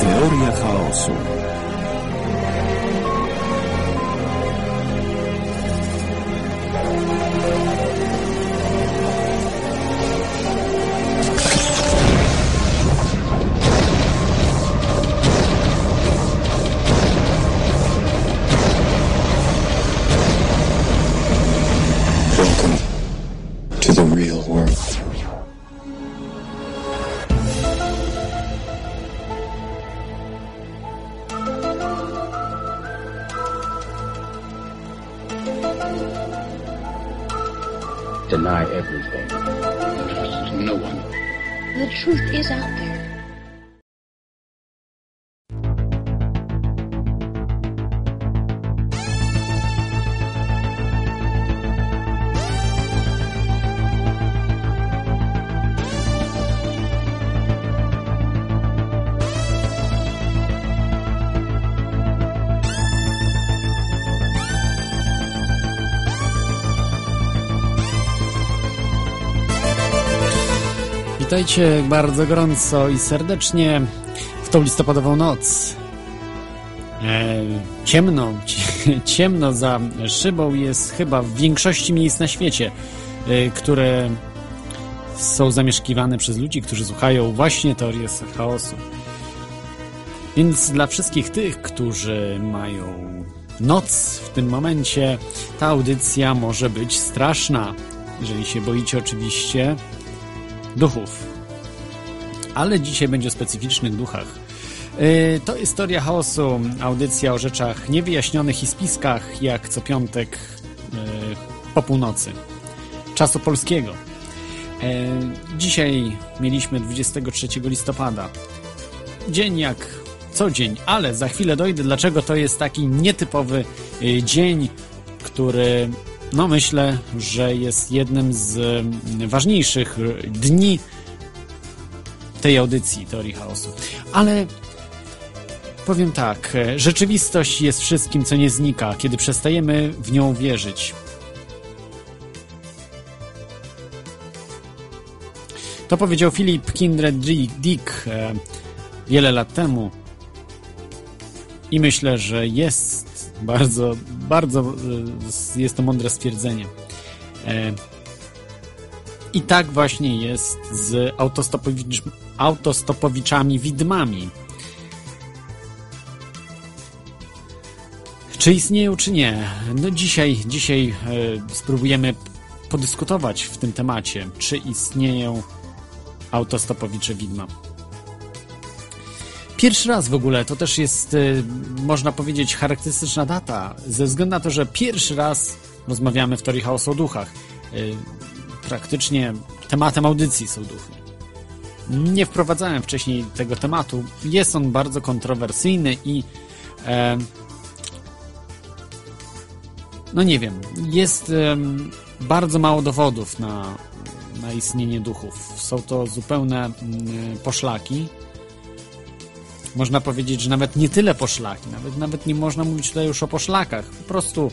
Teoria chaosu. Witajcie bardzo gorąco i serdecznie w tą listopadową noc. E, ciemno, cie- ciemno za szybą jest chyba w większości miejsc na świecie, e, które są zamieszkiwane przez ludzi, którzy słuchają właśnie teorii chaosu. Więc dla wszystkich tych, którzy mają noc w tym momencie, ta audycja może być straszna. Jeżeli się boicie oczywiście duchów. Ale dzisiaj będzie o specyficznych duchach. Yy, To jest Teoria Chaosu, audycja o rzeczach niewyjaśnionych i spiskach, jak co piątek yy, po północy. Czasu polskiego. Yy, Dzisiaj mieliśmy 23 listopada. Dzień jak co dzień, ale za chwilę dojdę, dlaczego to jest taki nietypowy dzień, który no myślę, że jest jednym z mm, ważniejszych dni tej audycji Teorii Chaosu. Ale powiem tak, e, rzeczywistość jest wszystkim, co nie znika, kiedy przestajemy w nią wierzyć. To powiedział Philip Kindred Dick e, wiele lat temu. I myślę, że jest bardzo, bardzo e, jest to mądre stwierdzenie. E, I tak właśnie jest z autostopowicz, autostopowiczami widmami. Czy istnieją, czy nie? No dzisiaj, dzisiaj e, spróbujemy podyskutować w tym temacie, czy istnieją autostopowicze widma. Pierwszy raz w ogóle to też jest, y, można powiedzieć, charakterystyczna data, ze względu na to, że pierwszy raz rozmawiamy w teorii chaosu o duchach. Y, Praktycznie tematem audycji są duchy. Nie wprowadzałem wcześniej tego tematu. Jest on bardzo kontrowersyjny i e, no nie wiem, jest em, bardzo mało dowodów na, na istnienie duchów. Są to zupełne mm, poszlaki. Można powiedzieć, że nawet nie tyle poszlaki, nawet, nawet nie można mówić tutaj już o poszlakach. Po prostu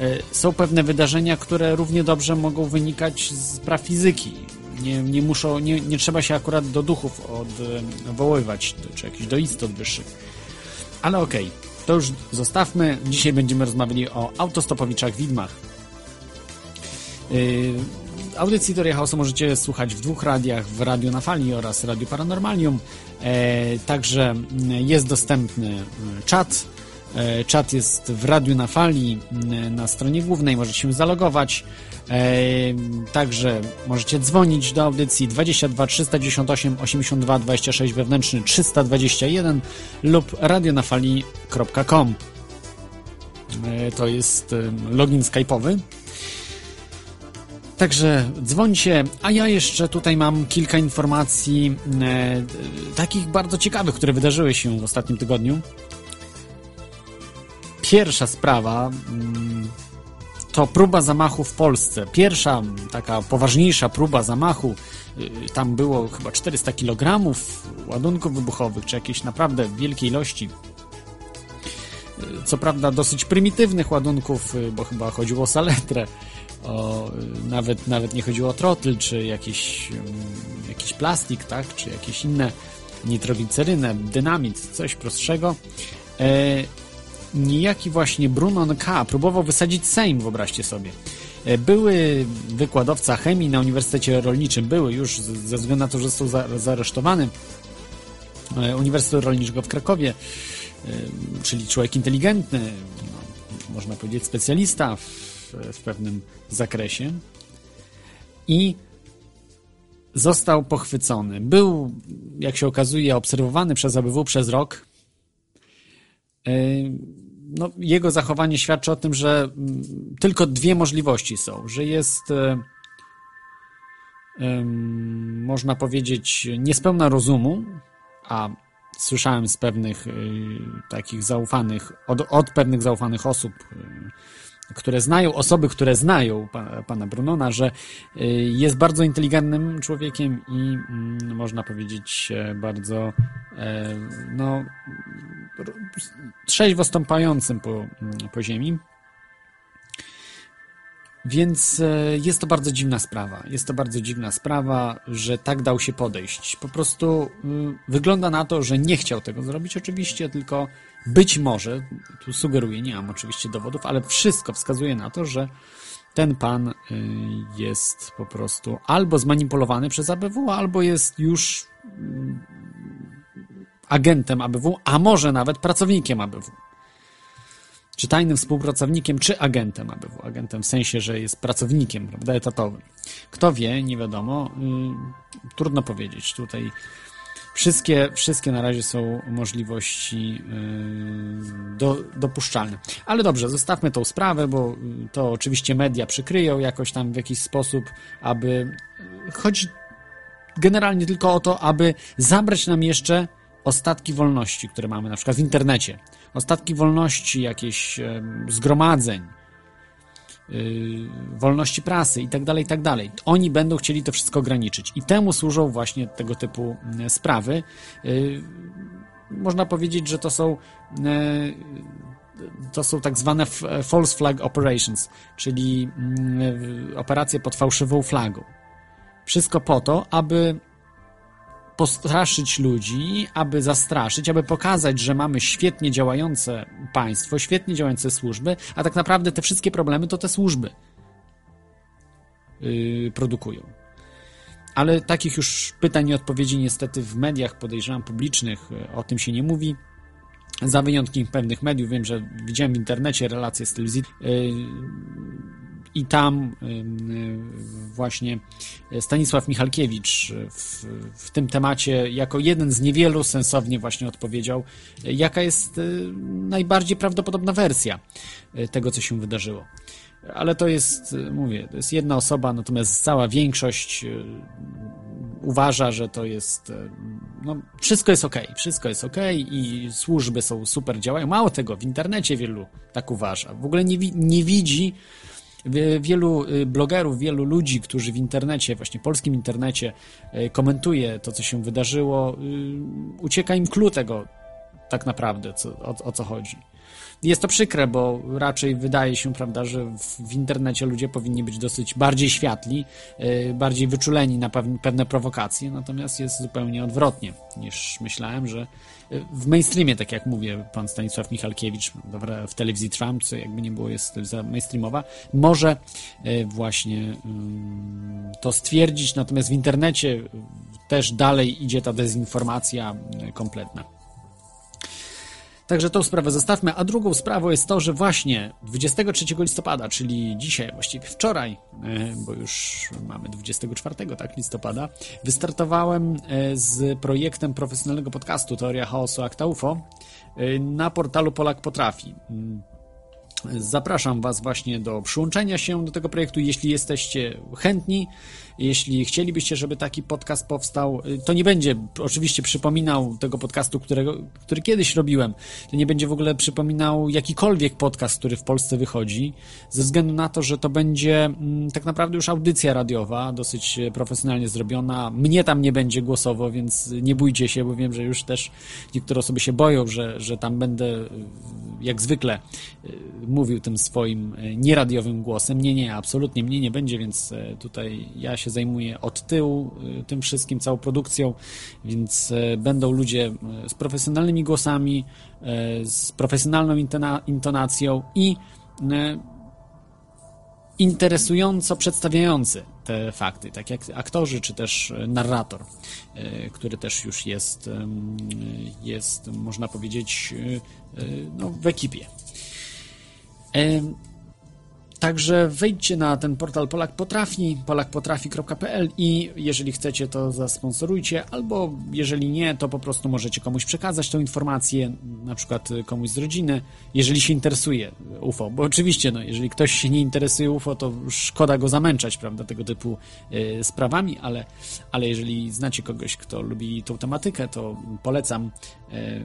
e, są pewne wydarzenia, które równie dobrze mogą wynikać z praw fizyki. Nie, nie, muszą, nie, nie trzeba się akurat do duchów odwoływać, do, czy jakichś do istot wyższych. Ale okej, to już zostawmy. Dzisiaj będziemy rozmawiali o autostopowiczach widmach. Yy, audycji Teoria Chaosu możecie słuchać w dwóch radiach, w Radiu na Fali oraz Radiu Paranormalium. E, także mm, jest dostępny mm, czat. E, czat jest w Radiu na Fali mm, na stronie głównej, możecie się zalogować. E, Także możecie dzwonić do audycji 22 398 82 26 wewnętrzny 321 lub radionafali.com. E, To jest login skype'owy. Także dzwońcie, a ja jeszcze tutaj mam kilka informacji e, takich bardzo ciekawych, które wydarzyły się w ostatnim tygodniu. Pierwsza sprawa mm, to próba zamachu w Polsce. Pierwsza m, taka poważniejsza próba zamachu. y, Tam było chyba 400 kg ładunków wybuchowych, czy jakieś naprawdę wielkie ilości. Y, Co prawda dosyć prymitywnych ładunków, y, bo chyba chodziło o saletrę. O, nawet, nawet nie chodziło o trotl, czy jakiś, mm, jakiś plastik, tak? czy jakieś inne nitroglicerynę, dynamit, coś prostszego. E, niejaki właśnie Brunon K. próbował wysadzić Sejm, wyobraźcie sobie. E, były wykładowca chemii na Uniwersytecie Rolniczym, były już ze względu na to, że został za, zaresztowany e, Uniwersytetu Rolniczego w Krakowie, e, czyli człowiek inteligentny, no, można powiedzieć specjalista w, w pewnym zakresie i został pochwycony. Był, jak się okazuje, obserwowany przez ABW przez rok. No, jego zachowanie świadczy o tym, że mm, tylko dwie możliwości są, że jest można powiedzieć niespełna rozumu, a słyszałem z pewnych y, takich zaufanych, od, od pewnych zaufanych osób, y, które znają, osoby, które znają pana, Brunona, że y, jest bardzo inteligentnym człowiekiem i mm, można powiedzieć bardzo e, no, trzeźwo stąpającym po, mm, po ziemi. Więc e, jest to bardzo dziwna sprawa. Jest to bardzo dziwna sprawa, że tak dał się podejść. Po prostu wygląda na to, że nie chciał tego zrobić oczywiście, tylko być może, tu sugeruję, nie mam oczywiście dowodów, ale wszystko wskazuje na to, że ten pan y, jest po prostu albo zmanipulowany przez ABW, albo jest już mm, agentem ABW, a może nawet pracownikiem ABW. Czy tajnym współpracownikiem, czy agentem ABW. Agentem w sensie, że jest pracownikiem, prawda, etatowym. Kto wie, nie wiadomo. Y, trudno powiedzieć. Tutaj Wszystkie, wszystkie na razie są możliwości yy, do, dopuszczalne. Ale dobrze, zostawmy tą sprawę, bo to oczywiście media przykryją jakoś tam w jakiś sposób, aby chodzi generalnie tylko o to, aby zabrać nam jeszcze ostatki wolności, które mamy na przykład w internecie. Ostatki wolności, jakieś zgromadzeń, Y, wolności prasy i tak dalej, i tak dalej. Oni będą chcieli to wszystko ograniczyć i temu służą właśnie tego typu y, sprawy. Y, można powiedzieć, że to są to są tak zwane false flag operations, czyli operacje pod fałszywą flagą. Wszystko po to, aby postraszyć ludzi, aby zastraszyć, aby pokazać, że mamy świetnie działające państwo, świetnie działające służby, a tak naprawdę te wszystkie problemy to te służby yy, produkują. Ale takich już pytań i odpowiedzi niestety w mediach, podejrzewam, publicznych y, o tym się nie mówi. Za wyjątkiem pewnych mediów, wiem, że widziałem w internecie relacje z telewizji. Yy, i tam właśnie Stanisław Michalkiewicz w, w, tym temacie jako jeden z niewielu sensownie właśnie odpowiedział, jaka jest y, najbardziej prawdopodobna wersja y, tego, co się wydarzyło. Ale to jest, y, mówię, to jest jedna osoba, natomiast cała większość uważa, że to jest. No, wszystko jest ok, wszystko jest ok i służby są super, działają. Mało tego, w internecie wielu tak uważa. W ogóle nie, nie widzi Wielu y, blogerów, wielu ludzi, którzy w internecie, właśnie polskim internecie, y, komentuje to, co się wydarzyło, y, ucieka im clue tego tak naprawdę, co, o, o co chodzi. Jest to przykre, bo raczej wydaje się, prawda, że w, w internecie ludzie powinni być dosyć bardziej światli, bardziej wyczuleni na pewne prowokacje, natomiast jest zupełnie odwrotnie niż myślałem, że w mainstreamie, tak jak mówię, pan Stanisław Michalkiewicz w telewizji Trump, co jakby nie było jest telewizja mainstreamowa, może e, właśnie mm, to stwierdzić, natomiast w internecie też dalej idzie ta dezinformacja e, kompletna. Także tą sprawę zostawmy, a drugą sprawą jest to, że właśnie 23 listopada, czyli dzisiaj, właściwie wczoraj, e, bo już mamy 24 tak, listopada, wystartowałem e, z projektem profesjonalnego podcastu Teoria Chaosu Akta UFO e, na portalu Polak Potrafi. Zapraszam Was właśnie do przyłączenia się do tego projektu, jeśli jesteście chętni. Jeśli chcielibyście, żeby taki podcast powstał, y, to nie będzie oczywiście przypominał tego podcastu, którego, który kiedyś robiłem. To nie będzie w ogóle przypominał jakikolwiek podcast, który w Polsce wychodzi, ze względu na to, że to będzie mm, tak naprawdę już audycja radiowa, dosyć e, profesjonalnie zrobiona. Mnie tam nie będzie głosowo, więc nie bójcie się, bo wiem, że już też niektóre osoby się boją, że, że tam będę e, jak zwykle mówił tym swoim nieradiowym głosem. Nie, nie, absolutnie mnie nie będzie, więc tutaj ja się się zajmuje od tyłu y, tym wszystkim, całą produkcją, więc y, będą ludzie y, z profesjonalnymi głosami, z profesjonalną intonacją i interesująco przedstawiający te fakty, tak jak aktorzy, czy też narrator, który też już jest, jest można powiedzieć, no, w ekipie. Także wejdźcie na ten portal Polak Potrafi, polakpotrafi.pl i jeżeli chcecie, to zasponsorujcie, albo jeżeli nie, to po prostu możecie komuś przekazać tę informację, na przykład komuś z rodziny, jeżeli się interesuje UFO, bo oczywiście, no, jeżeli ktoś się nie interesuje UFO, to szkoda go zamęczać, prawda, tego typu y, sprawami, ale, ale jeżeli znacie kogoś, kto lubi tą tematykę, to polecam y,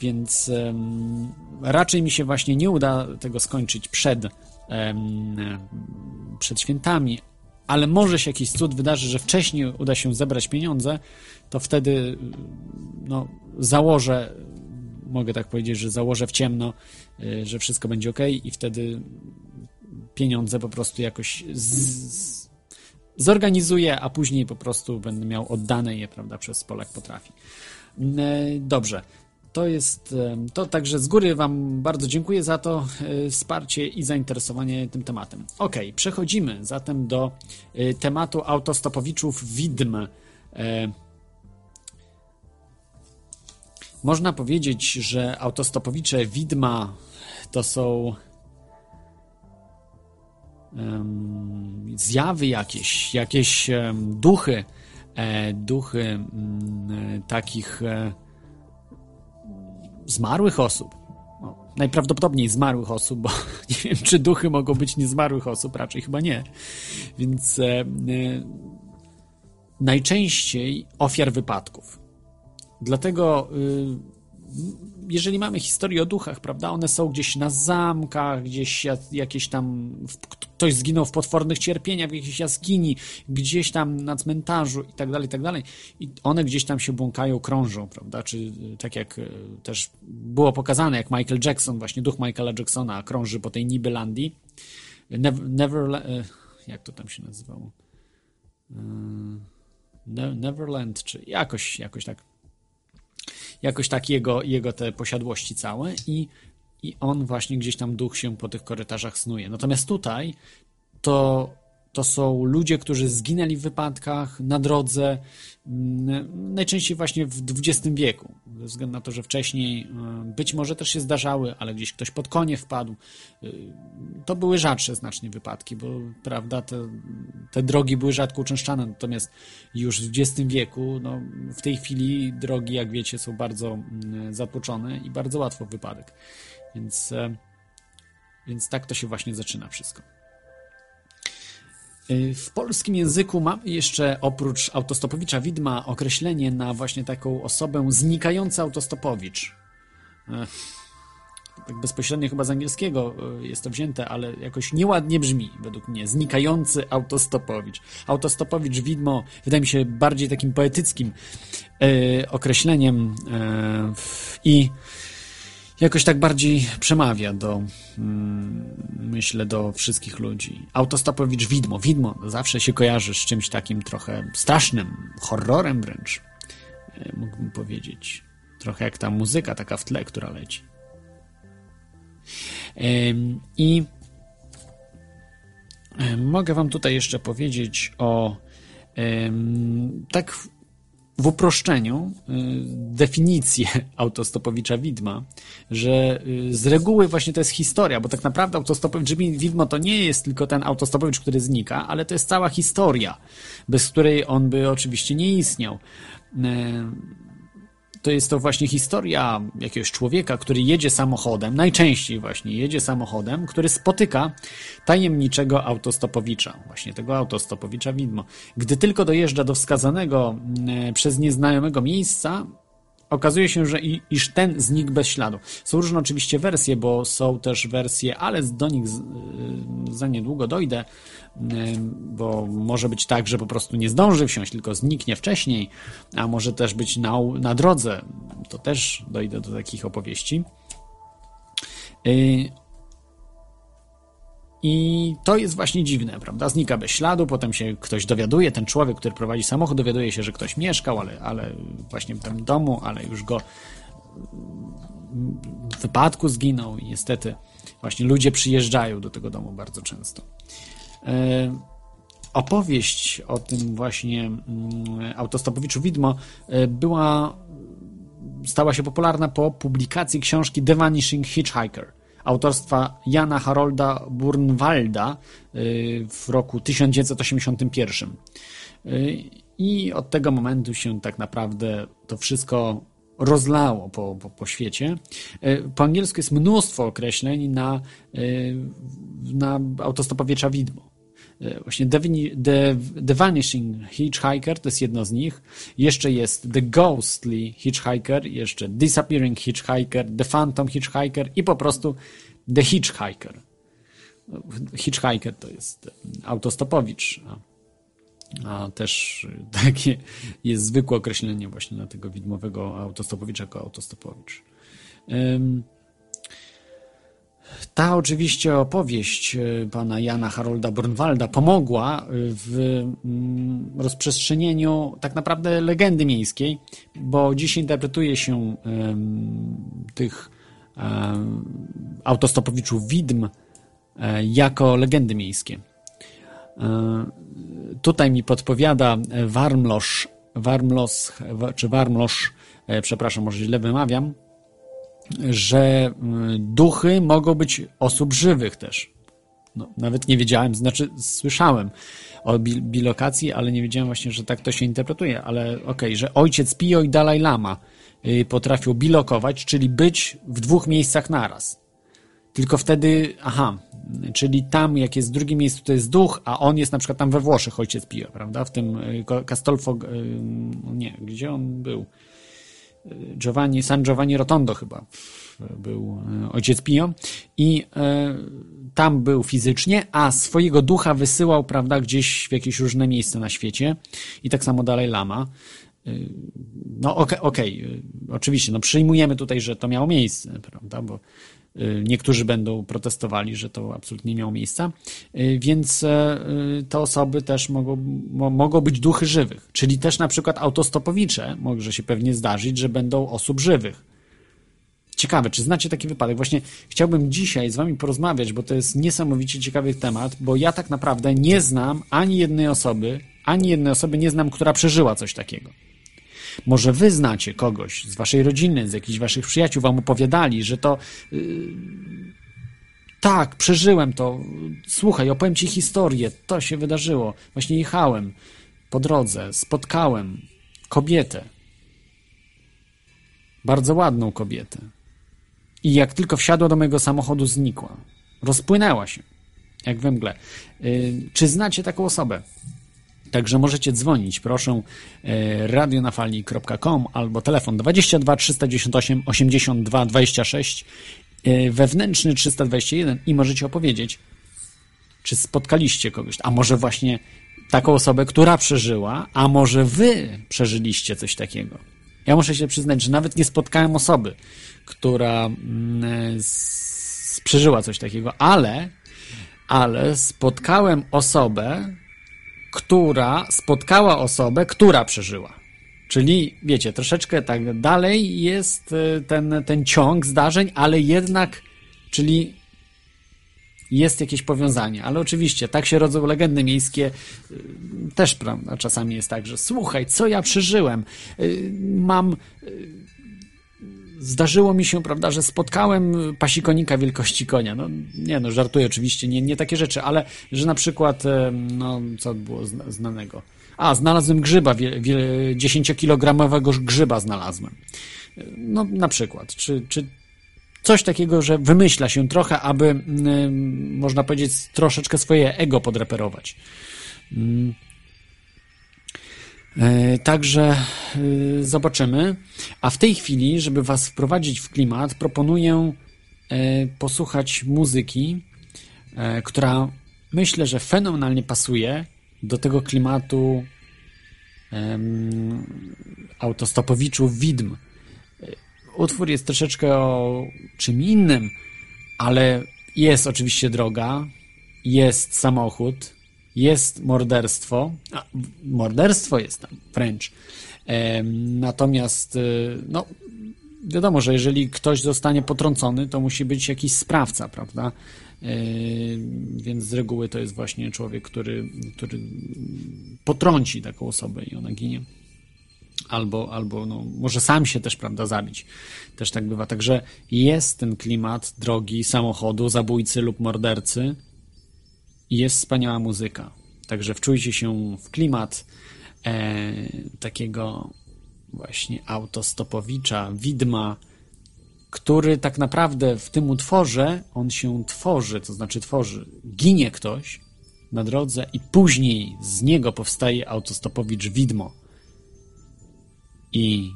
więc um, raczej mi się właśnie nie uda tego skończyć przed, um, przed świętami, ale może się jakiś cud wydarzy, że wcześniej uda się zebrać pieniądze, to wtedy no, założę, mogę tak powiedzieć, że założę w ciemno, y, że wszystko będzie ok i wtedy pieniądze po prostu jakoś z, zorganizuję, a później po prostu będę miał oddane je, prawda, przez Polak Potrafi. Dobrze. To jest to, także z góry Wam bardzo dziękuję za to e, wsparcie i zainteresowanie tym tematem. Ok, przechodzimy zatem do e, tematu autostopowiczów widm. E, można powiedzieć, że autostopowicze widma to są zjawy jakieś, jakieś duchy, duchy um, takich zmarłych osób. No, najprawdopodobniej zmarłych osób, bo nie wiem, czy duchy mogą być niezmarłych osób, raczej chyba nie. Więc e, e, najczęściej ofiar wypadków. Dlatego y, jeżeli mamy historię o duchach, prawda, one są gdzieś na zamkach, gdzieś jakieś tam, ktoś zginął w potwornych cierpieniach w jakiejś jaskini, gdzieś tam na cmentarzu i tak dalej, i tak dalej. I one gdzieś tam się błąkają, krążą, prawda, czy tak jak y, też było pokazane, jak Michael Jackson, właśnie duch Michaela Jacksona krąży po tej Nibylandii. Never, never y, jak to tam się nazywało? Neverland, czy jakoś, jakoś tak jakoś tak jego, jego te posiadłości całe i, i on właśnie gdzieś tam duch się po tych korytarzach snuje. Natomiast tutaj to, to są ludzie, którzy zginęli w wypadkach na drodze, mm, najczęściej właśnie w XX wieku, ze względu na to, że wcześniej e, być może też się zdarzały, ale gdzieś ktoś pod konie wpadł. E, to były rzadsze znacznie wypadki, bo prawda, te, te drogi były rzadko uczęszczane, natomiast już w XX wieku, no, w tej chwili drogi, jak wiecie, są bardzo mm, zatłoczone i bardzo łatwo wypadek. Więc, e, więc tak to się właśnie zaczyna wszystko. Y, w polskim języku mamy jeszcze oprócz autostopowicza widma określenie na właśnie taką osobę znikający autostopowicz. Tak bezpośrednio chyba z angielskiego y, jest to wzięte, ale jakoś nieładnie brzmi według mnie. Znikający autostopowicz. Autostopowicz widmo wydaje mi się bardziej takim poetyckim określeniem i jakoś tak bardziej przemawia do, mm, myślę, do wszystkich ludzi. Autostopowicz widmo. Widmo zawsze się kojarzy z czymś takim trochę strasznym, horrorem wręcz, e, mógłbym powiedzieć. Trochę jak ta muzyka taka w tle, która leci. I mogę wam tutaj jeszcze powiedzieć o tak w uproszczeniu y, definicję autostopowicza widma, że y, z reguły właśnie to jest historia, bo tak naprawdę autostopowicz widmo to nie jest tylko ten autostopowicz, który znika, ale to jest cała historia, bez której on by oczywiście nie istniał. To jest to właśnie historia jakiegoś człowieka, który jedzie samochodem, najczęściej właśnie jedzie samochodem, który spotyka tajemniczego autostopowicza, właśnie tego autostopowicza widmo. Gdy tylko dojeżdża do wskazanego mm, przez nieznajomego miejsca, okazuje się, że iż ten znikł bez śladu. Są różne oczywiście wersje, bo są też wersje, ale do nich za niedługo dojdę, bo może być tak, że po prostu nie zdąży wsiąść, tylko zniknie wcześniej, a może też być na, na drodze. To też dojdę do takich opowieści. I to jest właśnie dziwne, prawda? Znika bez śladu, potem się ktoś dowiaduje, ten człowiek, który prowadzi samochód, dowiaduje się, że ktoś mieszkał, ale, ale właśnie w tym domu, ale już go w wypadku zginął i niestety właśnie ludzie przyjeżdżają do tego domu bardzo często. E, opowieść o tym właśnie mm, autostopowiczu Widmo e, była stała się popularna po publikacji książki The Vanishing Hitchhiker autorstwa Jana Harolda Burnwalda y, w roku 1981. Y, I od tego momentu się tak naprawdę to wszystko rozlało po, po, po świecie. Y, po angielsku jest mnóstwo określeń na, na autostopowicza widmo. Właśnie The, Vanishing Hitchhiker to jest jedno z nich. Jeszcze jest The Ghostly Hitchhiker, jeszcze Disappearing Hitchhiker, The Phantom Hitchhiker i po prostu The Hitchhiker. Hitchhiker to jest autostopowicz, a, też takie jest zwykłe określenie właśnie na tego widmowego autostopowicza jako autostopowicz. Ta oczywiście opowieść e, pana Jana Harolda Brunwalda pomogła w mm, rozprzestrzenieniu tak naprawdę legendy miejskiej, bo dziś interpretuje się tych autostopowiczów widm e, jako legendy miejskie. E, tutaj mi podpowiada Warmlosz, Warmlos, czy Warmlosz, przepraszam, może źle wymawiam, że duchy mogą być osób żywych też. No, nawet nie wiedziałem, znaczy słyszałem o bilokacji, ale nie wiedziałem właśnie, że tak to się interpretuje, ale okej, okay, że ojciec Pio i Dalaj Lama y, potrafią bilokować, czyli być w dwóch miejscach naraz. Tylko wtedy, aha, czyli tam, jak jest w drugim miejscu, to jest duch, a on jest na przykład tam we Włoszech, ojciec Pio, prawda? W tym y, Castolfo, y, nie, gdzie on był? Giovanni, San Giovanni Rotondo chyba był e, ojciec Pio i e, tam był fizycznie, a swojego ducha wysyłał, prawda, gdzieś w jakieś różne miejsca na świecie i tak samo dalej Lama. E, no okej, okay, okay, oczywiście, no przyjmujemy tutaj, że to miało miejsce, prawda, bo niektórzy będą protestowali, że to absolutnie nie miało miejsca, y, więc e, y, te osoby też mogą, mogą być duchy żywych, czyli też na przykład autostopowicze może się pewnie zdarzyć, że będą osób żywych. Ciekawe, czy znacie taki wypadek? Właśnie chciałbym dzisiaj z wami porozmawiać, bo to jest niesamowicie ciekawy temat, bo ja tak naprawdę nie znam ani jednej osoby, ani jednej osoby nie znam, która przeżyła coś takiego. Może wy znacie kogoś z waszej rodziny, z jakichś waszych przyjaciół, wam opowiadali, że to. Yy, tak, przeżyłem to. Słuchaj, opowiem ci historię. To się wydarzyło. Właśnie jechałem po drodze, spotkałem kobietę. Bardzo ładną kobietę. I jak tylko wsiadła do mojego samochodu, znikła. Rozpłynęła się, jak we mgle. Yy, czy znacie taką osobę? Także możecie dzwonić, proszę, e, radionafali.com albo telefon 22 398 82 26, wewnętrzny 321 i możecie opowiedzieć, czy spotkaliście kogoś, a może właśnie taką osobę, która przeżyła, a może wy przeżyliście coś takiego. Ja muszę się przyznać, że nawet nie spotkałem osoby, która mm, przeżyła coś takiego, ale, ale spotkałem osobę, która spotkała osobę, która przeżyła. Czyli, wiecie, troszeczkę tak dalej jest e, ten, ten ciąg zdarzeń, ale jednak, czyli jest jakieś powiązanie. Ale oczywiście, tak się rodzą legendy miejskie. E, też, prawda, czasami jest tak, że słuchaj, co ja przeżyłem. E, mam zdarzyło mi się, prawda, że spotkałem pasikonika wielkości konia. No nie, no żartuję oczywiście, nie, nie takie rzeczy, ale że na przykład, no co było znanego? A, znalazłem grzyba, 10-kilogramowego grzyba znalazłem. No na przykład, czy, czy coś takiego, że wymyśla się trochę, aby, można powiedzieć, troszeczkę swoje ego podreperować. E, także e, zobaczymy. A w tej chwili, żeby Was wprowadzić w klimat, proponuję e, posłuchać muzyki, która myślę, że fenomenalnie pasuje do tego klimatu autostopowiczów widm. Utwór jest troszeczkę o czym innym, ale jest oczywiście droga, jest samochód, jest morderstwo, a, morderstwo jest tam wręcz. Natomiast, y, no, wiadomo, że jeżeli ktoś zostanie potrącony, to musi być jakiś sprawca, prawda? Więc z reguły to jest właśnie człowiek, który, który potrąci taką osobę i ona ginie. Albo, albo no, może sam się też, prawda, zabić. Też tak bywa. Także jest ten klimat drogi samochodu, zabójcy lub mordercy jest wspaniała muzyka. Także wczujcie się w klimat e, takiego właśnie autostopowicza, widma, który tak naprawdę w tym utworze on się tworzy, to znaczy tworzy, ginie ktoś na drodze i później z niego powstaje autostopowicz widmo. I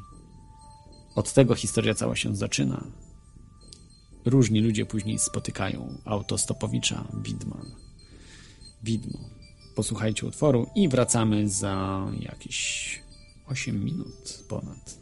od tego historia cała się zaczyna. Różni ludzie później spotykają autostopowicza widma. Widmo. Posłuchajcie utworu i wracamy za jakieś 8 minut ponad.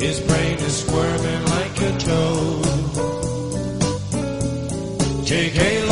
His brain is squirming like a toad. Take a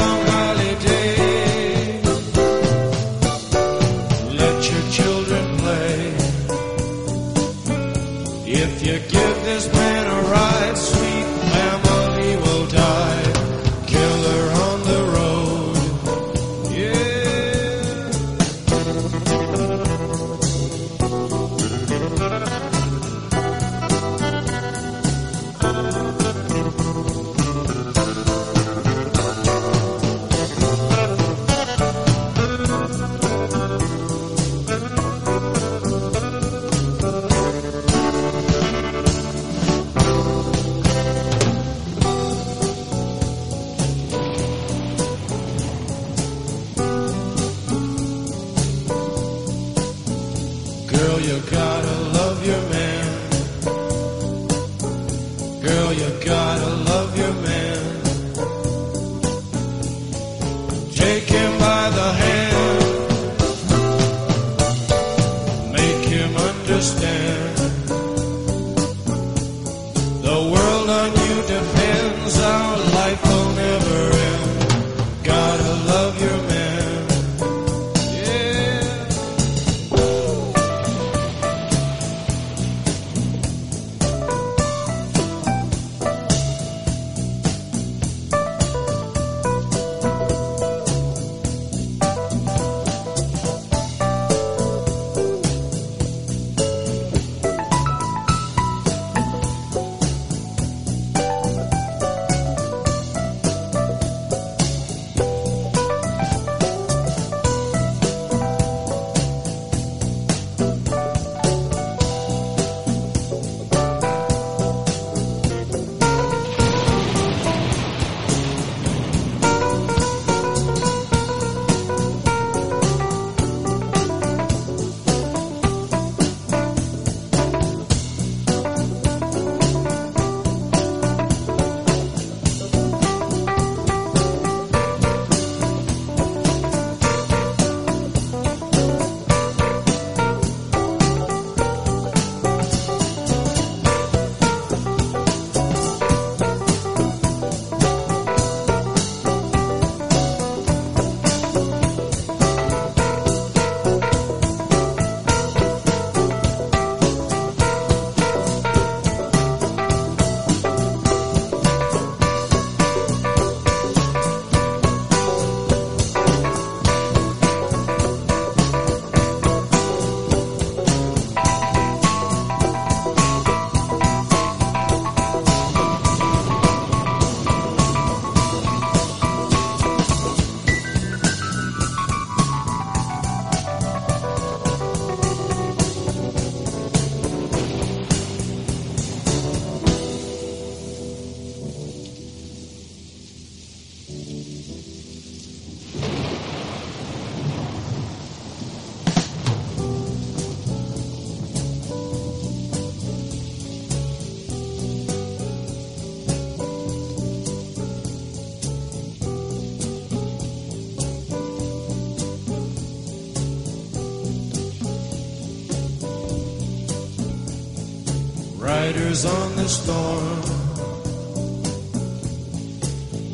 storm.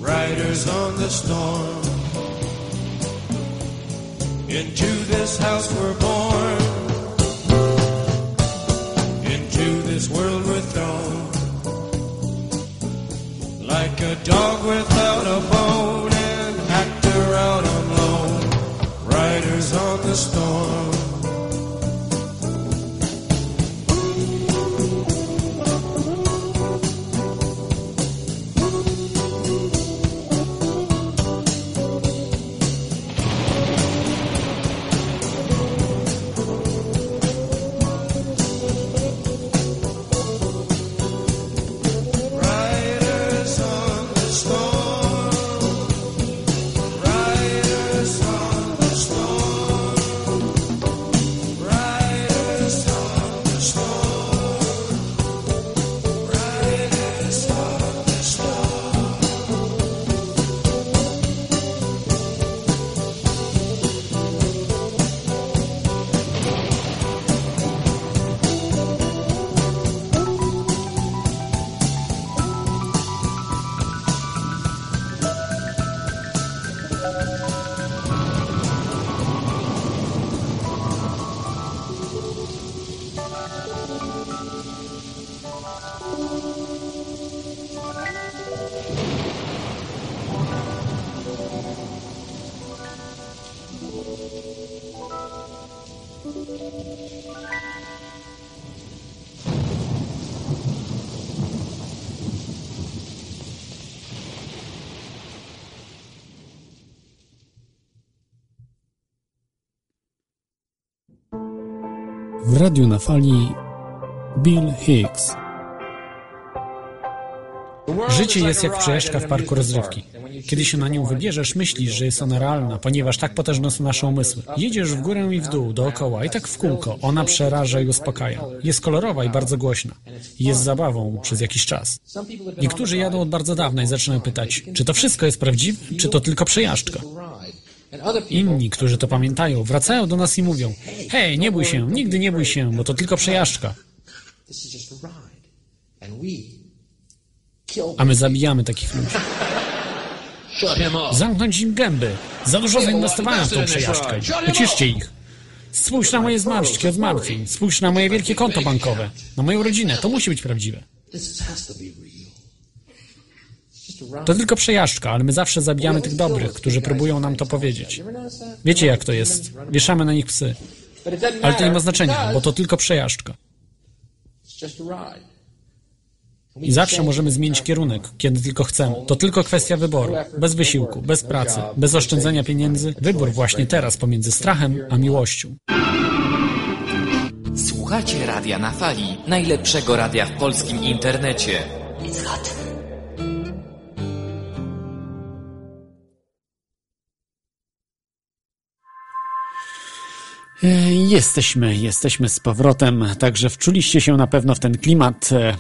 Riders on the storm. Into this house we're W radiu na fali Bill Hicks. Życie jest jak przejażdżka w parku rozrywki. Kiedy się na nią wybierzesz, myślisz, że jest ona realna, ponieważ tak potężne są nasze umysły. Jedziesz w górę i w dół, dookoła i tak w kółko. Ona przeraża i uspokaja. Jest kolorowa i bardzo głośna. Jest zabawą przez jakiś czas. Niektórzy jadą od bardzo dawna i zaczynają pytać, czy to wszystko jest prawdziwe, czy to tylko przejażdżka. Inni, którzy to pamiętają, wracają do nas i mówią: Hej, nie bój się, nigdy nie bój się, bo to tylko przejażdżka. A my zabijamy takich ludzi. Zamknąć im gęby. Za dużo zainwestowałem w tą przejażdżkę. Uciszcie ich. Spójrz na moje zmarszczki od martwień. Spójrz na moje wielkie konto bankowe. Na moją rodzinę. To musi być prawdziwe. To. It's tylko przejażdżka, ale my zawsze zabijamy tych dobrych, którzy próbują nam to powiedzieć. Wiecie jak to jest. Wieszamy na nich psy. Ale to nie ma znaczenia, bo to tylko przejażdżka. It's. I zawsze możemy zmienić kierunek, kiedy tylko chcemy. To tylko kwestia wyboru. Bez wysiłku, bez pracy, bez oszczędzania pieniędzy. Wybór właśnie teraz pomiędzy strachem a miłością. Słuchacie Radia na Fali, najlepszego radia w polskim internecie. E, Jesteśmy, jesteśmy z powrotem, także wczuliście się na pewno w ten klimat. e,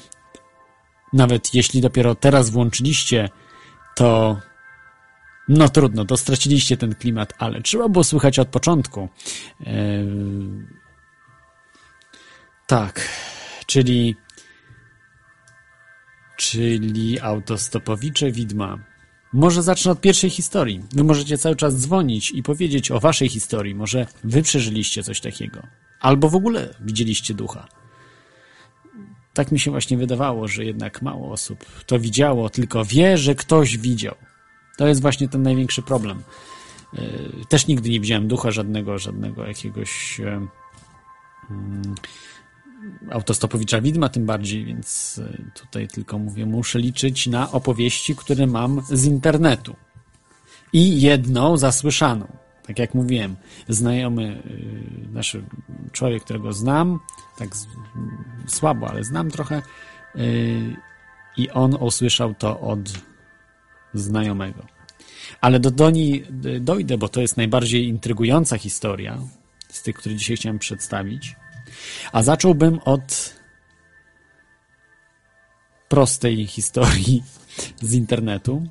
Nawet jeśli dopiero teraz włączyliście, to no trudno, to straciliście ten klimat, ale trzeba było słuchać od początku. E, Tak, czyli czyli autostopowicze widma. Może zacznę od pierwszej historii. Wy możecie cały czas dzwonić i powiedzieć o waszej historii. Może wy przeżyliście coś takiego. Albo w ogóle widzieliście ducha. Tak mi się właśnie wydawało, że jednak mało osób to widziało, tylko wie, że ktoś widział. To jest właśnie ten największy problem. Yy, Też nigdy nie widziałem ducha żadnego, żadnego jakiegoś autostopowicza widma tym bardziej, więc e, tutaj tylko mówię, muszę liczyć na opowieści, które mam z internetu. I jedną zasłyszaną. Tak jak mówiłem, znajomy, y, znaczy człowiek, którego znam, tak słabo, ale znam trochę, y, i on usłyszał to od znajomego. Ale do, do niej dojdę, bo to jest najbardziej intrygująca historia z tych, które dzisiaj chciałem przedstawić. A zacząłbym od prostej historii z internetu.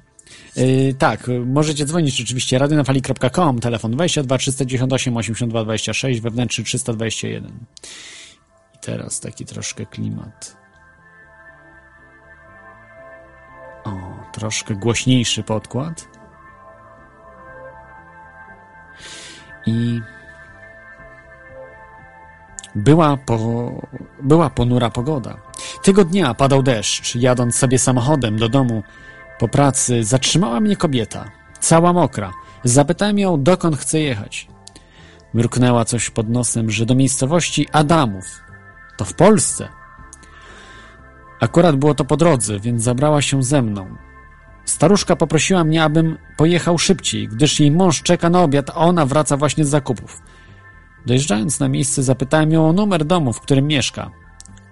Yy, tak, możecie dzwonić oczywiście radionafali.com, telefon 22 398 82 26, wewnętrzny 321. I teraz taki troszkę klimat. O, troszkę głośniejszy podkład. I była, po, była ponura pogoda. Tego dnia padał deszcz. Jadąc sobie samochodem do domu po pracy, zatrzymała mnie kobieta, cała mokra. Zapytałem ją, dokąd chce jechać. Mruknęła coś pod nosem, że do miejscowości Adamów. To w Polsce. Akurat było to po drodze, więc zabrała się ze mną. Staruszka poprosiła mnie, abym pojechał szybciej, gdyż jej mąż czeka na obiad, a ona wraca właśnie z zakupów. Dojeżdżając na miejsce, zapytałem ją o numer domu, w którym mieszka.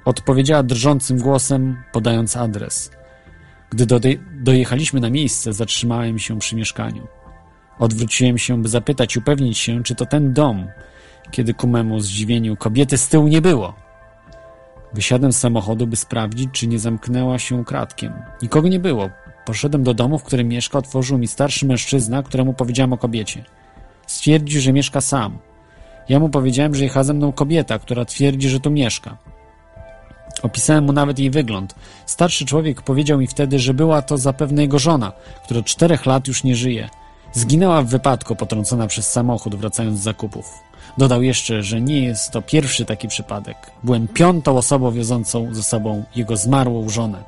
Odpowiedziała drżącym głosem, podając adres. Gdy do, dojechaliśmy na miejsce, zatrzymałem się przy mieszkaniu. Odwróciłem się, by zapytać, upewnić się, czy to ten dom, kiedy ku memu zdziwieniu kobiety z tyłu nie było. Wysiadłem z samochodu, by sprawdzić, czy nie zamknęła się kratkiem. Nikogo nie było. Poszedłem do domu, w którym mieszka, otworzył mi starszy mężczyzna, któremu powiedziałem o kobiecie. Stwierdził, że mieszka sam. Ja mu powiedziałem, że jechała ze mną kobieta, która twierdzi, że tu mieszka. Opisałem mu nawet jej wygląd. Starszy człowiek powiedział mi wtedy, że była to zapewne jego żona, która od czterech lat już nie żyje. Zginęła w wypadku, potrącona przez samochód, wracając z zakupów. Dodał jeszcze, że nie jest to pierwszy taki przypadek. Byłem piątą osobą wiozącą ze sobą jego zmarłą żonę.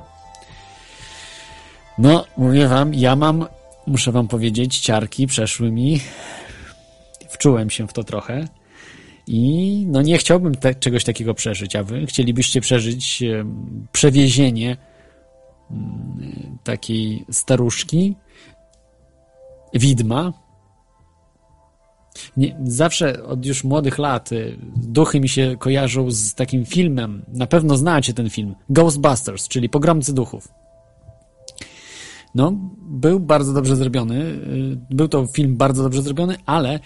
No, mówię wam, ja mam, muszę wam powiedzieć, ciarki przeszły mi. Wczułem się w to trochę. I no nie chciałbym te, czegoś takiego przeżyć, a wy chcielibyście przeżyć przewiezienie m, takiej staruszki, widma. Nie, zawsze od już młodych lat y, duchy mi się kojarzą z takim filmem. Na pewno znacie ten film. Ghostbusters, czyli Pogromcy Duchów. No, był bardzo dobrze zrobiony. y, Był to film bardzo dobrze zrobiony, ale y,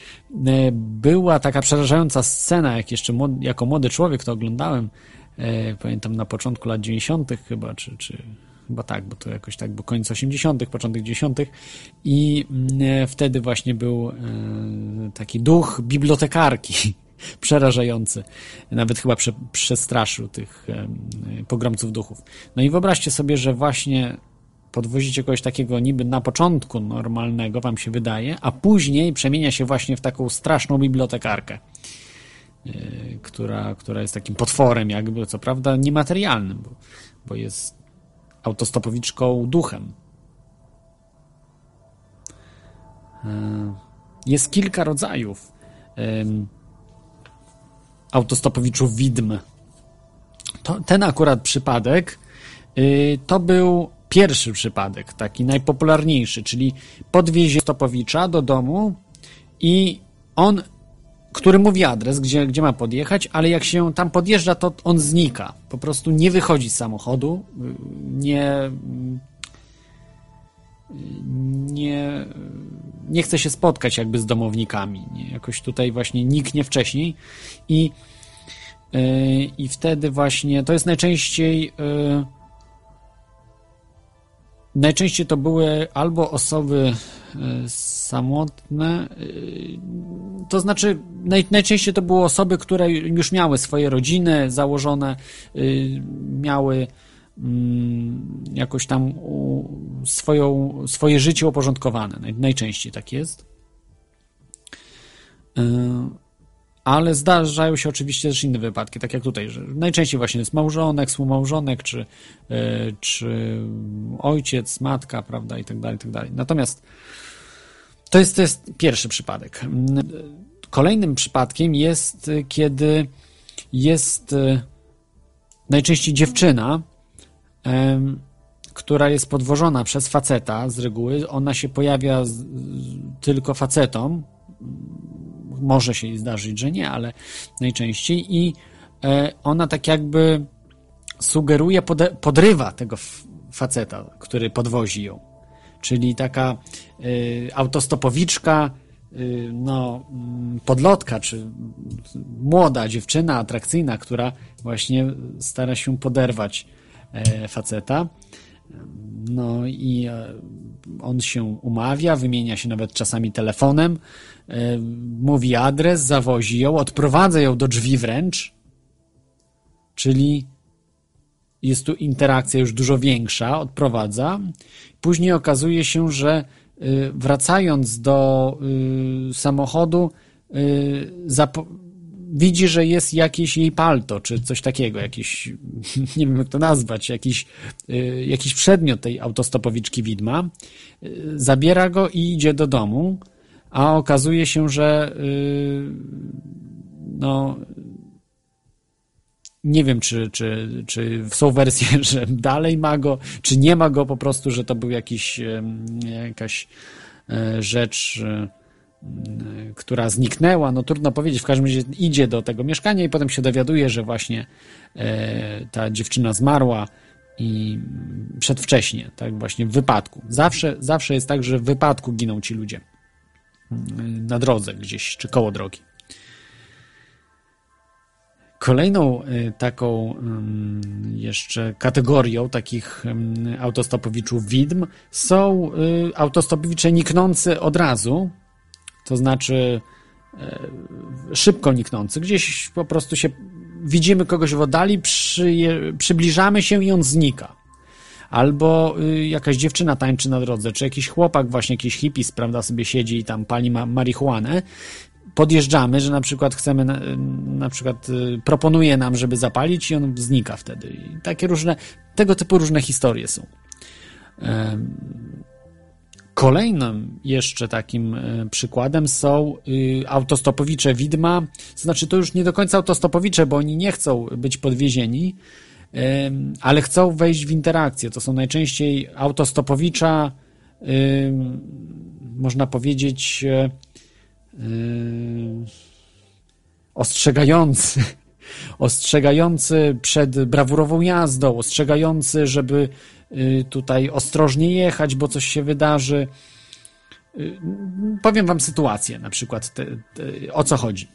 była taka przerażająca scena, jak jeszcze młody, jako młody człowiek to oglądałem. y, Pamiętam na początku lat 90. chyba, czy, czy chyba tak, bo to jakoś tak, bo koniec 80., początek 90. I wtedy właśnie był taki duch bibliotekarki przerażający. Nawet chyba prze, przestraszył tych pogromców duchów. No i wyobraźcie sobie, że właśnie podwozicie kogoś takiego niby na początku normalnego, wam się wydaje, a później przemienia się właśnie w taką straszną bibliotekarkę, e, która, która jest takim potworem jakby, co prawda niematerialnym, bo, bo jest autostopowiczką duchem. E, Jest kilka rodzajów autostopowiczów widm. To, ten akurat przypadek y, to był pierwszy przypadek, taki najpopularniejszy, czyli podwiezie stopowicza do domu i on, który mówi adres, gdzie, gdzie ma podjechać, ale jak się tam podjeżdża, to on znika. Po prostu nie wychodzi z samochodu, y, nie nie, nie chce się spotkać jakby z domownikami. Nie? Jakoś tutaj właśnie niknie wcześniej i, yy, i wtedy właśnie to jest najczęściej yy, najczęściej to były albo osoby yy, samotne, yy, to znaczy naj, najczęściej to były osoby, które już miały swoje rodziny założone, yy, miały mm, jakoś tam swoją, swoje życie uporządkowane. Naj, najczęściej tak jest. Ale zdarzają się oczywiście też inne wypadki, tak jak tutaj, że najczęściej właśnie jest małżonek, współmałżonek, czy, yy, czy ojciec, matka, prawda, i tak dalej, i tak dalej. Natomiast to jest, to jest pierwszy przypadek. Kolejnym przypadkiem jest, kiedy jest yy, najczęściej dziewczyna, która jest podwożona przez faceta z reguły. Ona się pojawia tylko facetom. Może się zdarzyć, że nie, ale najczęściej. I e, ona tak jakby sugeruje, podrywa tego faceta, który podwozi ją. Czyli taka y, autostopowiczka, y, no, mm, podlotka, czy młoda dziewczyna atrakcyjna, która właśnie stara się poderwać e, faceta. No i e, on się umawia, wymienia się nawet czasami telefonem, e, mówi adres, zawozi ją, odprowadza ją do drzwi wręcz, czyli jest tu interakcja już dużo większa, odprowadza. Później okazuje się, że y, wracając do y, samochodu, y, widzi, że jest jakieś jej palto, czy coś takiego, jakiś, nie wiem jak to nazwać, jakiś, jakiś przedmiot tej autostopowiczki widma. Zabiera go i idzie do domu, a okazuje się, że y, no, nie wiem, czy, czy, czy są wersje, że dalej ma go, czy nie ma go po prostu, że to był jakiś, em, jakaś e, rzecz, która zniknęła. No trudno powiedzieć, w każdym razie idzie do tego mieszkania i potem się dowiaduje, że właśnie e, ta dziewczyna zmarła i przedwcześnie, tak właśnie w wypadku. Zawsze, zawsze jest tak, że w wypadku giną ci ludzie na drodze gdzieś, czy koło drogi. Kolejną y, taką ym, jeszcze kategorią takich ym, autostopowiczów widm są y, autostopowicze niknące od razu, to znaczy y, szybko niknący. Gdzieś po prostu się widzimy kogoś w oddali, przyje, przybliżamy się i on znika. Albo y, jakaś dziewczyna tańczy na drodze, czy jakiś chłopak, właśnie jakiś hipis, prawda, sobie siedzi i tam pali ma marihuanę podjeżdżamy, że na przykład chcemy, na, na przykład y, proponuje nam, żeby zapalić i on znika wtedy. I takie różne, tego typu różne historie są. Kolejnym jeszcze takim e, przykładem są y, autostopowicze widma, znaczy to już nie do końca autostopowicze, bo oni nie chcą być podwiezieni, ale chcą wejść w interakcję. To są najczęściej autostopowicza, można powiedzieć, e, Yy, ostrzegający, ostrzegający przed brawurową jazdą, ostrzegający, żeby yy, tutaj ostrożnie jechać, bo coś się wydarzy. Yy, Powiem wam sytuację, na przykład te, te, o co chodzi.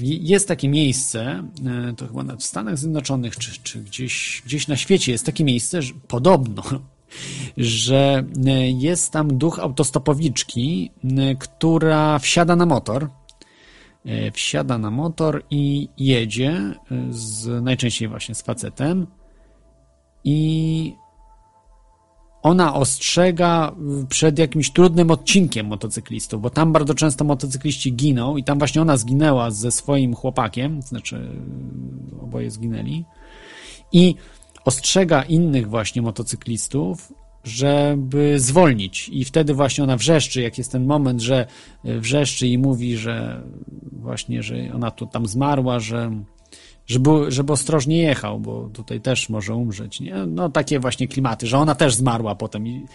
Jest takie miejsce, yy, to chyba w Stanach Zjednoczonych, czy, czy gdzieś, gdzieś na świecie jest takie miejsce, że podobno, że e, jest tam duch autostopowiczki, e, która wsiada na motor. e, Wsiada na motor i jedzie e, z, najczęściej właśnie z facetem i ona ostrzega y, przed jakimś trudnym odcinkiem motocyklistów, bo tam bardzo często motocykliści giną i tam właśnie ona zginęła ze swoim chłopakiem, znaczy y, oboje zginęli. I ostrzega innych właśnie motocyklistów, żeby zwolnić. I wtedy właśnie ona wrzeszczy, jak jest ten moment, że y, wrzeszczy i mówi, że właśnie, że ona tu tam zmarła, że żeby, żeby ostrożnie jechał, bo tutaj też może umrzeć, nie? No takie właśnie klimaty, że ona też zmarła potem i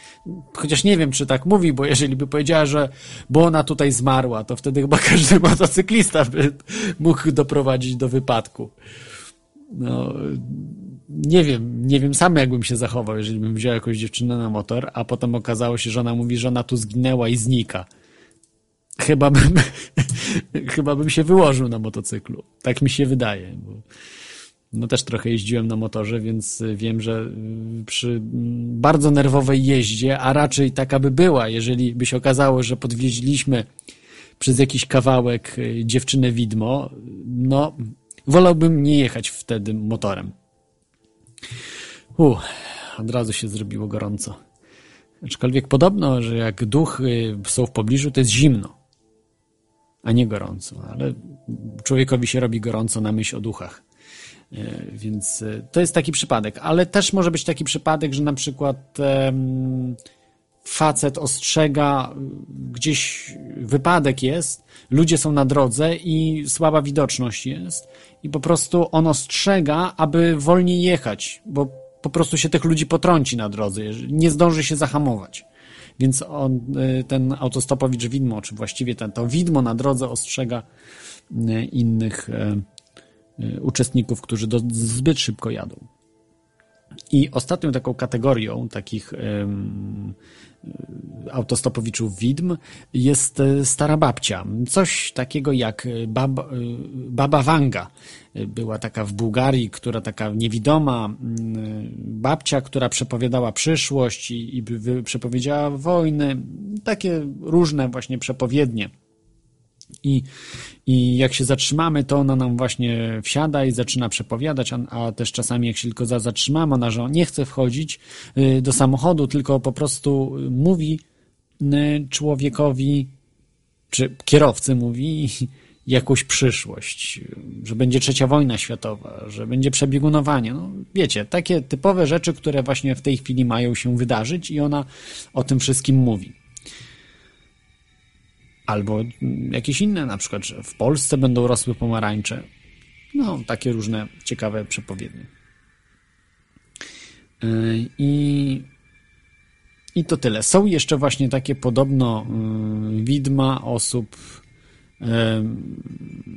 chociaż nie wiem, czy tak mówi, bo jeżeli by powiedziała, że bo ona tutaj zmarła, to wtedy chyba każdy motocyklista by mógł doprowadzić do wypadku. No, nie wiem, nie wiem sam jakbym się zachował, jeżeli bym wziął jakąś dziewczynę na motor, a potem okazało się, że ona mówi, że ona tu zginęła i znika. Chyba bym, chyba bym się wyłożył na motocyklu. Tak mi się wydaje. Bo no też trochę jeździłem na motorze, więc wiem, że przy bardzo nerwowej jeździe, a raczej taka by była, jeżeli by się okazało, że podwieźliśmy przez jakiś kawałek y, dziewczynę widmo, no wolałbym nie jechać wtedy motorem. U, od razu się zrobiło gorąco. Aczkolwiek podobno, że jak duchy są w pobliżu, to jest zimno, a nie gorąco. Ale człowiekowi się robi gorąco na myśl o duchach. E, Więc e, to jest taki przypadek. Ale też może być taki przypadek, że na przykład facet ostrzega, gdzieś wypadek jest, ludzie są na drodze i słaba widoczność jest i po prostu on ostrzega, aby wolniej jechać, bo po prostu się tych ludzi potrąci na drodze, nie zdąży się zahamować. Więc on, y, ten autostopowicz widmo, czy właściwie ten, to widmo na drodze ostrzega y, innych y, uczestników, którzy do, zbyt szybko jadą. I ostatnią taką kategorią takich autostopowiczów widm jest e, stara babcia. Coś takiego jak e, bab, y, baba Wanga. Była taka w Bułgarii, która taka niewidoma mm, babcia, która przepowiadała przyszłość i, i przepowiedziała wojny. Takie różne właśnie przepowiednie I, I jak się zatrzymamy, to ona nam właśnie wsiada i zaczyna przepowiadać, a, a też czasami jak się tylko za, zatrzymamy, ona, że nie chce wchodzić y, do samochodu, tylko po prostu y, mówi y, człowiekowi, czy kierowcy mówi jakąś przyszłość, że będzie trzecia wojna światowa, że będzie przebiegunowanie. No, wiecie, takie typowe rzeczy, które właśnie w tej chwili mają się wydarzyć i ona o tym wszystkim mówi. Albo jakieś inne, na przykład, że w Polsce będą rosły pomarańcze. No, takie różne ciekawe przepowiednie. Yy, I, I to tyle. Są jeszcze właśnie takie podobno yy, widma osób,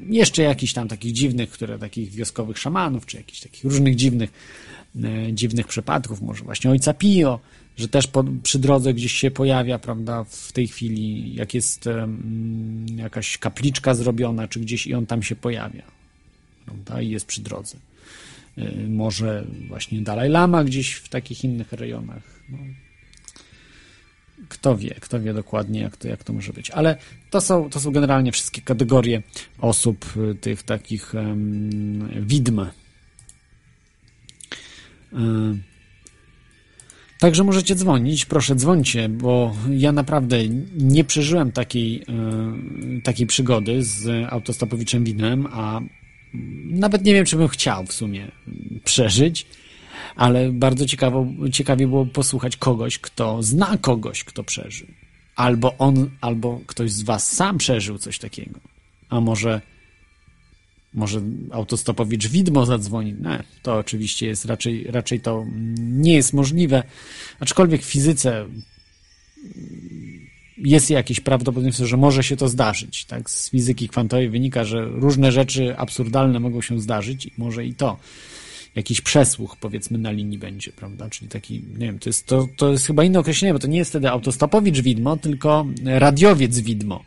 jeszcze jakichś tam takich dziwnych, które takich wioskowych szamanów, czy jakichś takich różnych dziwnych, dziwnych przypadków, może właśnie ojca Pio, że też po, przy drodze gdzieś się pojawia, prawda, w tej chwili, jak jest jakaś kapliczka zrobiona, czy gdzieś i on tam się pojawia, prawda, i jest przy drodze. Y, może właśnie Dalaj Lama gdzieś w takich innych rejonach. No. Kto wie, kto wie dokładnie, jak to, jak to może być. Ale to są, to są generalnie wszystkie kategorie osób, y, tych takich um, widm. Y, Także możecie dzwonić, proszę dzwońcie, bo ja naprawdę nie przeżyłem takiej, takiej przygody z autostopowiczem widmem, a nawet nie wiem, czy bym chciał w sumie przeżyć, ale bardzo ciekawo, ciekawie było posłuchać kogoś, kto zna kogoś, kto przeżył. Albo on, albo ktoś z was sam przeżył coś takiego. A może może autostopowicz widmo zadzwoni. Nie, to oczywiście jest raczej, raczej to nie jest możliwe. Aczkolwiek w fizyce jest jakieś prawdopodobieństwo, że może się to zdarzyć. Tak? Z fizyki kwantowej wynika, że różne rzeczy absurdalne mogą się zdarzyć i może i to jakiś przesłuch, powiedzmy, na linii będzie, prawda? Czyli taki, nie wiem, to jest, to, to jest chyba inne określenie, bo to nie jest wtedy autostopowicz widmo, tylko radiowiec widmo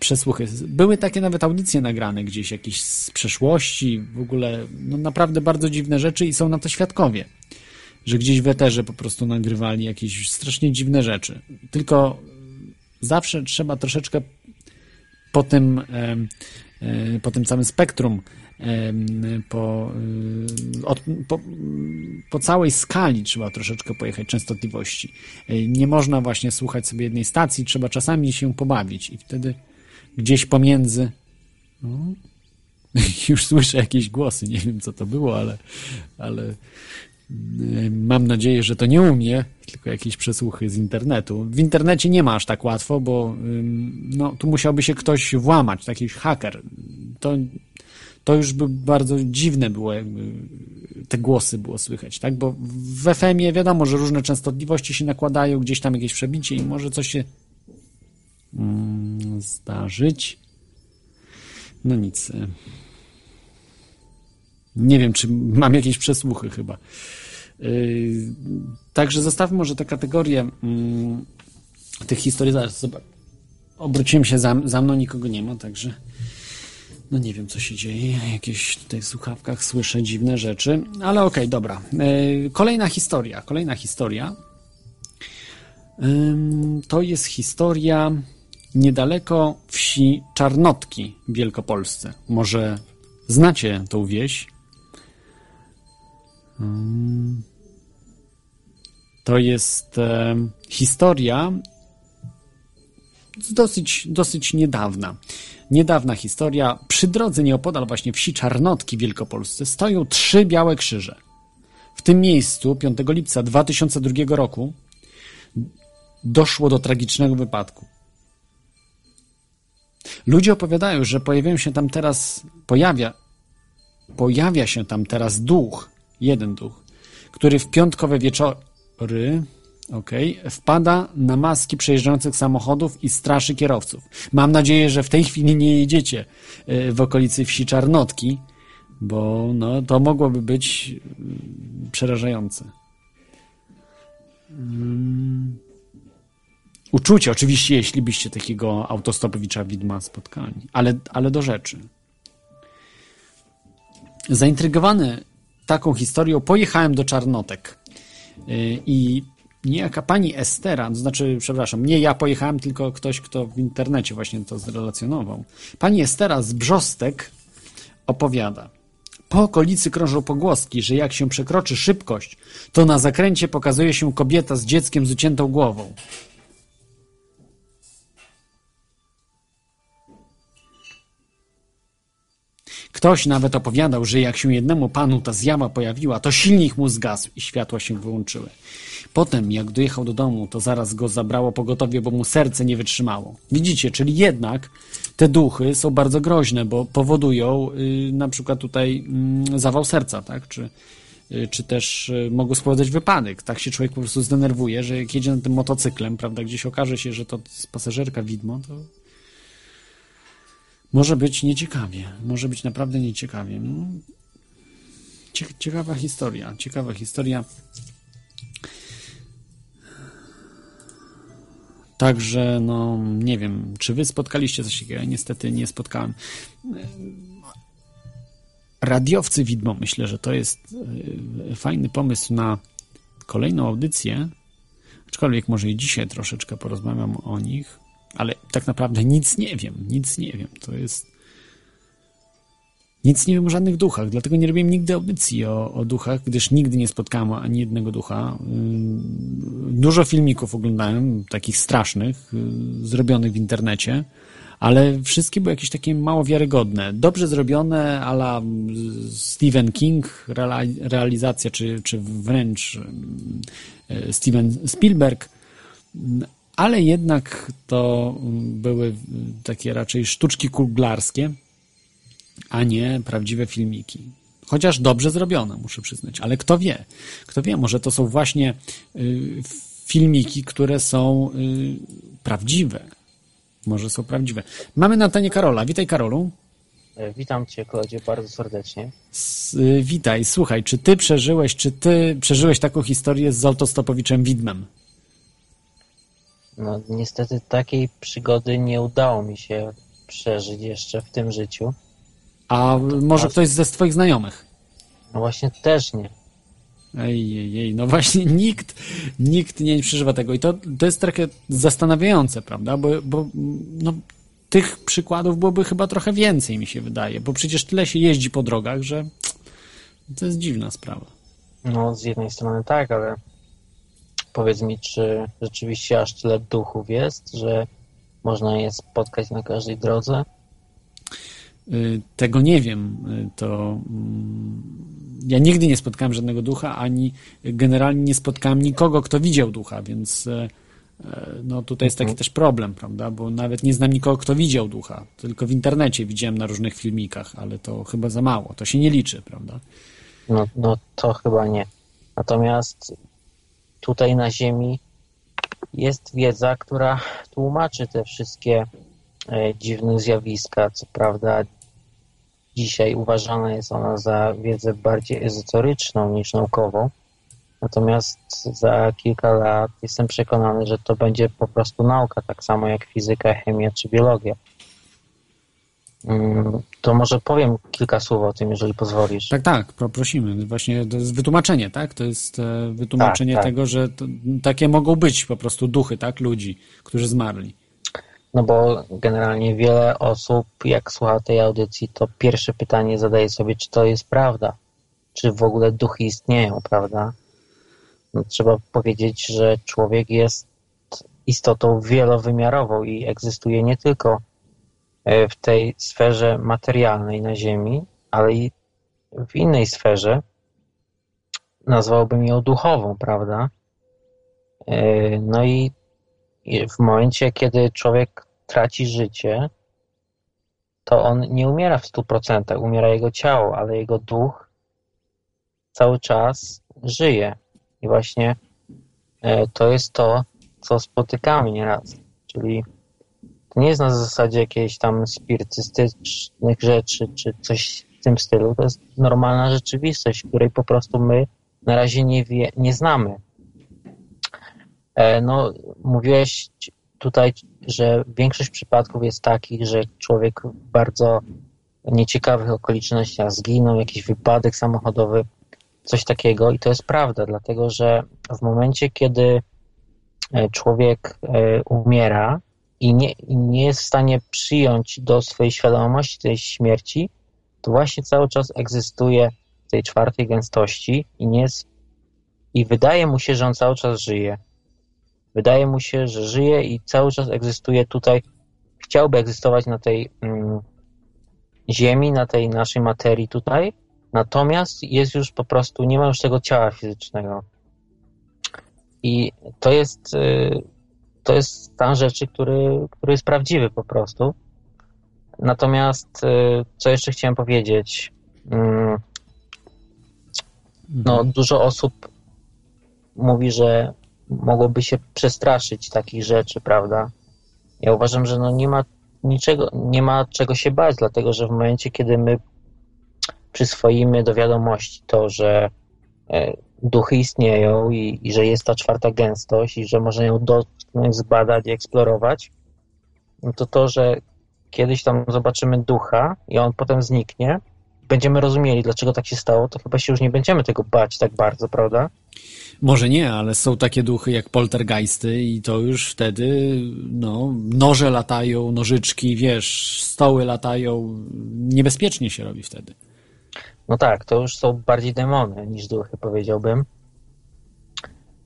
przesłuchy. Były takie nawet audycje nagrane gdzieś, jakieś z przeszłości, w ogóle no naprawdę bardzo dziwne rzeczy i są na to świadkowie, że gdzieś w eterze po prostu nagrywali jakieś strasznie dziwne rzeczy. Tylko zawsze trzeba troszeczkę po tym, po tym całym spektrum, po, od, po, po całej skali trzeba troszeczkę pojechać częstotliwości. Nie można właśnie słuchać sobie jednej stacji, trzeba czasami się pobawić i wtedy gdzieś pomiędzy no, już słyszę jakieś głosy, nie wiem co to było, ale, ale mam nadzieję, że to nie u mnie, tylko jakieś przesłuchy z internetu. W internecie nie ma aż tak łatwo, bo no, tu musiałby się ktoś włamać, taki haker. To to już by bardzo dziwne było, jakby te głosy było słychać, tak? Bo w FM-ie wiadomo, że różne częstotliwości się nakładają, gdzieś tam jakieś przebicie i może coś się mm, zdarzyć. No nic. Nie wiem, czy mam jakieś przesłuchy chyba. Yy, także zostawmy może te kategorie yy, tych historii. Zaraz zobacz. Obróciłem się za, za mną, nikogo nie ma, także no nie wiem, co się dzieje. Jakieś tutaj w słuchawkach słyszę dziwne rzeczy, ale okej, okay, dobra. E, kolejna historia. Kolejna historia. To jest historia niedaleko wsi Czarnotki w Wielkopolsce. Może znacie tą wieś? To jest historia dosyć, dosyć niedawna. Niedawna historia. Przy drodze nieopodal właśnie wsi Czarnotki w Wielkopolsce stoją trzy białe krzyże. W tym miejscu 5 lipca 2002 roku doszło do tragicznego wypadku. Ludzie opowiadają, że pojawiają się tam teraz, pojawia, pojawia się tam teraz duch, jeden duch, który w piątkowe wieczory Okay. Wpada na maski przejeżdżających samochodów i straszy kierowców. Mam nadzieję, że w tej chwili nie jedziecie y, w okolicy wsi Czarnotki, bo no, to mogłoby być y, przerażające. Um, uczucie, oczywiście, jeśli byście takiego autostopowicza widma spotkali, ale, ale do rzeczy. Zaintrygowany taką historią pojechałem do Czarnotek y, i niejaka pani Estera, to znaczy, przepraszam, nie ja pojechałem, tylko ktoś, kto w internecie właśnie to zrelacjonował. Pani Estera z Brzostek opowiada. Po okolicy krążą pogłoski, że jak się przekroczy szybkość, to na zakręcie pokazuje się kobieta z dzieckiem z uciętą głową. Ktoś nawet opowiadał, że jak się jednemu panu ta zjawa pojawiła, to silnik mu zgasł i światła się wyłączyły. Potem, jak dojechał do domu, to zaraz go zabrało pogotowie, bo mu serce nie wytrzymało. Widzicie, czyli jednak te duchy są bardzo groźne, bo powodują y, na przykład tutaj y, zawał serca, tak? Czy, y, czy też y, mogą spowodować wypadek. Tak się człowiek po prostu zdenerwuje, że jak jedzie na tym motocyklem, prawda, gdzieś okaże się, że to jest pasażerka widmo, to może być nieciekawie. Może być naprawdę nieciekawie. No, cie- ciekawa historia. Ciekawa historia. Także, no, nie wiem, czy wy spotkaliście coś takiego? Ja niestety nie spotkałem. Radiowcy widmo, myślę, że to jest e, fajny pomysł na kolejną audycję. Aczkolwiek może i dzisiaj troszeczkę porozmawiam o nich, ale tak naprawdę nic nie wiem, nic nie wiem. To jest. Nic nie wiem o żadnych duchach, dlatego nie robiłem nigdy audycji o, o duchach, gdyż nigdy nie spotkałem ani jednego ducha. Dużo filmików oglądałem, takich strasznych, y, zrobionych w internecie, ale wszystkie były jakieś takie mało wiarygodne. Dobrze zrobione, ala y, Stephen King, realizacja, czy, czy wręcz y, Steven Spielberg, ale jednak to były takie raczej sztuczki kuglarskie, a nie prawdziwe filmiki. Chociaż dobrze zrobione, muszę przyznać. Ale kto wie? Kto wie, może to są właśnie y, filmiki, które są y, prawdziwe. Może są prawdziwe. Mamy na antenie Karola. Witaj, Karolu. E, Witam Cię, Klodzie, bardzo serdecznie. S, y, witaj. Słuchaj, czy ty przeżyłeś, czy ty przeżyłeś taką historię z autostopowiczem Widmem? No, niestety takiej przygody nie udało mi się przeżyć jeszcze w tym życiu. A może ktoś ze twoich znajomych? No właśnie też nie. Ej, ej, ej, no właśnie nikt, nikt nie przeżywa tego i to, to jest trochę zastanawiające, prawda, bo, bo no, tych przykładów byłoby chyba trochę więcej, mi się wydaje, bo przecież tyle się jeździ po drogach, że to jest dziwna sprawa. No, z jednej strony tak, ale powiedz mi, czy rzeczywiście aż tyle duchów jest, że można je spotkać na każdej drodze? Y, Tego nie wiem, y, to mm, ja nigdy nie spotkałem żadnego ducha, ani generalnie nie spotkałem nikogo, kto widział ducha, więc e, no tutaj jest taki Mhm. też problem, prawda, bo nawet nie znam nikogo, kto widział ducha, tylko w internecie widziałem na różnych filmikach, ale to chyba za mało, to się nie liczy, prawda. No, no to chyba nie. Natomiast tutaj na Ziemi jest wiedza, która tłumaczy te wszystkie e, dziwne zjawiska. Co prawda dzisiaj uważana jest ona za wiedzę bardziej ezoteryczną niż naukową. Natomiast za kilka lat jestem przekonany, że to będzie po prostu nauka, tak samo jak fizyka, chemia czy biologia. Mm, To może powiem kilka słów o tym, jeżeli pozwolisz. Tak, tak, pro, prosimy. Właśnie to jest wytłumaczenie, tak? To jest e, wytłumaczenie Tak, tak. tego, że to, takie mogą być po prostu duchy, tak? Ludzi, którzy zmarli. No bo generalnie wiele osób, jak słucha tej audycji, to pierwsze pytanie zadaje sobie, czy to jest prawda, czy w ogóle duchy istnieją, prawda? No, trzeba powiedzieć, że człowiek jest istotą wielowymiarową i egzystuje nie tylko e, w tej sferze materialnej na Ziemi, ale i w innej sferze, nazwałbym ją duchową, prawda? E, No i i w momencie, kiedy człowiek traci życie, to on nie umiera w 100%, umiera jego ciało, ale jego duch cały czas żyje. I właśnie e, to jest to, co spotykamy nieraz. Czyli to nie jest na zasadzie jakiejś tam spirytystycznych rzeczy, czy coś w tym stylu. To jest normalna rzeczywistość, której po prostu my na razie nie, wie, nie znamy. E, No, mówiłeś tutaj, że większość przypadków jest takich, że człowiek w bardzo nieciekawych okolicznościach zginął, jakiś wypadek samochodowy, coś takiego i to jest prawda, dlatego że w momencie, kiedy e, człowiek e, umiera i nie, nie jest w stanie przyjąć do swojej świadomości tej śmierci, to właśnie cały czas egzystuje w tej czwartej gęstości i nie jest, i wydaje mu się, że on cały czas żyje. Wydaje mu się, że żyje i cały czas egzystuje tutaj, chciałby egzystować na tej mm, ziemi, na tej naszej materii tutaj, natomiast jest już po prostu, nie ma już tego ciała fizycznego. I to jest, y, to jest stan rzeczy, który, który jest prawdziwy po prostu. Natomiast, y, co jeszcze chciałem powiedzieć? Mm, No, dużo osób mówi, że mogłoby się przestraszyć takich rzeczy, prawda? Ja uważam, że no nie ma niczego, nie ma czego się bać, dlatego że w momencie, kiedy my przyswoimy do wiadomości to, że e, duchy istnieją i, i że jest ta czwarta gęstość i że można ją dotknąć, zbadać i eksplorować, no to to, że kiedyś tam zobaczymy ducha i on potem zniknie, będziemy rozumieli, dlaczego tak się stało, to chyba się już nie będziemy tego bać tak bardzo, prawda? Może nie, ale są takie duchy jak poltergeisty i to już wtedy, no, noże latają, nożyczki, wiesz, stoły latają, niebezpiecznie się robi wtedy. No tak, to już są bardziej demony niż duchy, powiedziałbym.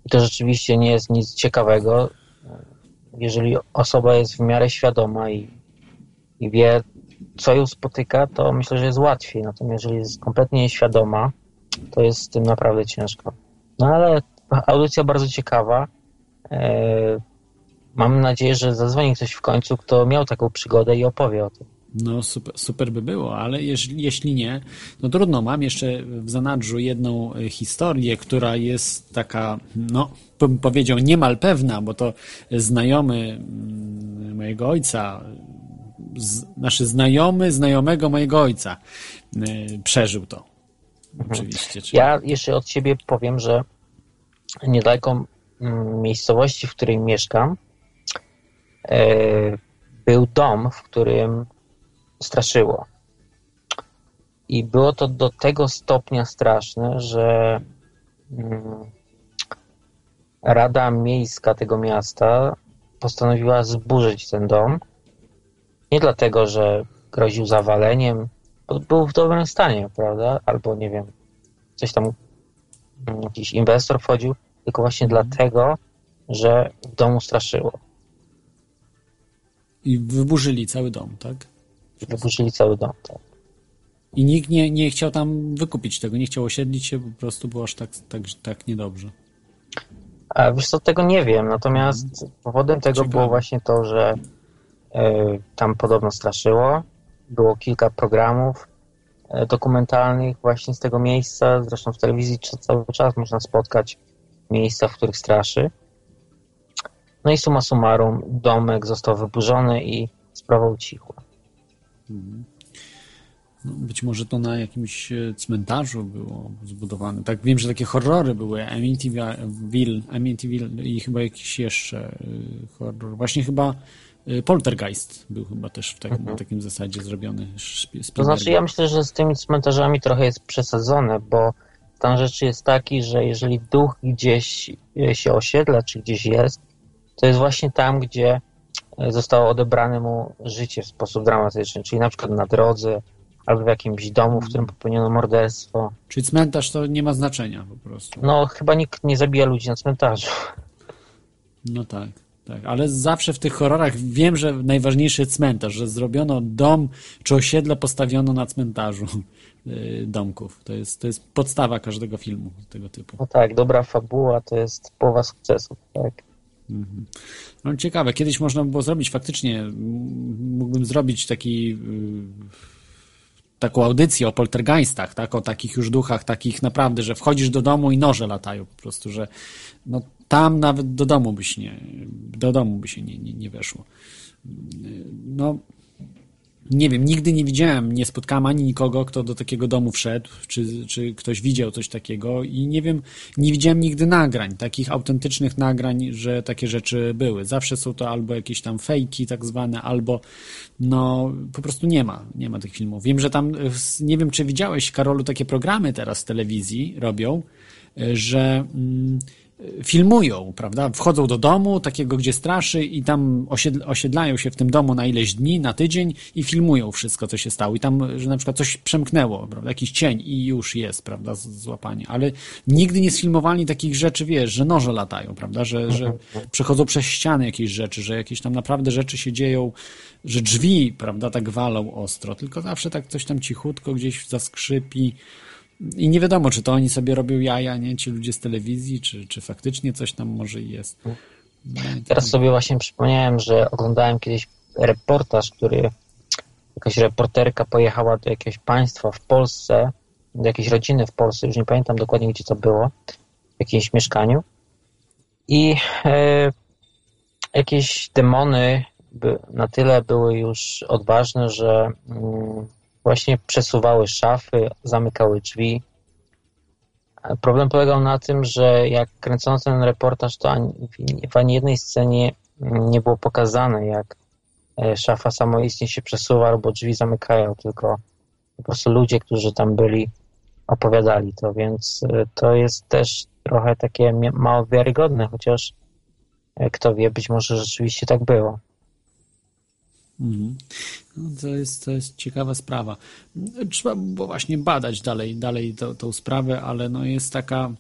I to rzeczywiście nie jest nic ciekawego. Jeżeli osoba jest w miarę świadoma i, i wie, co ją spotyka, to myślę, że jest łatwiej. Natomiast jeżeli jest kompletnie nieświadoma, to jest z tym naprawdę ciężko. No ale audycja bardzo ciekawa. E, Mam nadzieję, że zadzwoni ktoś w końcu, kto miał taką przygodę i opowie o tym. No super, super by było, ale jeśli, jeśli nie, no trudno. Mam jeszcze w zanadrzu jedną y, historię, która jest taka, no bym powiedział niemal pewna, bo to znajomy mm, mojego ojca, z, nasz znajomy znajomego mojego ojca y, przeżył to. Oczywiście. Czyli... Ja jeszcze od siebie powiem, że niedaleko mm, miejscowości, w której mieszkam, e, był dom, w którym straszyło. I było to do tego stopnia straszne, że mm, Rada Miejska tego miasta postanowiła zburzyć ten dom. Nie dlatego, że groził zawaleniem, był w dobrym stanie, prawda? Albo nie wiem, coś tam, mm, jakiś inwestor wchodził, tylko właśnie dlatego, że w domu straszyło. I wyburzyli cały dom, tak? Wyburzyli cały dom, tak. I nikt nie, nie chciał tam wykupić tego, nie chciał osiedlić się, po prostu było aż tak, tak, tak niedobrze. A wiesz co, tego nie wiem, natomiast powodem tego Ciekawe. było właśnie to, że e, tam podobno straszyło. Było kilka programów e, dokumentalnych właśnie z tego miejsca. Zresztą w telewizji cały czas można spotkać miejsca, w których straszy. No i summa summarum, domek został wyburzony i sprawa ucichła. No, być może to na jakimś e, cmentarzu było zbudowane. Tak wiem, że takie horrory były. Amityville, Amityville i chyba jakiś jeszcze y, horror. Właśnie chyba Poltergeist był chyba też w takim, na takim zasadzie zrobiony. To znaczy, ja myślę, że z tymi cmentarzami trochę jest przesadzone, bo stan rzeczy jest taki, że jeżeli duch gdzieś e, się osiedla, czy gdzieś jest, to jest właśnie tam, gdzie e, zostało odebrane mu życie w sposób dramatyczny, czyli na przykład na drodze, albo w jakimś domu, w którym popełniono morderstwo. Czyli cmentarz to nie ma znaczenia po prostu. No, chyba nikt nie zabija ludzi na cmentarzu. No tak, tak. Ale zawsze w tych horrorach wiem, że najważniejszy cmentarz, że zrobiono dom czy osiedle postawiono na cmentarzu y, domków. To jest, to jest podstawa każdego filmu tego typu. No tak, dobra fabuła to jest połowa sukcesu, tak. No ciekawe, kiedyś można by było zrobić faktycznie, mógłbym zrobić taki y, taką audycję o poltergeistach, tak? o takich już duchach, takich naprawdę, że wchodzisz do domu i noże latają po prostu, że no, tam nawet do domu byś nie, do domu by się nie, nie, nie weszło. No, nie wiem, nigdy nie widziałem, nie spotkałem ani nikogo, kto do takiego domu wszedł, czy, czy ktoś widział coś takiego i nie wiem, nie widziałem nigdy nagrań, takich autentycznych nagrań, że takie rzeczy były. Zawsze są to albo jakieś tam fejki tak zwane, albo no po prostu nie ma, nie ma tych filmów. Wiem, że tam, nie wiem czy widziałeś Karolu, takie programy teraz w telewizji robią, że mm, filmują, prawda? Wchodzą do domu takiego, gdzie straszy i tam osiedl- osiedlają się w tym domu na ileś dni, na tydzień i filmują wszystko, co się stało. I tam, że na przykład coś przemknęło, prawda? Jakiś cień i już jest, prawda? Złapanie. Ale nigdy nie sfilmowali takich rzeczy, wiesz, że noże latają, prawda? Że, że przechodzą przez ściany jakieś rzeczy, że jakieś tam naprawdę rzeczy się dzieją, że drzwi, prawda, tak walą ostro, tylko zawsze tak coś tam cichutko gdzieś zaskrzypi. I nie wiadomo, czy to oni sobie robią jaja, nie? Ci ludzie z telewizji, czy, czy faktycznie coś tam może i jest. No, i Teraz tak- sobie właśnie przypomniałem, że oglądałem kiedyś reportaż, który jakaś reporterka pojechała do jakiegoś państwa w Polsce, do jakiejś rodziny w Polsce, już nie pamiętam dokładnie gdzie to było, w jakimś mieszkaniu i e, jakieś demony by, na tyle były już odważne, że mm, właśnie przesuwały szafy, zamykały drzwi. Problem polegał na tym, że jak kręcono ten reportaż, to ani, w ani jednej scenie nie było pokazane, jak e, szafa samoistnie się przesuwa albo drzwi zamykają, tylko po prostu ludzie, którzy tam byli, opowiadali to, więc e, to jest też trochę takie mało wiarygodne, chociaż e, kto wie, być może rzeczywiście tak było. To, jest, to jest ciekawa sprawa. Trzeba było właśnie badać dalej, dalej tą, tą sprawę, ale no jest taka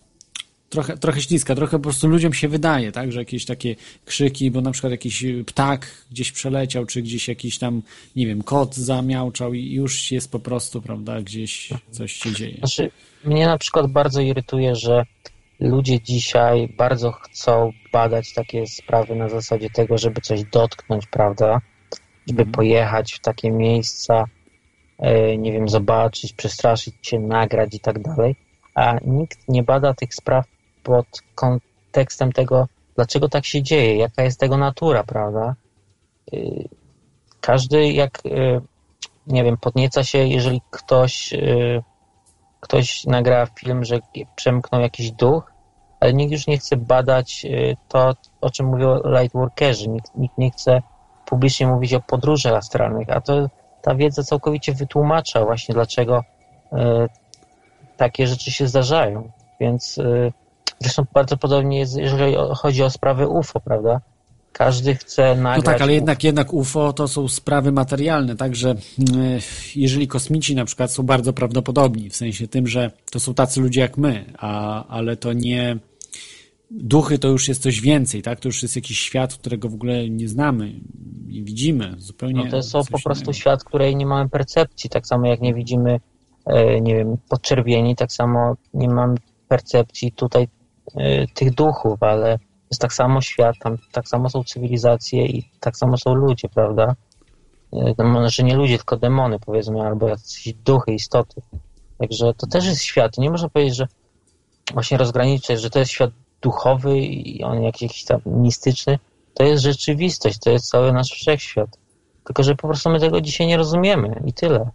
trochę, trochę śliska, trochę po prostu ludziom się wydaje, tak, że jakieś takie krzyki, bo na przykład jakiś ptak gdzieś przeleciał, czy gdzieś jakiś tam, nie wiem, kot zamiałczał i już jest po prostu, prawda, gdzieś coś się dzieje. Znaczy, mnie na przykład bardzo irytuje, że ludzie dzisiaj bardzo chcą badać takie sprawy na zasadzie tego, żeby coś dotknąć, prawda? Żeby pojechać w takie miejsca, e, nie wiem, zobaczyć, przestraszyć się, nagrać i tak dalej, a nikt nie bada tych spraw pod kontekstem tego, dlaczego tak się dzieje, jaka jest tego natura, prawda? Y, Każdy jak, y, nie wiem, podnieca się, jeżeli ktoś ktoś nagra film, że przemknął jakiś duch, ale nikt już nie chce badać to, o czym mówią lightworkerzy. Nikt, nikt nie chce publicznie mówić o podróżach astralnych, a to ta wiedza całkowicie wytłumacza właśnie, dlaczego y, takie rzeczy się zdarzają. Więc y, zresztą bardzo podobnie jest, jeżeli chodzi o sprawy UFO, prawda? Każdy chce No nagrać... tak, ale jednak, jednak UFO to są sprawy materialne, także mm, jeżeli kosmici na przykład są bardzo prawdopodobni, w sensie tym, że to są tacy ludzie jak my, a, ale to nie duchy to już jest coś więcej, tak? To już jest jakiś świat, którego w ogóle nie znamy, nie widzimy, zupełnie No to są coś po prostu innego. świat, której nie mamy percepcji. Tak samo jak nie widzimy, e, nie wiem, podczerwieni, tak samo nie mam percepcji tutaj e, tych duchów, ale jest tak samo świat, tam tak samo są cywilizacje i tak samo są ludzie, prawda? E, No, może nie ludzie, tylko demony, powiedzmy, albo jakieś duchy, istoty. Także to też jest świat. Nie można powiedzieć, że właśnie rozgraniczyć, że to jest świat duchowy i on jakiś, tam mistyczny. To jest rzeczywistość, to jest cały nasz wszechświat. Tylko, że po prostu my tego dzisiaj nie rozumiemy i tyle.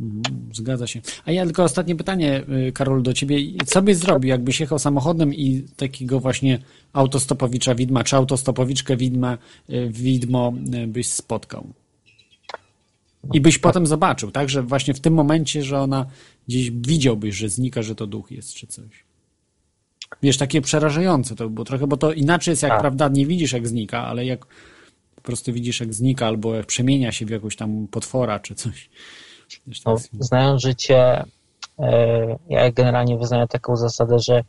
Mhm, Zgadza się. A ja tylko ostatnie pytanie, y, Karol, do ciebie. Co byś zrobił, jakbyś jechał samochodem i takiego właśnie autostopowicza widma, czy autostopowiczkę widma, y, widmo y, byś spotkał? I byś potem zobaczył, tak, że właśnie w tym momencie, że ona gdzieś widziałbyś, że znika, że to duch jest, czy coś. Wiesz, takie przerażające to było trochę, bo to inaczej jest, jak Tak. prawda nie widzisz, jak znika, ale jak po prostu widzisz, jak znika, albo jak przemienia się w jakąś tam potwora, czy coś. Wiesz, No, jest- znając życie, e, ja generalnie wyznaję taką zasadę, że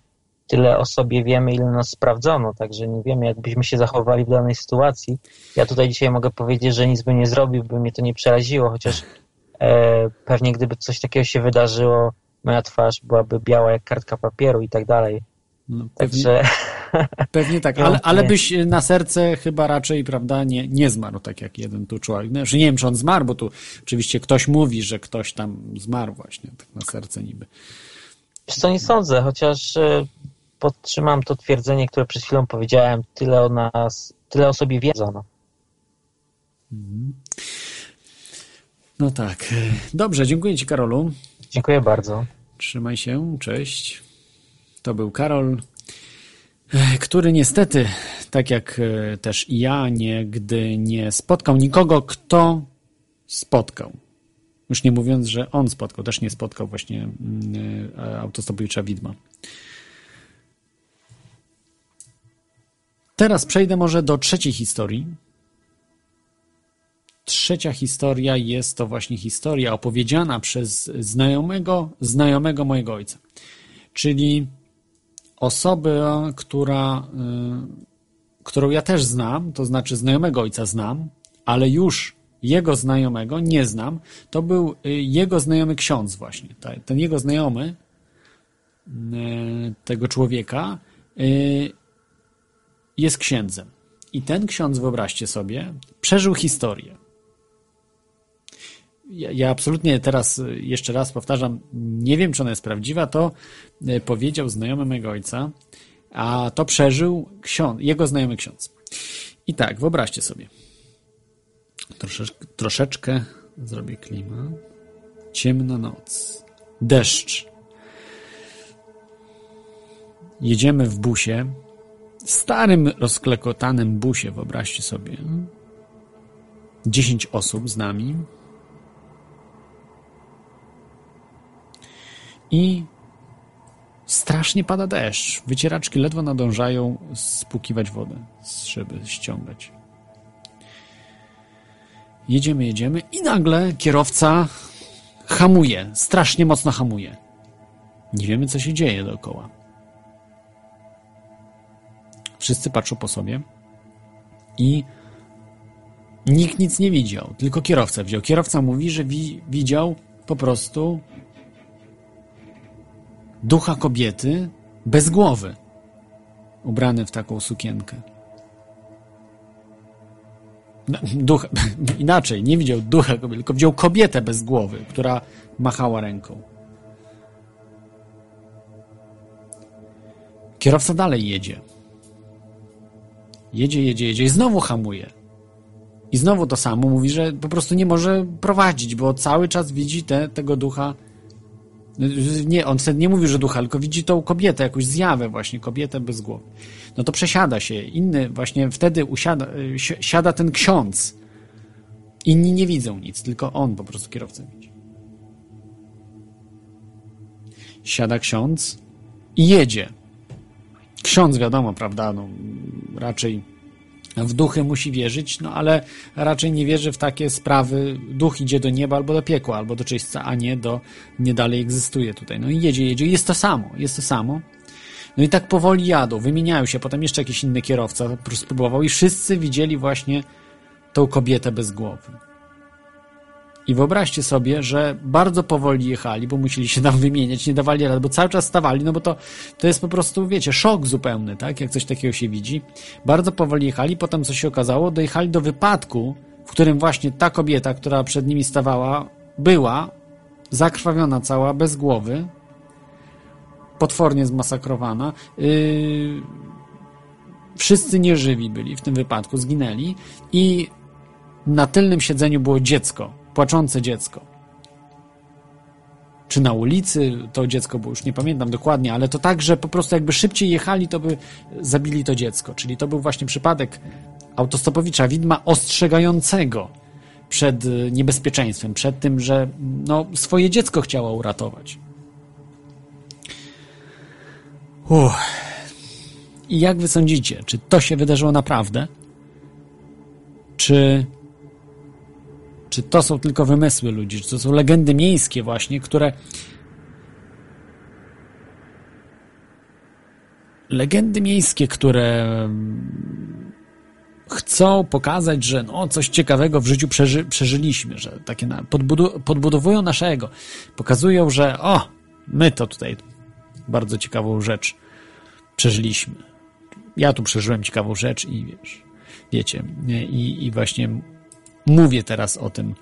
tyle o sobie wiemy, ile nas sprawdzono, także nie wiemy, jakbyśmy się zachowali w danej sytuacji. Ja tutaj dzisiaj mogę powiedzieć, że nic bym nie zrobił, by mnie to nie przeraziło, chociaż e, pewnie gdyby coś takiego się wydarzyło, moja twarz byłaby biała jak kartka papieru i tak dalej. No, pewnie, Także pewnie tak, No, ale, ale byś na serce chyba raczej, prawda, nie, nie zmarł, tak jak jeden tu człowiek. Znaczy, nie wiem, czy on zmarł, bo tu oczywiście ktoś mówi, że ktoś tam zmarł właśnie, tak na serce niby. Wiesz co, nie sądzę, chociaż e, podtrzymam to twierdzenie, które przed chwilą powiedziałem, tyle o nas, tyle o sobie wiedzono. No tak. Dobrze, dziękuję Ci, Karolu. Dziękuję bardzo. Trzymaj się, cześć. To był Karol, e, który niestety, tak jak e, też i ja, nigdy nie spotkał nikogo, kto spotkał. Już nie mówiąc, że on spotkał, też nie spotkał właśnie mm, e, autostopowicza widma. Teraz przejdę może do trzeciej historii. Trzecia historia jest to właśnie historia opowiedziana przez znajomego, znajomego mojego ojca. Czyli osoby, która, y, którą ja też znam, to znaczy znajomego ojca znam, ale już jego znajomego nie znam. To był y, jego znajomy ksiądz właśnie. Ten jego znajomy y, tego człowieka jest księdzem. I ten ksiądz, wyobraźcie sobie, przeżył historię. Ja, ja absolutnie teraz y, jeszcze raz powtarzam, nie wiem, czy ona jest prawdziwa. To y, powiedział znajomy mego ojca, a to przeżył ksiądz, jego znajomy ksiądz. I tak, wyobraźcie sobie. Troszeczkę, troszeczkę zrobię klimat. Ciemna noc. Deszcz. Jedziemy w busie. Starym, rozklekotanym busie, wyobraźcie sobie. Dziesięć osób z nami. I strasznie pada deszcz. Wycieraczki ledwo nadążają spłukiwać wodę szyby, ściągać. Jedziemy, jedziemy i nagle kierowca hamuje, strasznie mocno hamuje. Nie wiemy, co się dzieje dookoła. Wszyscy patrzą po sobie i nikt nic nie widział, tylko kierowca widział. Kierowca mówi, że wi widział po prostu ducha kobiety bez głowy, ubrany w taką sukienkę. No, Duch, inaczej, nie widział ducha kobiety, tylko widział kobietę bez głowy, która machała ręką. Kierowca dalej jedzie. Jedzie, jedzie, jedzie i znowu hamuje. I znowu to samo mówi, że po prostu nie może prowadzić, bo cały czas widzi te, tego ducha. Nie, on wtedy nie mówi, że ducha, tylko widzi tą kobietę, jakąś zjawę właśnie, kobietę bez głowy. No to przesiada się. Inny właśnie wtedy usiada, si- siada ten ksiądz. Inni nie widzą nic, tylko on po prostu kierowca widzi. Siada ksiądz i jedzie. Ksiądz wiadomo, prawda, no, raczej w duchy musi wierzyć, no ale raczej nie wierzy w takie sprawy. Duch idzie do nieba albo do piekła, albo do czyśćca, a nie do, nie dalej egzystuje tutaj. No i jedzie, jedzie. Jest to samo, jest to samo. No i tak powoli jadą, wymieniają się, potem jeszcze jakiś inny kierowca spróbował i wszyscy widzieli właśnie tą kobietę bez głowy. I wyobraźcie sobie, że bardzo powoli jechali, bo musieli się tam wymieniać, nie dawali rady, bo cały czas stawali, no bo to, to jest po prostu, wiecie, szok zupełny, tak, jak coś takiego się widzi. Bardzo powoli jechali, potem co się okazało, dojechali do wypadku, w którym właśnie ta kobieta, która przed nimi stawała, była zakrwawiona cała, bez głowy, potwornie zmasakrowana. Yy, wszyscy nieżywi byli w tym wypadku, zginęli i na tylnym siedzeniu było dziecko, płaczące dziecko. Czy na ulicy to dziecko było, już nie pamiętam dokładnie, ale to tak, że po prostu jakby szybciej jechali, to by zabili to dziecko. Czyli to był właśnie przypadek autostopowicza, widma ostrzegającego przed y, niebezpieczeństwem, przed tym, że no, swoje dziecko chciała uratować. Uff. I jak wy sądzicie, czy to się wydarzyło naprawdę? Czy, czy to są tylko wymysły ludzi? Czy to są legendy miejskie właśnie, które legendy miejskie, które mm, chcą pokazać, że no, coś ciekawego w życiu przeży, przeżyliśmy, że takie na, podbudu, podbudowują naszego, pokazują, że o, my to tutaj bardzo ciekawą rzecz przeżyliśmy. Ja tu przeżyłem ciekawą rzecz i wiesz, wiecie, i, i właśnie mówię teraz o tym,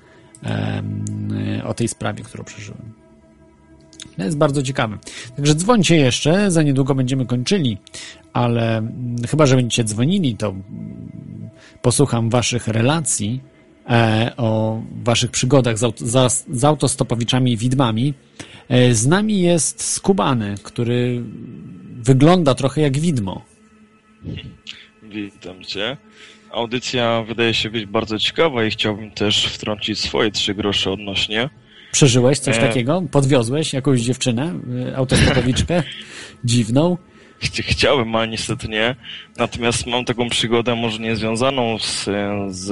o tej sprawie, którą przeżyłem. To jest bardzo ciekawe. Także dzwońcie jeszcze, za niedługo będziemy kończyli, ale mm, chyba, że będziecie dzwonili, to mm, posłucham waszych relacji e, o waszych przygodach z autostopowiczami i widmami. E, z nami jest Skubany, który wygląda trochę jak widmo. Witam Cię. Audycja wydaje się być bardzo ciekawa i chciałbym też wtrącić swoje trzy grosze odnośnie. Przeżyłeś coś E. takiego? Podwiozłeś jakąś dziewczynę, y, autostopowiczkę dziwną? Chci- Chciałem, ale niestety nie. Natomiast mam taką przygodę, może nie związaną z, z,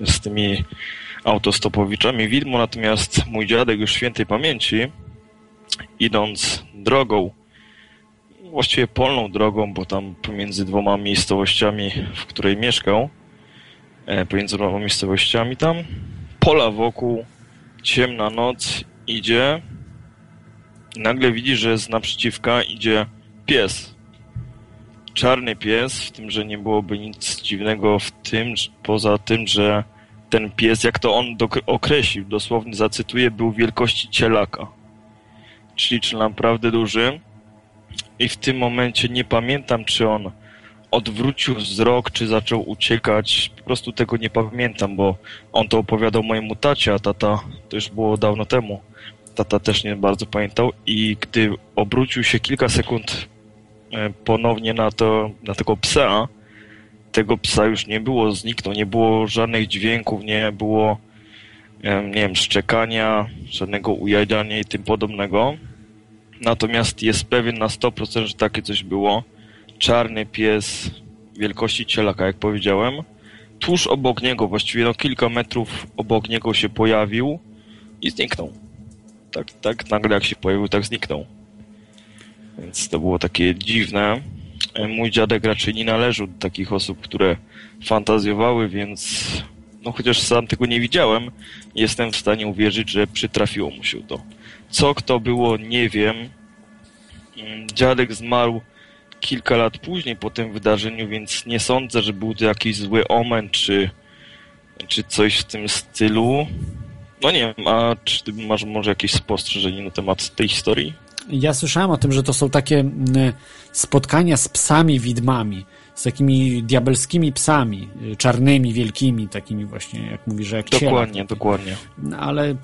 z tymi autostopowiczami widmo, natomiast mój dziadek już świętej pamięci, idąc drogą, właściwie polną drogą, bo tam pomiędzy dwoma miejscowościami, w której mieszkał, e, pomiędzy dwoma miejscowościami tam, pola wokół, ciemna noc, idzie nagle widzi, że z naprzeciwka idzie pies. Czarny pies, w tym, że nie byłoby nic dziwnego w tym, poza tym, że ten pies, jak to on określił, dosłownie zacytuję, był wielkości cielaka. Czyli, czy naprawdę duży. I w tym momencie nie pamiętam, czy on odwrócił wzrok, czy zaczął uciekać. Po prostu tego nie pamiętam, bo on to opowiadał mojemu tacie, a tata to już było dawno temu. Tata też nie bardzo pamiętał i gdy obrócił się kilka sekund e, ponownie na, to, na tego psa, tego psa już nie było, zniknął, nie było żadnych dźwięków, nie było nie wiem, szczekania, żadnego ujadania i tym podobnego. Natomiast jest pewien na 100%, że takie coś było. Czarny pies wielkości cielaka, jak powiedziałem. Tuż obok niego, właściwie no kilka metrów obok niego się pojawił i zniknął. Tak, tak nagle jak się pojawił, tak zniknął. Więc to było takie dziwne. E, Mój dziadek raczej nie należał do takich osób, które fantazjowały, więc no chociaż sam tego nie widziałem, jestem w stanie uwierzyć, że przytrafiło mu się to. Co kto było, nie wiem. Mm, Dziadek zmarł kilka lat później po tym wydarzeniu, więc nie sądzę, że był to jakiś zły omen, czy, czy coś w tym stylu. No nie wiem, a czy ty masz może jakieś spostrzeżenie na temat tej historii? Ja słyszałem o tym, że to są takie mm, spotkania z psami widmami, z takimi diabelskimi psami, y, czarnymi, wielkimi, takimi właśnie, jak mówi, że jak Dokładnie, dokładnie. No, ale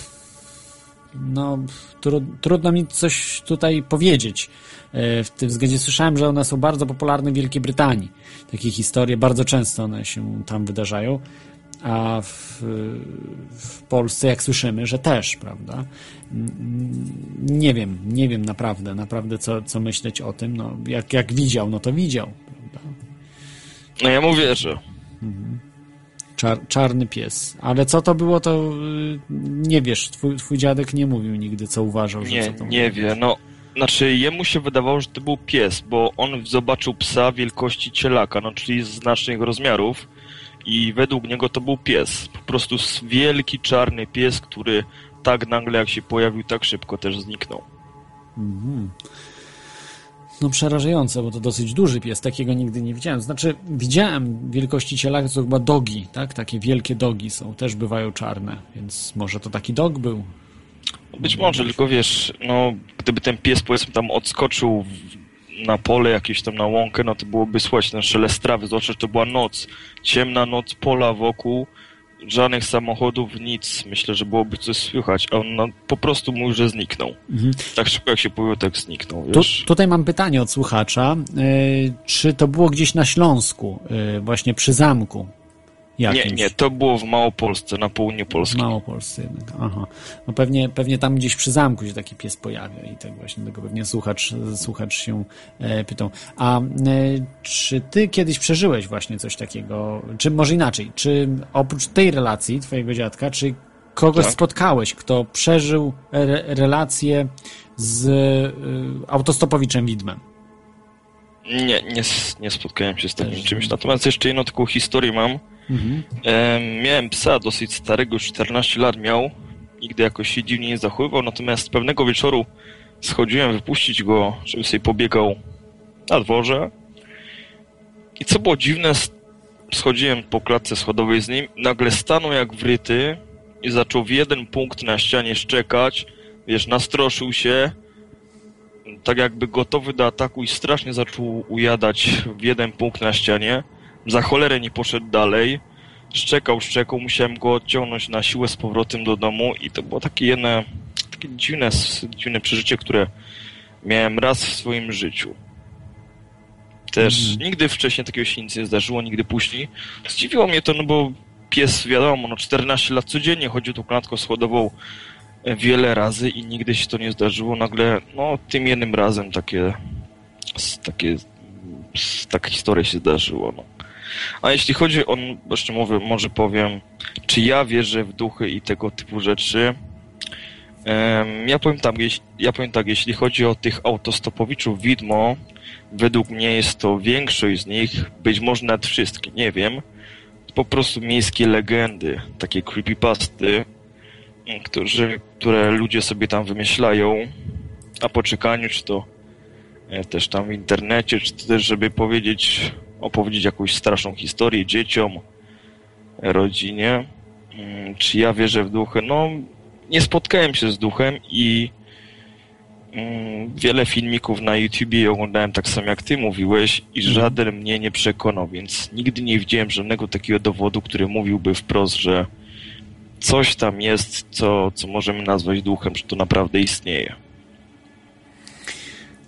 no, tru, trudno mi coś tutaj powiedzieć. E, W tym względzie słyszałem, że one są bardzo popularne w Wielkiej Brytanii. Takie historie, bardzo często one się tam wydarzają. A w, w Polsce, jak słyszymy, że też, prawda? Mm, Nie wiem, nie wiem naprawdę, naprawdę co, co myśleć o tym. No, jak, jak widział, no to widział. Prawda? No ja mu wierzę. Czar, czarny pies. Ale co to było, to y, nie wiesz. Twój, twój dziadek nie mówił nigdy, co uważał, że Nie, co to nie wie. No, znaczy jemu się wydawało, że to był pies, bo on zobaczył psa wielkości cielaka, no czyli znacznych rozmiarów i według niego to był pies. Po prostu wielki czarny pies, który tak nagle jak się pojawił, tak szybko też zniknął. Mhm. No przerażające, bo to dosyć duży pies, takiego nigdy nie widziałem. Znaczy, widziałem wielkości cielaka, to chyba dogi, tak? Takie wielkie dogi są, też bywają czarne, więc może to taki dog był. Być może, tylko wiesz, no gdyby ten pies powiedzmy tam odskoczył na pole jakieś tam na łąkę, no to byłoby słychać ten szelest trawy, zwłaszcza, że to była noc, ciemna noc, pola wokół, żadnych samochodów, nic. Myślę, że byłoby coś słychać, a on no, po prostu mówił, że zniknął. Mhm. Tak szybko jak się pojawił, tak zniknął, Tu, tutaj mam pytanie od słuchacza. Y, czy to było gdzieś na Śląsku, y, właśnie przy zamku? Nie, Jakimś? nie, to było w Małopolsce, na południu Polski. W Małopolsce jednak. Aha. No pewnie, pewnie tam gdzieś przy zamku się taki pies pojawia i tak właśnie tego pewnie słuchacz, słuchacz się e, pytał. A e, czy ty kiedyś przeżyłeś właśnie coś takiego? Czy może inaczej, czy oprócz tej relacji twojego dziadka, czy kogoś Tak. spotkałeś, kto przeżył re, relację z e, autostopowiczem widmem? Nie, nie, nie spotkałem się z takim Też czymś. nie. Natomiast jeszcze jedną taką historię mam. Mhm. Em, miałem psa dosyć starego, już 14 lat miał. Nigdy jakoś się dziwnie nie zachowywał, natomiast pewnego wieczoru schodziłem wypuścić go, żeby sobie pobiegał na dworze. I co było dziwne, schodziłem po klatce schodowej z nim, nagle stanął jak wryty i zaczął w jeden punkt na ścianie szczekać. Wiesz, nastroszył się, tak jakby gotowy do ataku i strasznie zaczął ujadać w jeden punkt na ścianie. Za cholerę nie poszedł dalej. Szczekał, szczekał, musiałem go odciągnąć na siłę z powrotem do domu i to było takie jedno, takie dziwne, dziwne przeżycie, które miałem raz w swoim życiu. Też nigdy wcześniej takiego się nic nie zdarzyło, nigdy później. Zdziwiło mnie to, no bo pies, wiadomo, no 14 lat codziennie chodził tą klatką schodową wiele razy i nigdy się to nie zdarzyło. Nagle, no tym jednym razem takie takie, taka historia się zdarzyło. No. A jeśli chodzi o, jeszcze mówię, może powiem, czy ja wierzę w duchy i tego typu rzeczy, Ja powiem, tak, ja powiem tak, jeśli chodzi o tych autostopowiczów widmo, według mnie jest to większość z nich, być może nawet wszystkie, nie wiem, po prostu miejskie legendy, takie creepypasty, którzy, które ludzie sobie tam wymyślają, a po czekaniu, czy to e, też tam w internecie, czy to też, żeby powiedzieć, opowiedzieć jakąś straszną historię dzieciom, rodzinie. Mm, Czy ja wierzę w duchy? No, nie spotkałem się z duchem i mm, wiele filmików na YouTubie oglądałem tak samo jak ty mówiłeś i żaden mnie nie przekonał, więc nigdy nie widziałem żadnego takiego dowodu, który mówiłby wprost, że coś tam jest, co, co możemy nazwać duchem, że to naprawdę istnieje.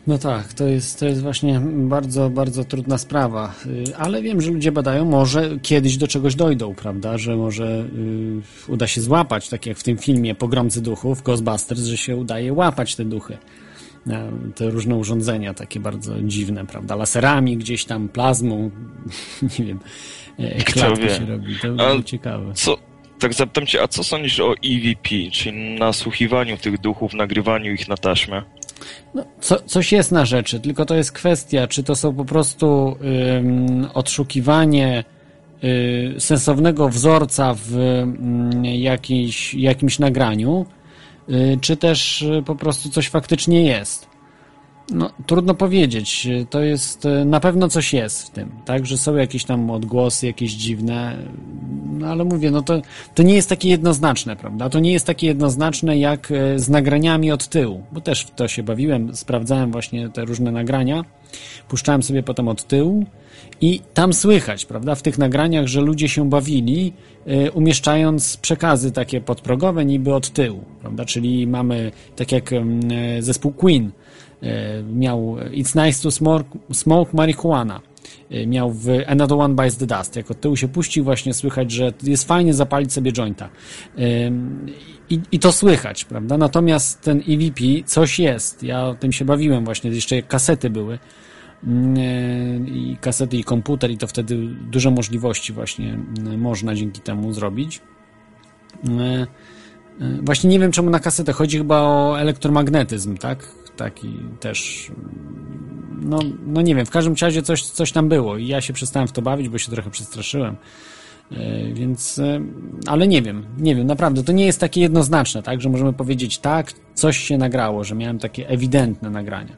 No tak, to jest, to jest właśnie bardzo, bardzo trudna sprawa, Y, ale wiem, że ludzie badają, może kiedyś do czegoś dojdą, prawda, że może y, uda się złapać, tak jak w tym filmie Pogromcy Duchów, Ghostbusters, że się udaje łapać te duchy, E, te różne urządzenia takie bardzo dziwne, prawda, laserami gdzieś tam, plazmą, nie wiem, e, klatki wie. się robi, to było ciekawe. Co, tak zapytam cię, a co sądzisz o EVP, czyli nasłuchiwaniu tych duchów, nagrywaniu ich na taśmę? No, co, coś jest na rzeczy, tylko to jest kwestia, czy to są po prostu ym, odszukiwanie y, sensownego wzorca w jakiejś, jakimś nagraniu, y, czy też y, po prostu coś faktycznie jest. No, trudno powiedzieć. To jest, y, na pewno coś jest w tym, tak, że są jakieś tam odgłosy, jakieś dziwne, no ale mówię, no to, to nie jest takie jednoznaczne, prawda? To nie jest takie jednoznaczne jak e, z nagraniami od tyłu, bo też w to się bawiłem, sprawdzałem właśnie te różne nagrania, puszczałem sobie potem od tyłu i tam słychać, prawda, w tych nagraniach, że ludzie się bawili, e, umieszczając przekazy takie podprogowe niby od tyłu, prawda, czyli mamy, tak jak e, zespół Queen e, miał It's nice to smoke, smoke marijuana, y, miał w Another One Bites the Dust. Jak od tyłu się puścił, właśnie słychać, że jest fajnie zapalić sobie jointa. Ym, I, I to słychać, prawda? Natomiast ten EVP, coś jest. Ja tym się bawiłem właśnie, jeszcze kasety były. Y, I kasety, i komputer, i to wtedy dużo możliwości właśnie y, można dzięki temu zrobić. Właśnie nie wiem, czemu na kasetę chodzi chyba o elektromagnetyzm, tak? Taki też no, no nie wiem, w każdym razie coś, coś tam było i ja się przestałem w to bawić, bo się trochę przestraszyłem. E, Więc, e, ale nie wiem, nie wiem, naprawdę, to nie jest takie jednoznaczne, tak, że możemy powiedzieć tak, coś się nagrało, że miałem takie ewidentne nagrania.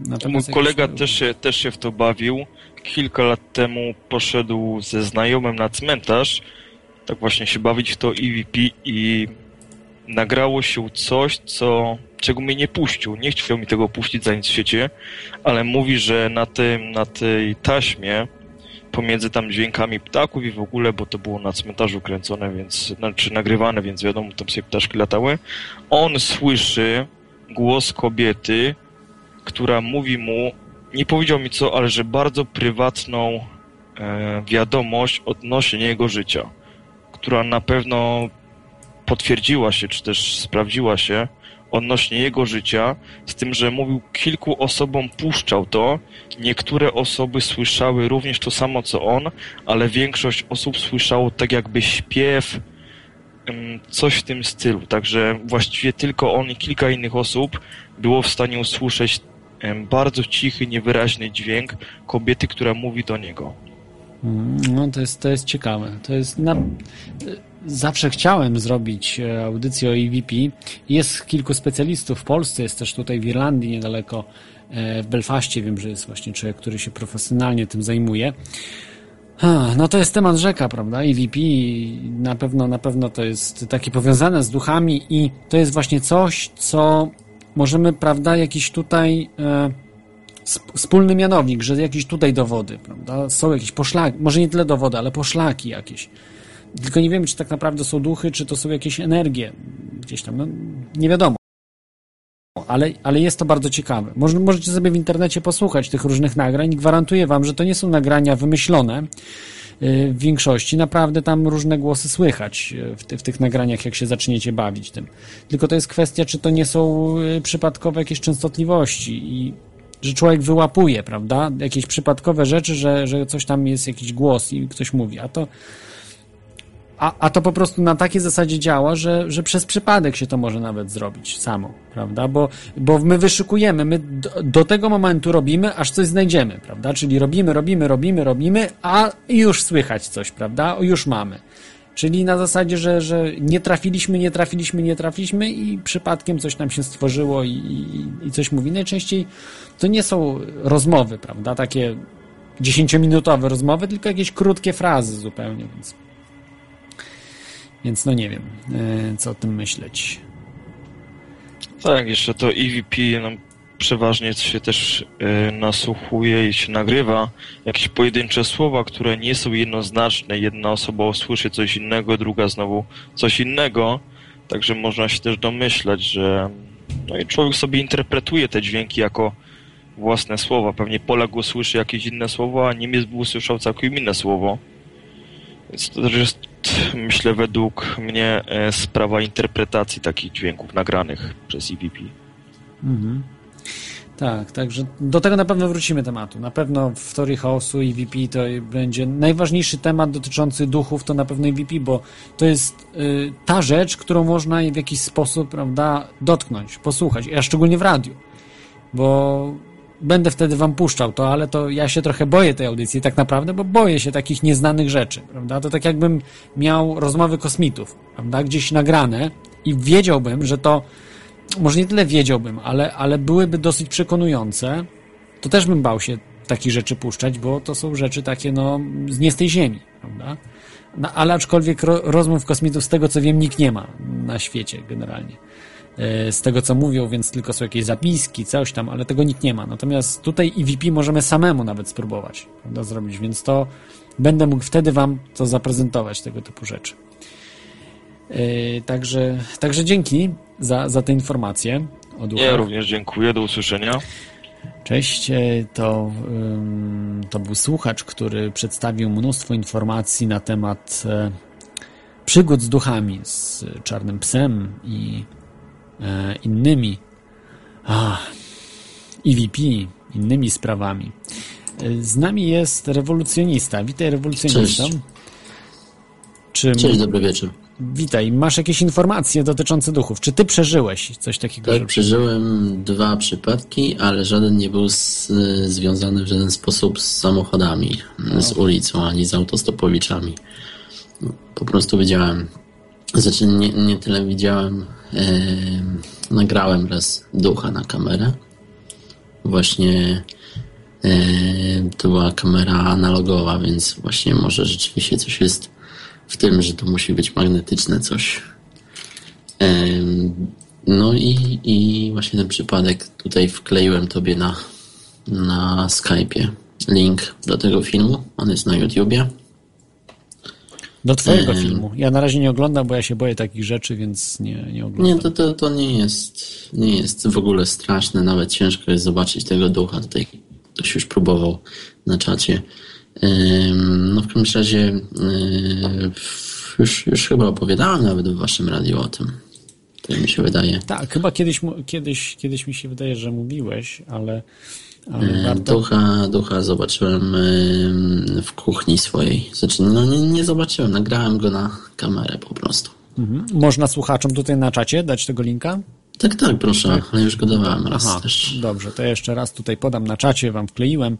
Mój jakieś- kolega też się, też się w to bawił. Kilka lat temu poszedł ze znajomym na cmentarz, tak właśnie się bawić w to EVP i nagrało się coś, co, czego mnie nie puścił. Nie chciał mi tego puścić za nic w świecie, ale mówi, że na, tym, na tej taśmie pomiędzy tam dźwiękami ptaków i w ogóle, bo to było na cmentarzu kręcone, więc, znaczy nagrywane, więc wiadomo, tam sobie ptaszki latały. On słyszy głos kobiety, która mówi mu, nie powiedział mi co, ale że bardzo prywatną e, wiadomość odnośnie jego życia, która na pewno potwierdziła się, czy też sprawdziła się odnośnie jego życia, z tym, że mówił kilku osobom, puszczał to. Niektóre osoby słyszały również to samo co on, ale większość osób słyszało tak jakby śpiew, coś w tym stylu. Także właściwie tylko on i kilka innych osób było w stanie usłyszeć bardzo cichy, niewyraźny dźwięk kobiety, która mówi do niego. Mm, No, to jest, to jest ciekawe. To jest na... Zawsze chciałem zrobić e, audycję o EVP. Jest kilku specjalistów w Polsce, jest też tutaj w Irlandii niedaleko, e, w Belfaście wiem, że jest właśnie człowiek, który się profesjonalnie tym zajmuje. No to jest temat rzeka, prawda? EVP na pewno, na pewno to jest takie powiązane z duchami i to jest właśnie coś, co możemy, prawda, jakiś tutaj e, sp- wspólny mianownik, że jakieś tutaj dowody, prawda? Są jakieś poszlaki, może nie tyle dowody, ale poszlaki jakieś. Tylko nie wiemy, czy tak naprawdę są duchy, czy to są jakieś energie gdzieś tam, no nie wiadomo. Ale, ale jest to bardzo ciekawe. Może, możecie sobie w internecie posłuchać tych różnych nagrań. Gwarantuję wam, że to nie są nagrania wymyślone yy, w większości. Naprawdę tam różne głosy słychać yy, w, ty, w tych nagraniach, jak się zaczniecie bawić tym. Tylko to jest kwestia, czy to nie są yy, przypadkowe jakieś częstotliwości i że człowiek wyłapuje, prawda? Jakieś przypadkowe rzeczy, że, że coś tam jest jakiś głos i ktoś mówi, a to a, a to po prostu na takiej zasadzie działa, że, że przez przypadek się to może nawet zrobić samo, prawda? Bo, bo my wyszukujemy, my do, do tego momentu robimy, aż coś znajdziemy, prawda? Czyli robimy, robimy, robimy, robimy, a już słychać coś, prawda? O, już mamy. Czyli na zasadzie, że, że nie trafiliśmy, nie trafiliśmy, nie trafiliśmy i przypadkiem coś nam się stworzyło i, i, i coś mówi. Najczęściej to nie są rozmowy, prawda? Takie dziesięciominutowe rozmowy, tylko jakieś krótkie frazy zupełnie, więc więc no nie wiem, e, co o tym myśleć. Tak, jeszcze to EVP nam przeważnie się też e, nasłuchuje i się nagrywa jakieś pojedyncze słowa, które nie są jednoznaczne. Jedna osoba usłyszy coś innego, druga znowu coś innego. Także można się też domyślać, że no i człowiek sobie interpretuje te dźwięki jako własne słowa. Pewnie Polak usłyszy jakieś inne słowo, a Niemiec by usłyszał całkiem inne słowo. Więc to też jest, myślę, według mnie e, sprawa interpretacji takich dźwięków nagranych przez EVP. Mhm. Tak, także do tego na pewno wrócimy tematu. Na pewno w teorii chaosu EVP to będzie najważniejszy temat dotyczący duchów, to na pewno EVP, bo to jest y, ta rzecz, którą można w jakiś sposób, prawda, dotknąć, posłuchać, a szczególnie w radiu, bo będę wtedy wam puszczał to, ale to ja się trochę boję tej audycji tak naprawdę, bo boję się takich nieznanych rzeczy, prawda? To tak jakbym miał rozmowy kosmitów, prawda? Gdzieś nagrane i wiedziałbym, że to może nie tyle wiedziałbym, ale, ale byłyby dosyć przekonujące, to też bym bał się takich rzeczy puszczać, bo to są rzeczy takie, no, nie z tej ziemi, prawda? No, ale aczkolwiek ro, rozmów kosmitów, z tego co wiem, nikt nie ma na świecie generalnie. E, z tego co mówią, więc tylko są jakieś zapiski, coś tam, ale tego nikt nie ma. Natomiast tutaj EVP możemy samemu nawet spróbować prawda, zrobić, więc to będę mógł wtedy Wam to zaprezentować, tego typu rzeczy. Yy, także, także dzięki za, za te informacje. Ja również dziękuję, do usłyszenia. Cześć, e, to, to był słuchacz, który przedstawił mnóstwo informacji na temat e, przygód z duchami, z Czarnym Psem i e, innymi a, EVP, innymi sprawami. E, Z nami jest rewolucjonista. Witaj, rewolucjonista. Cześć. Czy, Cześć, dobry wieczór. Witaj, masz jakieś informacje dotyczące duchów? Czy ty przeżyłeś coś takiego? Tak, przeżyłem dwa przypadki, ale żaden nie był z, związany w żaden sposób z samochodami, z ulicą, ani z autostopowiczami. Po prostu widziałem, znaczy nie, nie tyle widziałem, e, nagrałem raz ducha na kamerę. Właśnie to była kamera analogowa, więc właśnie może rzeczywiście coś jest w tym, że to musi być magnetyczne coś. No i, i właśnie ten przypadek tutaj wkleiłem tobie na, na Skype'ie link do tego filmu. On jest na YouTubie. Do twojego Em. filmu. Ja na razie nie oglądam, bo ja się boję takich rzeczy, więc nie, nie oglądam. Nie, to, to, to nie jest nie jest w ogóle straszne, nawet ciężko jest zobaczyć tego ducha. Tutaj ktoś już próbował na czacie. No w każdym razie em, już, już chyba opowiadałem nawet w waszym radiu o tym. Tak mi się wydaje. Tak, chyba kiedyś, kiedyś, kiedyś mi się wydaje, że mówiłeś, ale, E, warto... Ducha, ducha zobaczyłem em, w kuchni swojej. Znaczy, no nie, nie zobaczyłem, nagrałem go na kamerę po prostu. Mhm. Można słuchaczom tutaj na czacie dać tego linka? Tak, tak, proszę, ale już go dawałem raz Aha, też. dobrze, to jeszcze raz tutaj podam na czacie, wam wkleiłem.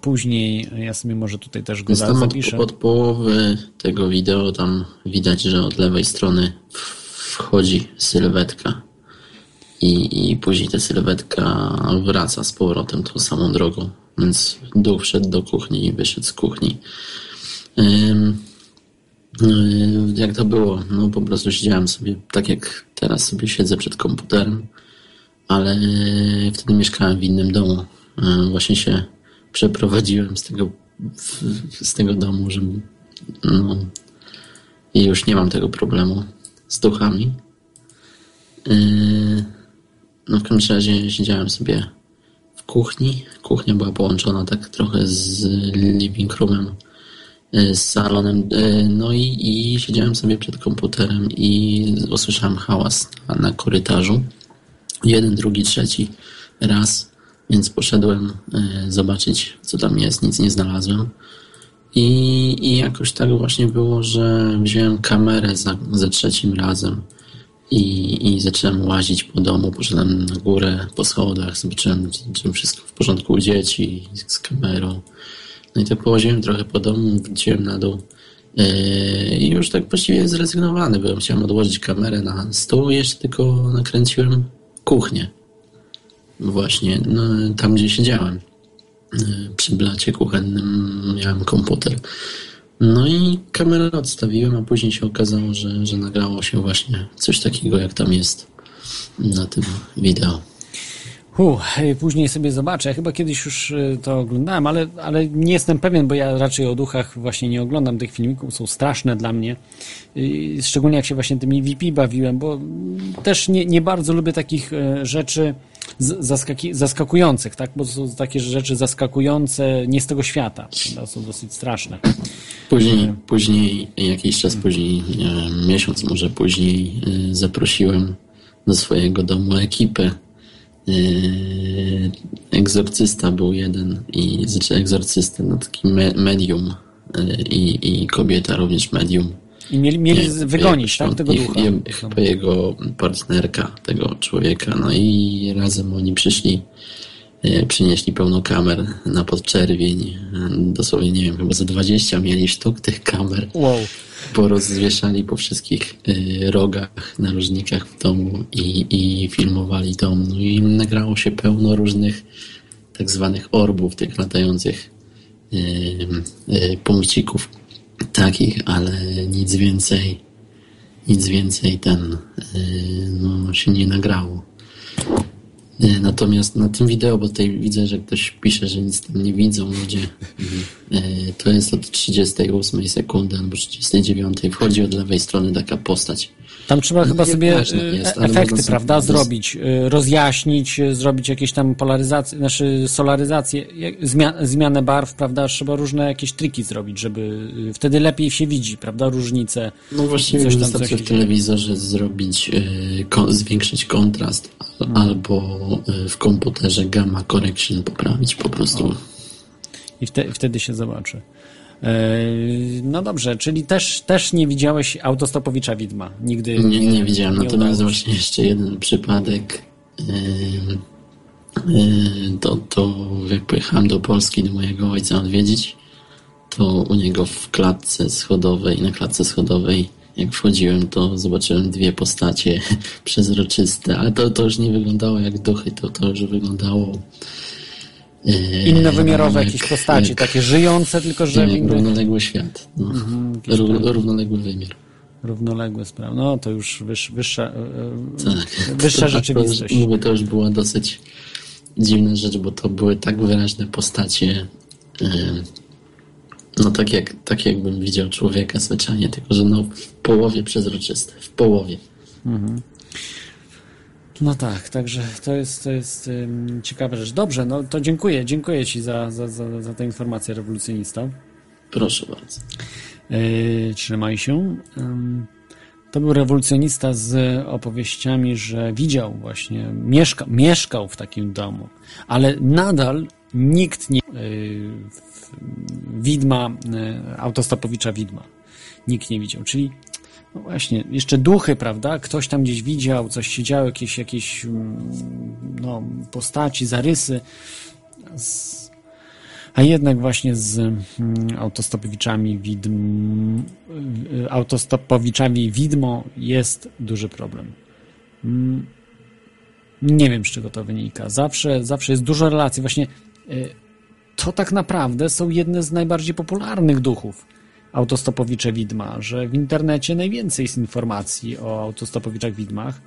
Później ja sobie może tutaj też go Więc za- tam od, zapiszę. od połowy tego wideo tam widać, że od lewej strony wchodzi sylwetka i, i później ta sylwetka wraca z powrotem tą samą drogą. Więc duch wszedł do kuchni i wyszedł z kuchni. Ym, y, jak to było? No po prostu siedziałem sobie tak jak teraz sobie siedzę przed komputerem, ale wtedy mieszkałem w innym domu. Y, Właśnie się przeprowadziłem z tego, z tego domu, że no, już nie mam tego problemu z duchami. Yy, No w każdym razie siedziałem sobie w kuchni. Kuchnia była połączona tak trochę z living roomem, yy, z salonem. Yy, No i, i siedziałem sobie przed komputerem i usłyszałem hałas na, na korytarzu. Jeden, drugi, trzeci raz. Więc poszedłem e, zobaczyć, co tam jest. Nic nie znalazłem. I, I jakoś tak właśnie było, że wziąłem kamerę za, za trzecim razem i, i zacząłem łazić po domu. Poszedłem na górę po schodach, zobaczyłem, czy wszystko w porządku u dzieci z kamerą. No i tak położyłem trochę po domu, wróciłem na dół. Yy, I już tak właściwie zrezygnowany byłem. Chciałem odłożyć kamerę na stół jeszcze tylko nakręciłem kuchnię. Właśnie, no, tam gdzie siedziałem. Yy, Przy blacie kuchennym miałem komputer. No i kamerę odstawiłem, a później się okazało, że, że nagrało się właśnie coś takiego, jak tam jest na tym wideo. Później sobie zobaczę. Ja chyba kiedyś już y, to oglądałem, ale, ale nie jestem pewien, bo ja raczej o duchach właśnie nie oglądam tych filmików. Są straszne dla mnie. Y, Szczególnie jak się właśnie tymi VP bawiłem, bo też nie, nie bardzo lubię takich e, rzeczy zaskaki- zaskakujących, tak? Bo to są takie rzeczy zaskakujące nie z tego świata. prawda? Są dosyć straszne. Później, później jakiś czas później, nie wiem, miesiąc może później, y, zaprosiłem do swojego domu ekipę. Y, Egzorcysta był jeden i znaczy egzorcysta, no taki me, medium i, i kobieta również medium. I mieli, mieli Nie, wygonić, tak? Tego ducha. je- Chyba jego partnerka, tego człowieka. No i razem oni przyszli, e, przynieśli pełno kamer na podczerwień. Dosłownie, nie wiem, chyba za 20 mieli sztuk tych kamer. Wow. Porozwieszali po wszystkich e, rogach, narożnikach w domu i, i filmowali dom. No i nagrało się pełno różnych tak zwanych orbów, tych latających e, punkcików takich, ale nic więcej nic więcej ten y, no, się nie nagrało. Y, Natomiast na tym wideo, bo tutaj widzę, że ktoś pisze, że nic tam nie widzą ludzie, y, to jest od 38 sekundy albo 39. Wchodzi od lewej strony taka postać. Tam trzeba chyba sobie y, jest, efekty, prawda, jest- zrobić, rozjaśnić, zrobić jakieś tam polaryzację, znaczy solaryzację, zmianę barw, prawda, trzeba różne jakieś triki zrobić, żeby wtedy lepiej się widzi, prawda, różnice. No właściwie Coś tam, wystarczy coś w telewizorze zrobić, zwiększyć kontrast. Albo y, w komputerze gamma correction poprawić po prostu. I wte, wtedy się zobaczy. E, No dobrze, czyli też, też nie widziałeś autostopowicza widma? Nigdy Nie, nie widziałem. nie Natomiast właśnie jeszcze jeden przypadek. Yy, yy, to, to jak pojechałem do Polski do mojego ojca odwiedzić, to u niego w klatce schodowej, na klatce schodowej, jak wchodziłem, to zobaczyłem dwie postacie przezroczyste, ale to, to już nie wyglądało jak duchy, to, to już wyglądało. yy, Innowymiarowe jak- jakieś postaci, jak- takie żyjące, tylko że jak innych, równoległy świat. No. jakieś Ró- równoległy wymiar. równoległe sprawy. No to już wyż, wyższa, e, e, Tak. wyższa To- rzeczywistość. To już, mówię, to już była dosyć dziwna rzecz, bo to były tak wyraźne postacie. No tak jak, tak jakbym widział człowieka zwyczajnie, tylko że no w połowie przezroczyste, w połowie. No tak, także to jest, to jest ym, ciekawa rzecz. Dobrze, no to dziękuję, dziękuję Ci za, za, za, za tę informację rewolucjonista. Proszę bardzo. Yy, trzymaj się. Ym, to był rewolucjonista z opowieściami, że widział właśnie, mieszka, mieszkał w takim domu, ale nadal nikt nie. W- widma, yy, autostopowicza widma. Nikt nie widział. Czyli no właśnie, jeszcze duchy, prawda? Ktoś tam gdzieś widział, coś się działo, jakieś, jakieś mm, no, postaci, zarysy. Z, a jednak właśnie z mm, autostopowiczami widm, y, autostopowiczami widmo jest duży problem. Mm, Nie wiem, z czego to wynika. Zawsze, zawsze jest dużo relacji. Właśnie to tak naprawdę są jedne z najbardziej popularnych duchów autostopowicze widma, że w internecie najwięcej jest informacji o autostopowiczach widmach.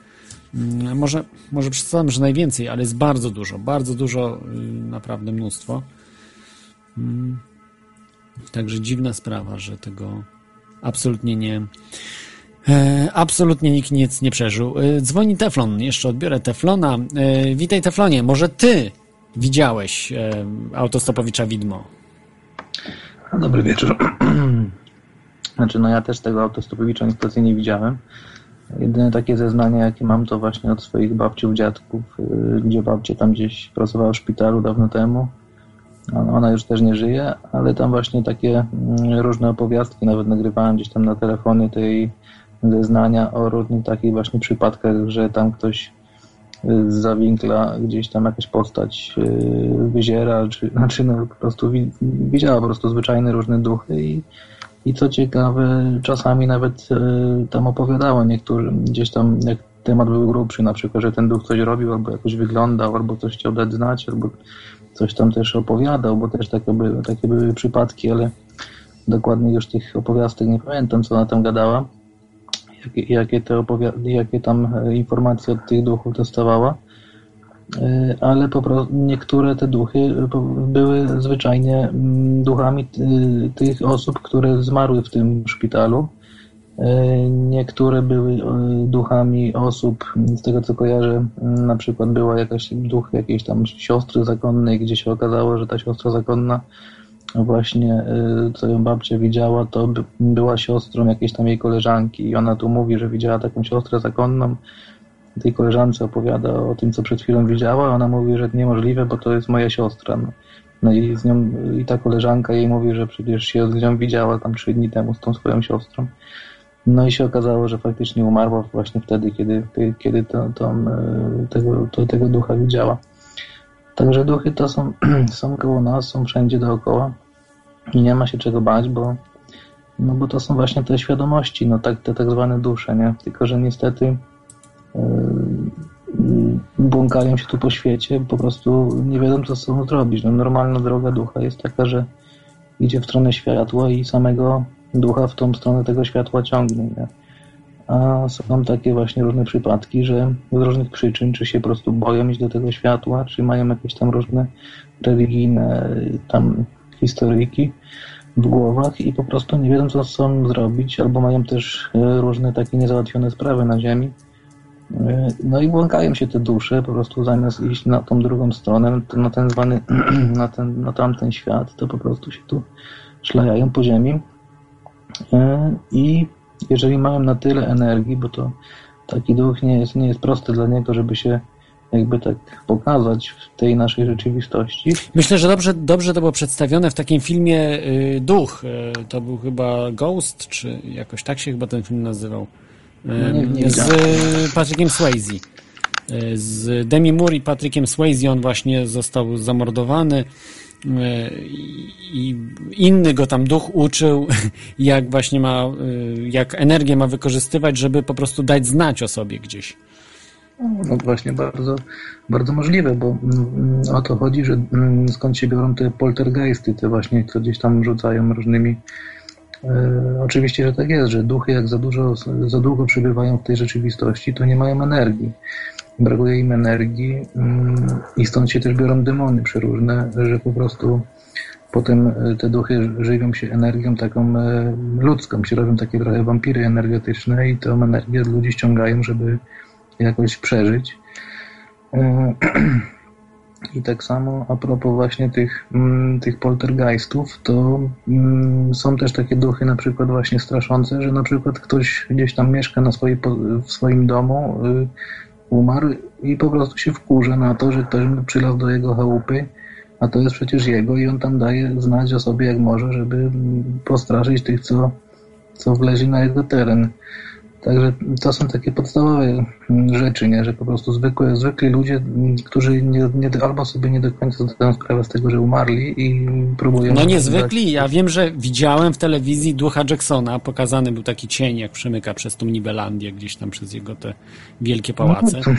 Mm, Może, może przedstawiam, że najwięcej, ale jest bardzo dużo, bardzo dużo, y, naprawdę mnóstwo. Mm, Także dziwna sprawa, że tego absolutnie nie. E, absolutnie nikt nic nie przeżył. E, dzwoni Teflon, jeszcze odbiorę Teflona. E, witaj Teflonie, może ty widziałeś e, autostopowicza widmo? Dobry wieczór. Znaczy, no ja też tego autostopowicza niestety nie widziałem. Jedyne takie zeznania, jakie mam, to właśnie od swoich babciów, dziadków, y, gdzie babcia tam gdzieś pracowała w szpitalu dawno temu. Ona ona już też nie żyje, ale tam właśnie takie mm, różne opowiastki, nawet nagrywałem gdzieś tam na telefonie tej zeznania o różnych takich właśnie przypadkach, że tam ktoś y, z zawinkla gdzieś tam jakaś postać y, wyziera, czy znaczy no po prostu wi- widziała po prostu zwyczajne różne duchy i, i co ciekawe, czasami nawet y, tam opowiadała niektórym, gdzieś tam jak temat był grubszy, na przykład, że ten duch coś robił, albo jakoś wyglądał, albo coś chciał dać znać, albo coś tam też opowiadał, bo też takie były, takie były przypadki, ale dokładnie już tych opowiastek nie pamiętam, co ona tam gadała, jakie, te jakie tam e, informacje od tych duchów dostawała. E, Ale po prostu niektóre te duchy e, były zwyczajnie mm, duchami ty- tych osób, które zmarły w tym szpitalu. Niektóre były duchami osób, z tego co kojarzę, m, na przykład była jakaś duch jakiejś tam siostry zakonnej, gdzie się okazało, że ta siostra zakonna właśnie, e, co ją babcia widziała, to by, była siostrą jakiejś tam jej koleżanki i ona tu mówi, że widziała taką siostrę zakonną. Tej koleżance opowiada o tym, co przed chwilą widziała, ona mówi, że niemożliwe, bo to jest moja siostra. No. No i z nią, i ta koleżanka jej mówi, że przecież się z nią widziała tam trzy dni temu z tą swoją siostrą. No i się okazało, że faktycznie umarła właśnie wtedy, kiedy, kiedy to, to, e, tego, to, tego ducha widziała. Także duchy to są, są koło nas, są wszędzie dookoła i nie ma się czego bać, bo, no bo to są właśnie te świadomości, no tak, te tak zwane dusze, nie? Tylko, że niestety yy, błąkają się tu po świecie, po prostu nie wiedzą, co z sobą zrobić. No, normalna droga ducha jest taka, że idzie w stronę światła i samego ducha w tą stronę tego światła ciągnie. Nie? A są takie właśnie różne przypadki, że z różnych przyczyn, czy się po prostu boją iść do tego światła, czy mają jakieś tam różne religijne tam historyjki w głowach i po prostu nie wiedzą, co sobą zrobić, albo mają też y, różne takie niezałatwione sprawy na ziemi. Y, No i błąkają się te dusze, po prostu zamiast iść na tą drugą stronę, na ten zwany, na, ten, na tamten świat, to po prostu się tu szlajają po ziemi. Y, I jeżeli mają na tyle energii, bo to taki duch nie jest, nie jest prosty dla niego, żeby się jakby tak pokazać w tej naszej rzeczywistości. Myślę, że dobrze, dobrze to było przedstawione w takim filmie y, Duch. Y, to był chyba Ghost, czy jakoś tak się chyba ten film nazywał. Y, No nie- nie z widziałem. Patrickiem Swayze. Y, z Demi Moore i Patrickiem Swayze on właśnie został zamordowany i inny go tam duch uczył, jak właśnie ma, jak energię ma wykorzystywać, żeby po prostu dać znać o sobie gdzieś. No właśnie, bardzo, bardzo możliwe, bo mm, o to chodzi, że mm, skąd się biorą te poltergeisty, te właśnie, co gdzieś tam rzucają różnymi. E, oczywiście, że tak jest, że duchy jak za dużo, za długo przebywają w tej rzeczywistości, to nie mają energii. Brakuje im energii mm, i stąd się też biorą demony przeróżne, że po prostu potem e, te duchy żywią się energią taką e, ludzką, się robią takie trochę wampiry energetyczne i tą energię ludzi ściągają, żeby jakoś przeżyć. E, I tak samo a propos właśnie tych, mm, tych poltergeistów, to mm, są też takie duchy na przykład właśnie straszące, że na przykład ktoś gdzieś tam mieszka na swojej, w swoim domu, y, umarł i po prostu się wkurza na to, że ktoś przylał do jego chałupy, a to jest przecież jego i on tam daje znać o sobie jak może, żeby mm, postraszyć tych, co, co wleźli na jego teren. Także to są takie podstawowe rzeczy, nie? że po prostu zwykłe, zwykli ludzie, którzy nie, nie, albo sobie nie do końca zdają sprawę z tego, że umarli i próbują... No niezwykli. Ja wiem, że widziałem w telewizji ducha Jacksona. Pokazany był taki cień, jak przemyka przez tą Nibelandię, gdzieś tam przez jego te wielkie pałace. No, to,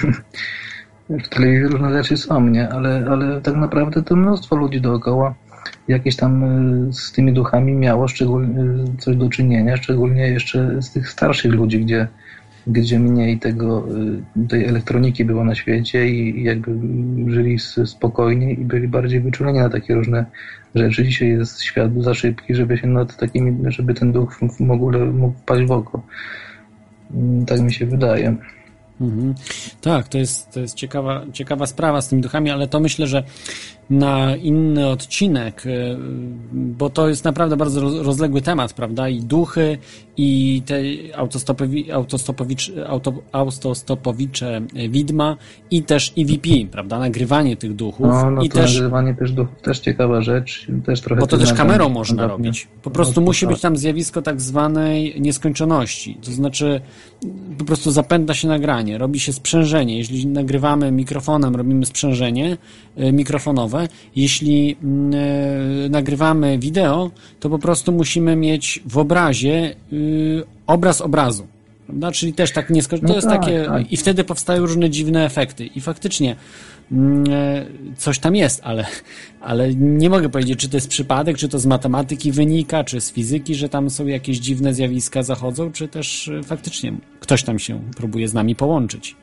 w telewizji różne rzeczy są, nie? Ale, ale tak naprawdę to mnóstwo ludzi dookoła jakieś tam y, z tymi duchami miało szczególnie y, coś do czynienia, szczególnie jeszcze z tych starszych ludzi, gdzie, gdzie mniej tego, y, tej elektroniki było na świecie i jakby żyli spokojnie i byli bardziej wyczuleni na takie różne rzeczy. Dzisiaj jest świat za szybki, żeby się nad takimi, żeby ten duch w ogóle mógł wpaść w oko. Mm, Tak mi się wydaje. Mhm. Tak, to jest, to jest ciekawa, ciekawa sprawa z tymi duchami, ale to myślę, że na inny odcinek, y, bo to jest naprawdę bardzo roz- rozległy temat, prawda? I duchy, i te autostopowi, autostopowicz, auto, autostopowicze widma, i też EVP, prawda? Nagrywanie tych duchów. No, no I to też, nagrywanie też duchów, też ciekawa rzecz. Też trochę bo to też kamerą można robić. Po prostu No, musi tak. być tam zjawisko tak zwanej nieskończoności. To znaczy po prostu zapętla się nagranie, robi się sprzężenie. Jeśli nagrywamy mikrofonem, robimy sprzężenie e, mikrofonowe. Jeśli mm, e, nagrywamy wideo, to po prostu musimy mieć w obrazie y, obraz obrazu. Prawda? Czyli też tak nieskończone. To No jest tak, takie. tak. I wtedy powstają różne dziwne efekty. I faktycznie mm, e, coś tam jest, ale, ale nie mogę powiedzieć, czy to jest przypadek, czy to z matematyki wynika, czy z fizyki, że tam są jakieś dziwne zjawiska zachodzą, czy też e, faktycznie ktoś tam się próbuje z nami połączyć.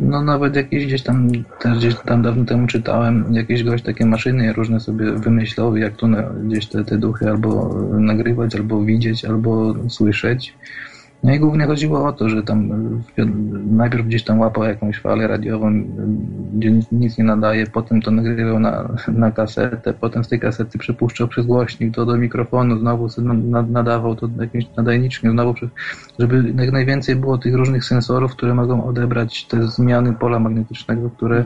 No nawet jakieś gdzieś tam, też gdzieś tam dawno temu czytałem, jakiś gość takie maszyny różne sobie wymyślał, jak tu na, gdzieś te, te duchy albo nagrywać, albo widzieć, albo słyszeć. No i głównie chodziło o to, że tam e, najpierw gdzieś tam łapał jakąś falę radiową, e, gdzie nic- nie nadaje, potem to nagrywał na, na kasetę, potem z tej kasety przepuszczał przez głośnik to do mikrofonu, znowu nadawał to jakimś nadajniczkiem, znowu żeby jak najwięcej było tych różnych sensorów, które mogą odebrać te zmiany pola magnetycznego, które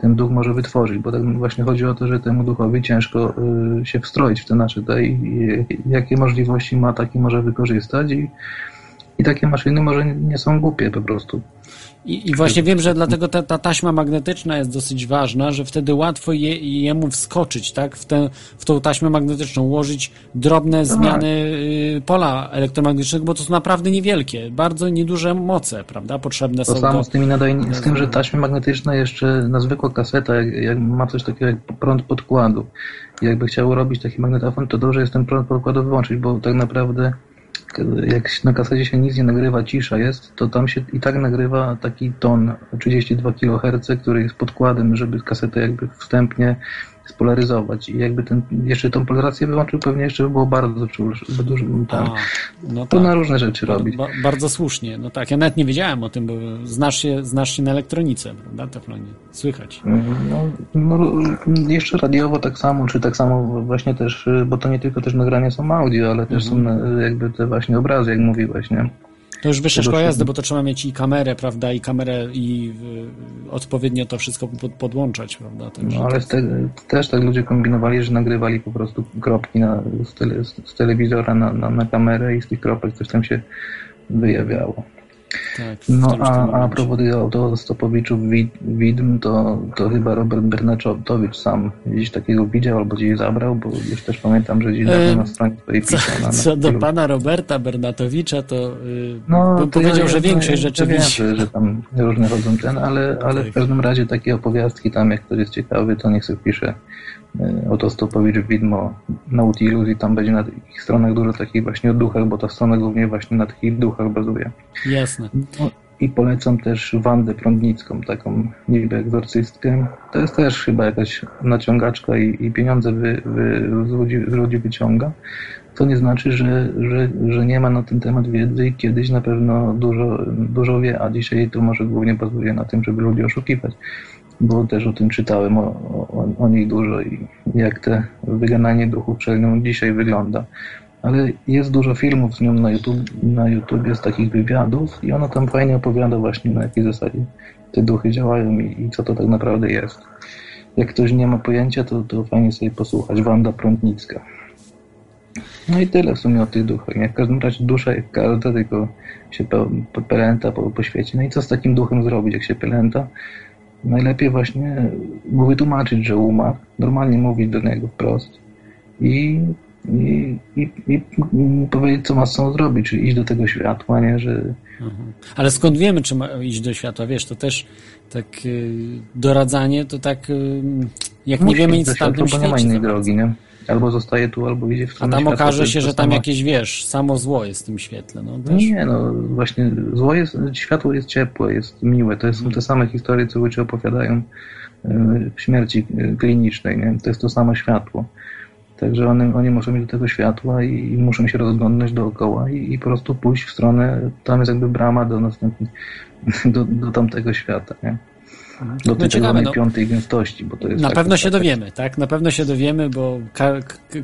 ten duch może wytworzyć, bo tak właśnie chodzi o to, że temu duchowi ciężko y, się wstroić w te nasze i, i jakie możliwości ma, takie może wykorzystać i, i takie maszyny może nie są głupie po prostu. I, I właśnie wiem, że dlatego ta, ta taśma magnetyczna jest dosyć ważna, że wtedy łatwo je, jemu wskoczyć, tak, w, tę, w tą taśmę magnetyczną, ułożyć drobne zmiany y, pola elektromagnetycznego, bo to są naprawdę niewielkie, bardzo nieduże moce, prawda, potrzebne To są samo do... z, tymi z tym, że taśmy magnetyczne jeszcze na zwykła kaseta, jak, jak ma coś takiego jak prąd podkładu. Jakby chciało robić taki magnetofon, to dobrze jest ten prąd podkładu wyłączyć, bo tak naprawdę jak na kasecie się nic nie nagrywa, cisza jest, to tam się i tak nagrywa taki ton 32 kHz, który jest podkładem, żeby kasetę jakby wstępnie spolaryzować. I jakby ten, jeszcze tą polaryzację wyłączył, pewnie jeszcze by było bardzo dużo, tam. A, no To tak. na różne rzeczy robić. Ba, bardzo słusznie, no tak, ja nawet nie wiedziałem o tym, bo znasz się, znasz się na elektronice, prawda, Teflonie, słychać. No, no, jeszcze radiowo tak samo, czy tak samo właśnie też, bo to nie tylko też nagrania są audio, ale też Mhm. są y, jakby te właśnie obrazy, jak mówiłeś, nie? To już wyższa szkoła jazdy, bo to trzeba mieć i kamerę, prawda, i kamerę i y, odpowiednio to wszystko pod, podłączać, prawda, także No ale z te, też tak ludzie kombinowali, że nagrywali po prostu kropki na, z, tele, z telewizora na, na, na kamerę i z tych kropek coś tam się wyjawiało. Tak, No a, a propos tych autostopowiczów wid- widm, to, to chyba Robert Bernaczowicz sam gdzieś takiego widział albo gdzieś zabrał, bo gdzieś też pamiętam, że gdzieś dawno na stronie swojej Co, pisał. na- na co do pana Roberta Bernatowicza, to y, No, to powiedział, ja, że większość ja, rzeczy ja wiem, że, że tam różne chodzą ten, ale, ale Tak. w każdym razie takie opowiastki tam, jak ktoś jest ciekawy, to niech sobie pisze Autostopowicz widmo Nautilus i tam będzie na ich stronach dużo takich właśnie o duchach, bo ta strona głównie właśnie na takich duchach bazuje. Jasne. No, I polecam też Wandę Prądnicką, taką niby egzorcystkę. To jest też chyba jakaś naciągaczka i, i pieniądze wy, wy, z, ludzi, z ludzi wyciąga. To nie znaczy, że, że, że nie ma na ten temat wiedzy i kiedyś na pewno dużo, dużo wie, a dzisiaj to może głównie bazuje na tym, żeby ludzi oszukiwać. Bo też o tym czytałem, o, o, o niej dużo i jak te wygananie duchów przez nią dzisiaj wygląda ale jest dużo filmów z nią na YouTube, na YouTube z takich wywiadów i ona tam fajnie opowiada właśnie na jakiej zasadzie te duchy działają i, i co to tak naprawdę jest. Jak ktoś nie ma pojęcia, to, to fajnie sobie posłuchać. Wanda Prądnicka. No i tyle w sumie o tych duchach. Nie? W każdym razie dusza jak każda, tylko się pe, pe, pelęta po, po świecie. No i co z takim duchem zrobić, jak się pelęta? Najlepiej właśnie mu wytłumaczyć, że umarł, normalnie mówić do niego wprost i i, i, i, powiedzieć, co ma z sobą zrobić, czyli iść do tego światła, nie, że Mhm. Ale skąd wiemy, czy ma iść do światła? Wiesz, to też tak y, doradzanie, to tak jak nie musi wiemy iść nic w tamtym bo nie ma świecie. innej drogi, nie? Albo zostaje tu, albo idzie w A stronę tam światła, to okaże się, że tam jakieś, wiesz, samo zło jest w tym świetle. No, też. nie, no właśnie zło jest, światło jest ciepłe, jest miłe, to są te same historie, co ludzie opowiadają y, w śmierci y, klinicznej, nie? To jest to samo światło. Także one, oni muszą mieć do tego światła i, i muszą się rozglądnąć dookoła i, i po prostu pójść w stronę, tam jest jakby brama do następnej, do, do tamtego świata, nie? Do No tej ciekawe, ciekawe, no. piątej gęstości, bo to jest Na tak- pewno się tak- dowiemy, tak? Na pewno się dowiemy, bo ka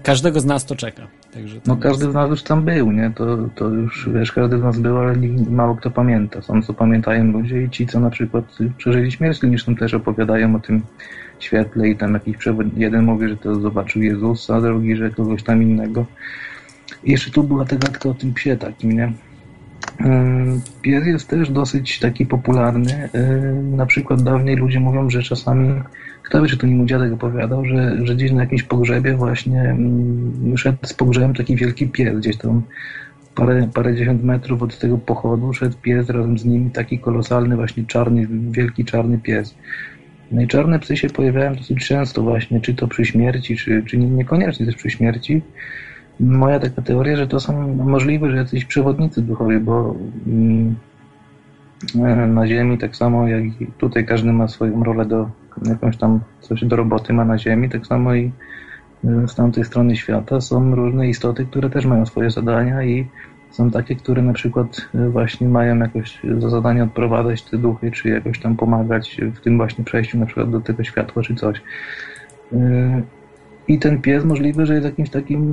każdego z nas to czeka. Także No każdy z nas już tam był, nie? To, to już, wiesz, każdy z nas był, ale mało kto pamięta. Są, co pamiętają ludzie i ci, co na przykład przeżyli śmierć kliniczną, też opowiadają o tym świetle i tam jakiś przewod... Jeden mówi, że to zobaczył Jezusa, a drugi, że kogoś tam innego. I jeszcze tu była ta gadka o tym psie takim, nie? Pies jest też dosyć taki popularny. Na przykład dawniej ludzie mówią, że czasami, kto wie, czy to nie mój dziadek opowiadał, że, że gdzieś na jakimś pogrzebie właśnie ym, szedł z pogrzebem taki wielki pies, gdzieś tam parę, parędziesiąt metrów od tego pochodu szedł pies razem z nim, taki kolosalny właśnie czarny, wielki czarny pies. No i czarne psy się pojawiają dosyć często właśnie, czy to przy śmierci, czy, czy nie- niekoniecznie też przy śmierci. Moja taka teoria, że to są możliwe, że jacyś przewodnicy duchowi, bo mm, e, na Ziemi tak samo jak i tutaj każdy ma swoją rolę do jakąś tam coś do roboty ma na Ziemi, tak samo i e, z tamtej strony świata są różne istoty, które też mają swoje zadania i są takie, które na przykład e, właśnie mają jakoś za zadanie odprowadzać te duchy, czy jakoś tam pomagać w tym właśnie przejściu na przykład do tego światła, czy coś. I ten pies możliwe, że jest jakimś takim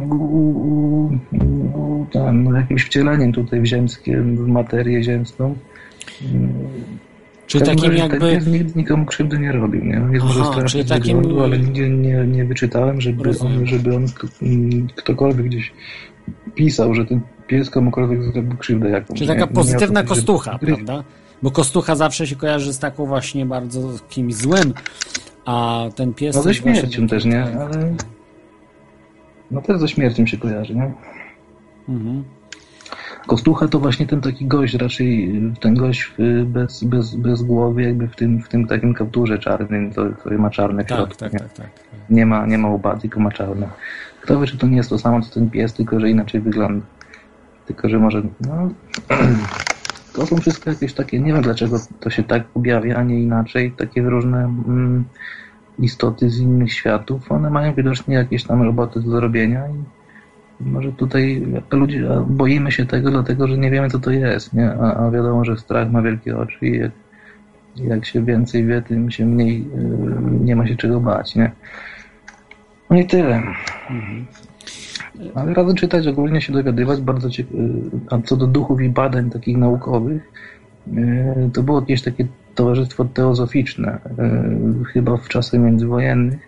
tam, no, jakimś wcieleniem tutaj w ziemskie, w materię ziemską. Czyli takim razie jakby- Ten pies nigdy nikomu krzywdy nie robił, nie? Jest może Aha, czyli z takim- wyglądu, ale nigdzie nie, nie wyczytałem, żeby Rozumiem. on, żeby on ktokolwiek gdzieś pisał, że ten pies komukolwiek zrobił krzywdę jakąś. Czyli nie? taka Nie pozytywna że- kostucha, prawda? Bo kostucha zawsze się kojarzy z taką właśnie bardzo kimś złym, a ten pies... No ze śmiercią też, nie? Ale... No też ze śmiercią się kojarzy, nie? Mhm. Kostucha to właśnie ten taki gość, raczej ten gość y, bez, bez, bez głowy, jakby w tym, w tym takim kapturze czarnym, to, to ma czarne Tak, tak, nie? tak, tak. Nie ma, nie ma łba, tylko ma czarne. Kto wie, czy to nie jest to samo, co ten pies, tylko że inaczej wygląda. Tylko, że może, no... To są wszystko jakieś takie, nie wiem dlaczego to się tak objawia, a nie inaczej. Takie różne mm, istoty z innych światów, one mają widocznie jakieś tam roboty do zrobienia i może tutaj ludzie boimy się tego, dlatego że nie wiemy, co to jest, nie? A, a wiadomo, że strach ma wielkie oczy i jak, jak się więcej wie, tym się mniej y, nie ma się czego bać, nie? No i tyle. Ale radzę czytać, ogólnie się dowiadywać, bardzo ciekawe. A co do duchów i badań takich naukowych, y, to było jakieś takie towarzystwo teozoficzne, y, chyba w czasach międzywojennych.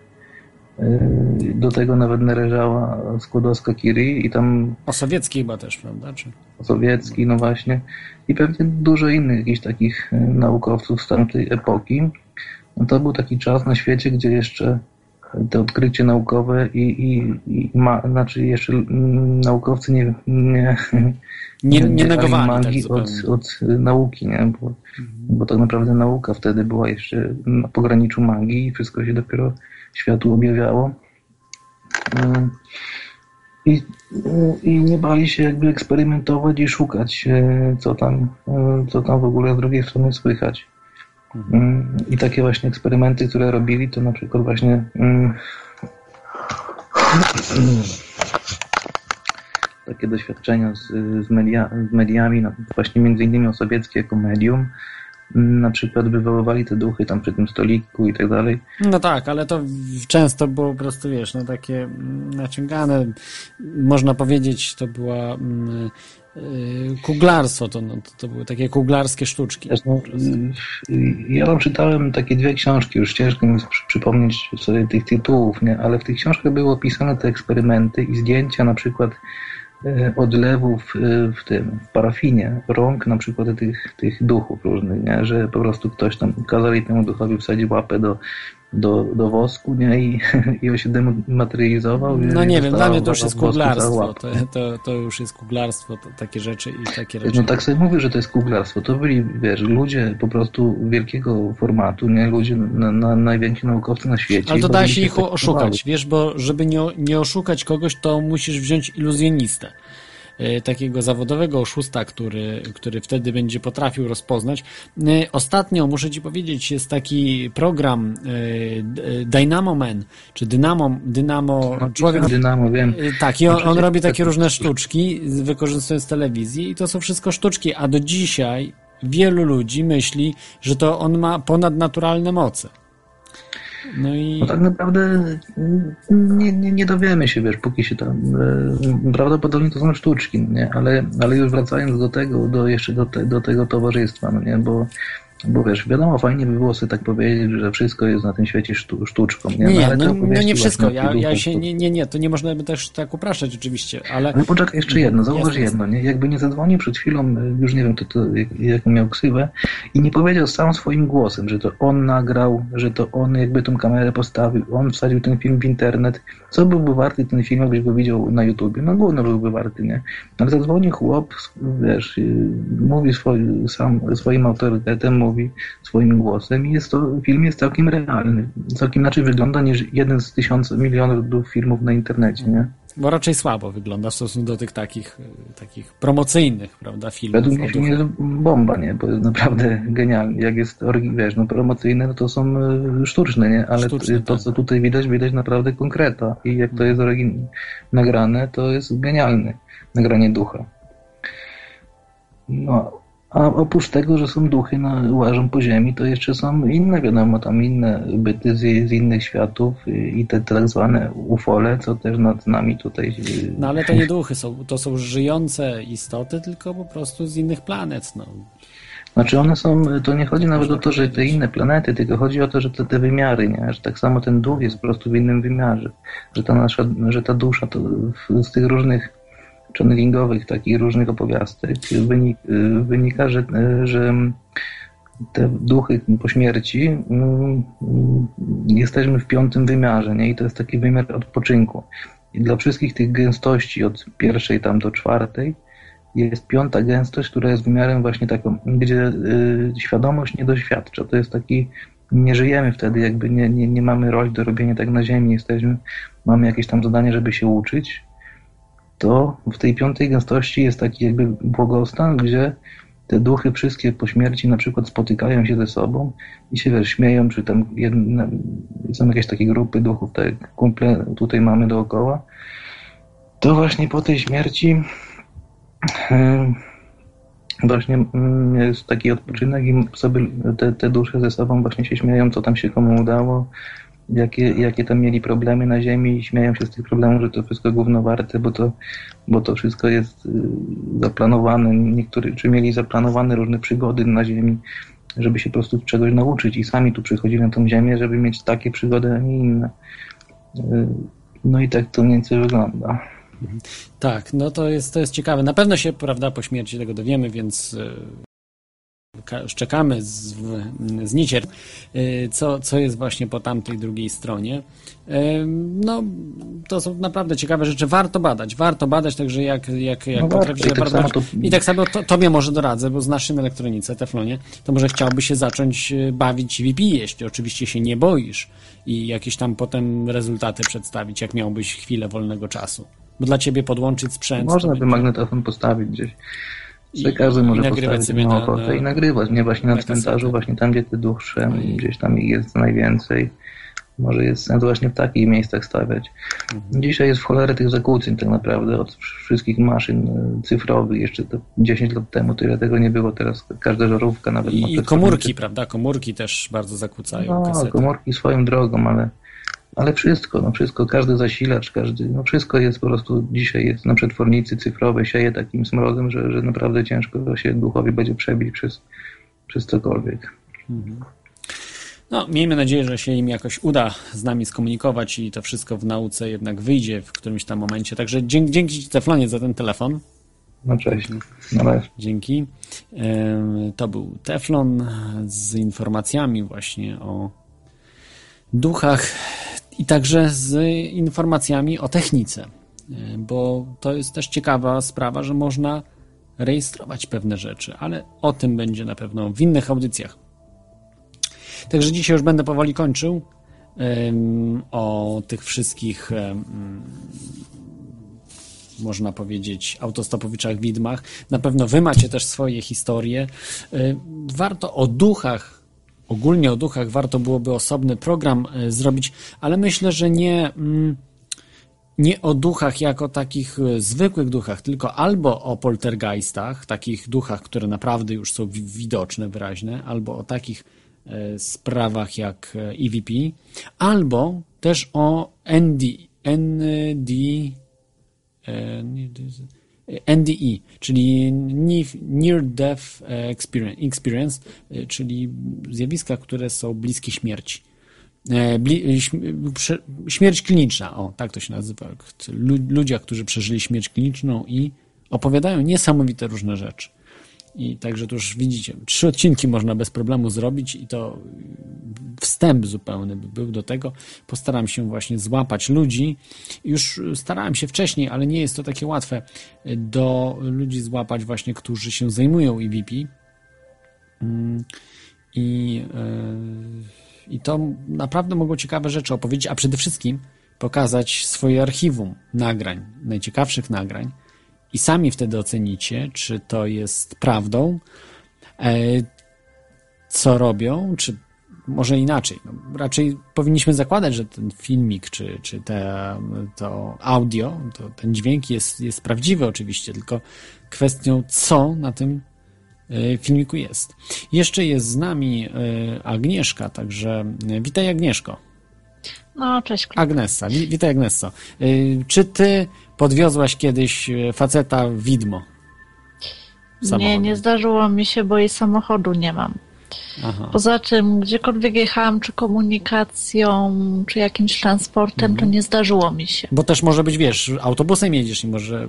Y, Do tego nawet należała Skłodowska-Curie i tam O sowieckiej chyba też, prawda? Czy... Sowiecki, no właśnie, i pewnie dużo innych jakichś takich y, naukowców z tamtej epoki. No to był taki czas na świecie, gdzie jeszcze te odkrycie naukowe i, i, i ma, znaczy jeszcze mm, naukowcy nie, nie, Nie- nie negowali tak magii zupełnie. od, od nauki, nie? Bo, bo tak naprawdę nauka wtedy była jeszcze na pograniczu magii i wszystko się dopiero światu objawiało. Y, I, I nie bali się jakby eksperymentować i szukać, co tam, co tam w ogóle z drugiej strony słychać. Mm, I takie właśnie eksperymenty, które robili, to na przykład właśnie mm, takie doświadczenia z, z, media, z mediami, no, właśnie między innymi Osobieckie jako medium, mm, na przykład wywoływali te duchy tam przy tym stoliku i tak dalej. No tak, ale to często było po prostu, wiesz, no takie naciągane, można powiedzieć, to była kuglarstwo, to, no, to, były takie kuglarskie sztuczki. No, y, ja tam czytałem takie dwie książki, już ciężko mi przy- przypomnieć sobie tych tytułów, nie? ale w tych książkach były opisane te eksperymenty i zdjęcia na przykład e, odlewów e, w tym, w parafinie, rąk na przykład tych, tych duchów różnych, nie? że po prostu ktoś tam kazali temu duchowi wsadzić łapę do, do, do wosku nie? I, i on się dematerializował. No nie wiem, dla mnie to już jest kuglarstwo, to, to, to już jest kuglarstwo, to, takie rzeczy i takie rzeczy. No tak sobie mówię, że to jest kuglarstwo. To byli, wiesz, ludzie po prostu wielkiego formatu, nie? Ludzie, na, na, najwięksi naukowcy na świecie. Ale to da się ich oszukać, wiesz, bo żeby nie, nie oszukać kogoś, to musisz wziąć iluzjonistę. E, takiego zawodowego oszusta, który, który wtedy będzie potrafił rozpoznać. E, Ostatnio, muszę Ci powiedzieć, jest taki program e, Dynamo Man, czy Dynamo, Dynamo człowiek... Dynamo, wiem. Tak, i on, on robi takie tak- różne sztuczki, wykorzystując telewizję i to są wszystko sztuczki, a do dzisiaj wielu ludzi myśli, że to on ma ponadnaturalne moce. No i... Tak naprawdę nie, nie, nie dowiemy się, wiesz, póki się tam. E, prawdopodobnie to są sztuczki, nie? Ale, ale już wracając do tego, do jeszcze do, te, do tego towarzystwa, no nie? Bo, bo wiesz, wiadomo, fajnie by było sobie tak powiedzieć, że wszystko jest na tym świecie sztu, sztuczką, nie? Nie, no, no opowieści nie wszystko. Ja, ja się nie, nie, nie, to nie można by też tak upraszczać oczywiście, ale. Ale poczekaj, jeszcze jedno, zauważ jedno, nie? Jakby nie zadzwonił przed chwilą, y, już nie wiem, to, to, jak- jaką miał ksywę, i nie powiedział całym swoim głosem, że to on nagrał, że to on jakby tą kamerę postawił, on wsadził ten film w internet. Co byłby warty ten film, jakbyś go widział na YouTubie? No gówno byłby warty, nie? Ale zadzwoni chłop, wiesz, mówi swoi, sam, swoim autorytetem, mówi swoim głosem i jest to, film jest całkiem realny. Całkiem inaczej wygląda niż jeden z tysiąca milionów filmów na internecie, nie? Bo raczej słabo wygląda w stosunku do tych takich, y, takich promocyjnych, prawda, filmów. Według mnie film jest bomba, nie? Bo jest naprawdę genialny. Jak jest wiesz, no promocyjne, no to są e, sztuczne, nie? Ale to, tak. co tutaj widać, widać naprawdę konkreta. I jak to jest orygin- nagrane, to jest genialne. Nagranie ducha. No, a oprócz tego, że są duchy na, łażą po ziemi, to jeszcze są inne, wiadomo, tam inne byty z, z innych światów i te, tak zwane ufole, co też nad nami tutaj y, No ale to nie duchy są, to są żyjące istoty, tylko po prostu z innych planet. No. Znaczy one są, to nie chodzi nawet o to, że te inne planety, tylko chodzi o to, że te, te wymiary, nie? że tak samo ten duch jest po prostu w innym wymiarze, że ta nasza, że ta dusza to z tych różnych channelingowych, takich różnych opowiastek wynik, wynika, że, że te duchy po śmierci mm, jesteśmy w piątym wymiarze, nie? I to jest taki wymiar odpoczynku. I dla wszystkich tych gęstości od pierwszej tam do czwartej jest piąta gęstość, która jest wymiarem właśnie taką, gdzie y, świadomość nie doświadcza. To jest taki, nie żyjemy wtedy, jakby nie, nie, nie mamy roli do robienia tak na ziemi, jesteśmy, mamy jakieś tam zadanie, żeby się uczyć, to w tej piątej gęstości jest taki jakby błogostan, gdzie te duchy wszystkie po śmierci na przykład spotykają się ze sobą i się wiesz, śmieją, czy tam jedne, są jakieś takie grupy duchów, jak kumple tutaj mamy dookoła, to właśnie po tej śmierci Ym, Właśnie mm, jest taki odpoczynek i sobie te, te dusze ze sobą właśnie się śmieją, co tam się komu udało, jakie, jakie tam mieli problemy na ziemi i śmieją się z tych problemów, że to wszystko gówno warte, bo to, bo to wszystko jest y, zaplanowane. Niektórzy, czy mieli zaplanowane różne przygody na ziemi, żeby się po prostu czegoś nauczyć i sami tu przychodzili na tą ziemię, żeby mieć takie przygody, a nie inne. Y, No i tak to mniej więcej wygląda. Tak, no to jest, to jest ciekawe. Na pewno się, prawda, po śmierci tego dowiemy, więc y, czekamy z, z y, co, co jest właśnie po tamtej drugiej stronie. No, to są naprawdę ciekawe rzeczy. Warto badać, warto badać, także jak, jak, jak No potrafisz tak bardzo to- I tak samo to, tobie może doradzę, bo znasz się na elektronice, teflonie, to może chciałby się zacząć y, bawić VP, jeśli oczywiście się nie boisz i jakieś tam potem rezultaty przedstawić, jak miałbyś chwilę wolnego czasu. Bo dla ciebie podłączyć sprzęt. Można by będzie- magnetofon postawić gdzieś. I- Że każdy i może nagrywać postawić sobie na ochotę i nagrywać. Nie właśnie na, na cmentarzu, kasetę. właśnie tam, gdzie te dusze, gdzieś tam ich jest najwięcej. Może jest sens właśnie w takich miejscach stawiać. Mhm. Dzisiaj jest w cholerę tych zakłóceń tak naprawdę od wszystkich maszyn y, cyfrowych. Jeszcze to 10 lat temu tyle tego nie było. Teraz każda żarówka nawet ma I, I komórki, prawda? Komórki też bardzo zakłócają No, komórki swoją drogą, ale, ale wszystko, no wszystko, każdy zasilacz, każdy, no wszystko jest po prostu dzisiaj jest na przetwornicy cyfrowej, sieje takim smrodem, że, że naprawdę ciężko się duchowi będzie przebić przez, przez cokolwiek. No, miejmy nadzieję, że się im jakoś uda z nami skomunikować i to wszystko w nauce jednak wyjdzie w którymś tam momencie. Także dzięki, dzięki Ci, Teflonie, za ten telefon. No cześć. Na razie. Dzięki. To był Teflon z informacjami właśnie o duchach i także z informacjami o technice, bo to jest też ciekawa sprawa, że można rejestrować pewne rzeczy, ale o tym będzie na pewno w innych audycjach. Także dzisiaj już będę powoli kończył o tych wszystkich można powiedzieć, autostopowiczach, widmach. Na pewno wy macie też swoje historie. Warto o duchach, ogólnie o duchach, warto byłoby osobny program y, zrobić, ale myślę, że nie, mm, nie o duchach jako takich y, zwykłych duchach, tylko albo o poltergeistach, takich duchach, które naprawdę już są wi- widoczne, wyraźne, albo o takich e, sprawach jak e, EVP, albo też o ND, ND, e, e, NDE, czyli Near- Death Experience, experience e, czyli zjawiska, które są bliskie śmierci. E, śmierć kliniczna, o, tak to się nazywa. Lu, ludzie, którzy przeżyli śmierć kliniczną i opowiadają niesamowite różne rzeczy. I także tu już widzicie, trzy odcinki można bez problemu zrobić i to wstęp zupełny by był do tego. Postaram się właśnie złapać ludzi. Już starałem się wcześniej, ale nie jest to takie łatwe do ludzi złapać właśnie, którzy się zajmują EVP. Mm, I, yy, I to naprawdę mogą ciekawe rzeczy opowiedzieć, a przede wszystkim pokazać swoje archiwum nagrań, najciekawszych nagrań i sami wtedy ocenicie, czy to jest prawdą, e, co robią, czy może inaczej. No, raczej powinniśmy zakładać, że ten filmik, czy, czy te, to audio, to, ten dźwięk jest, jest prawdziwy oczywiście, tylko kwestią, co na tym e, filmiku jest. Jeszcze jest z nami e, Agnieszka, także witaj Agnieszko. No, cześć. Agnesa, wi- witaj Agnesso. Czy ty podwiozłaś kiedyś e, faceta widmo? Nie, nie zdarzyło mi się, bo i samochodu nie mam. Aha. Poza tym, gdziekolwiek jechałam, czy komunikacją, czy jakimś transportem, to nie zdarzyło mi się. Bo też może być, wiesz, autobusem jedziesz i może,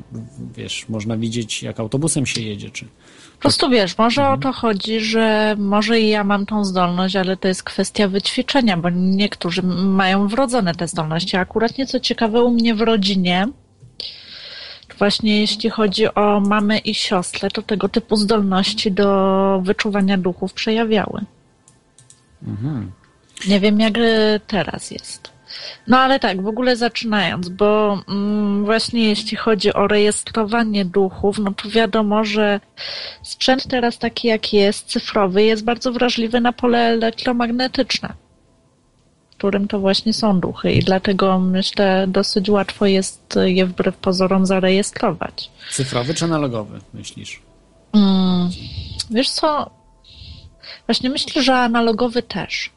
wiesz, można widzieć, jak autobusem się jedzie, czy... Po prostu wiesz, może o to chodzi, że może i ja mam tą zdolność, ale to jest kwestia wyćwiczenia, bo niektórzy mają wrodzone te zdolności. A Akurat nieco ciekawe u mnie w rodzinie, właśnie jeśli chodzi o mamę i siostrę, to tego typu zdolności do wyczuwania duchów przejawiały. Mhm. Nie wiem, jak e, teraz jest. No ale tak, w ogóle zaczynając, bo mm, właśnie jeśli chodzi o rejestrowanie duchów, no to wiadomo, że sprzęt teraz taki jak jest, cyfrowy, jest bardzo wrażliwy na pole elektromagnetyczne, którym to właśnie są duchy i dlatego myślę, dosyć łatwo jest je wbrew pozorom zarejestrować. Cyfrowy czy analogowy, myślisz? Mm, wiesz co, właśnie myślę, że analogowy też.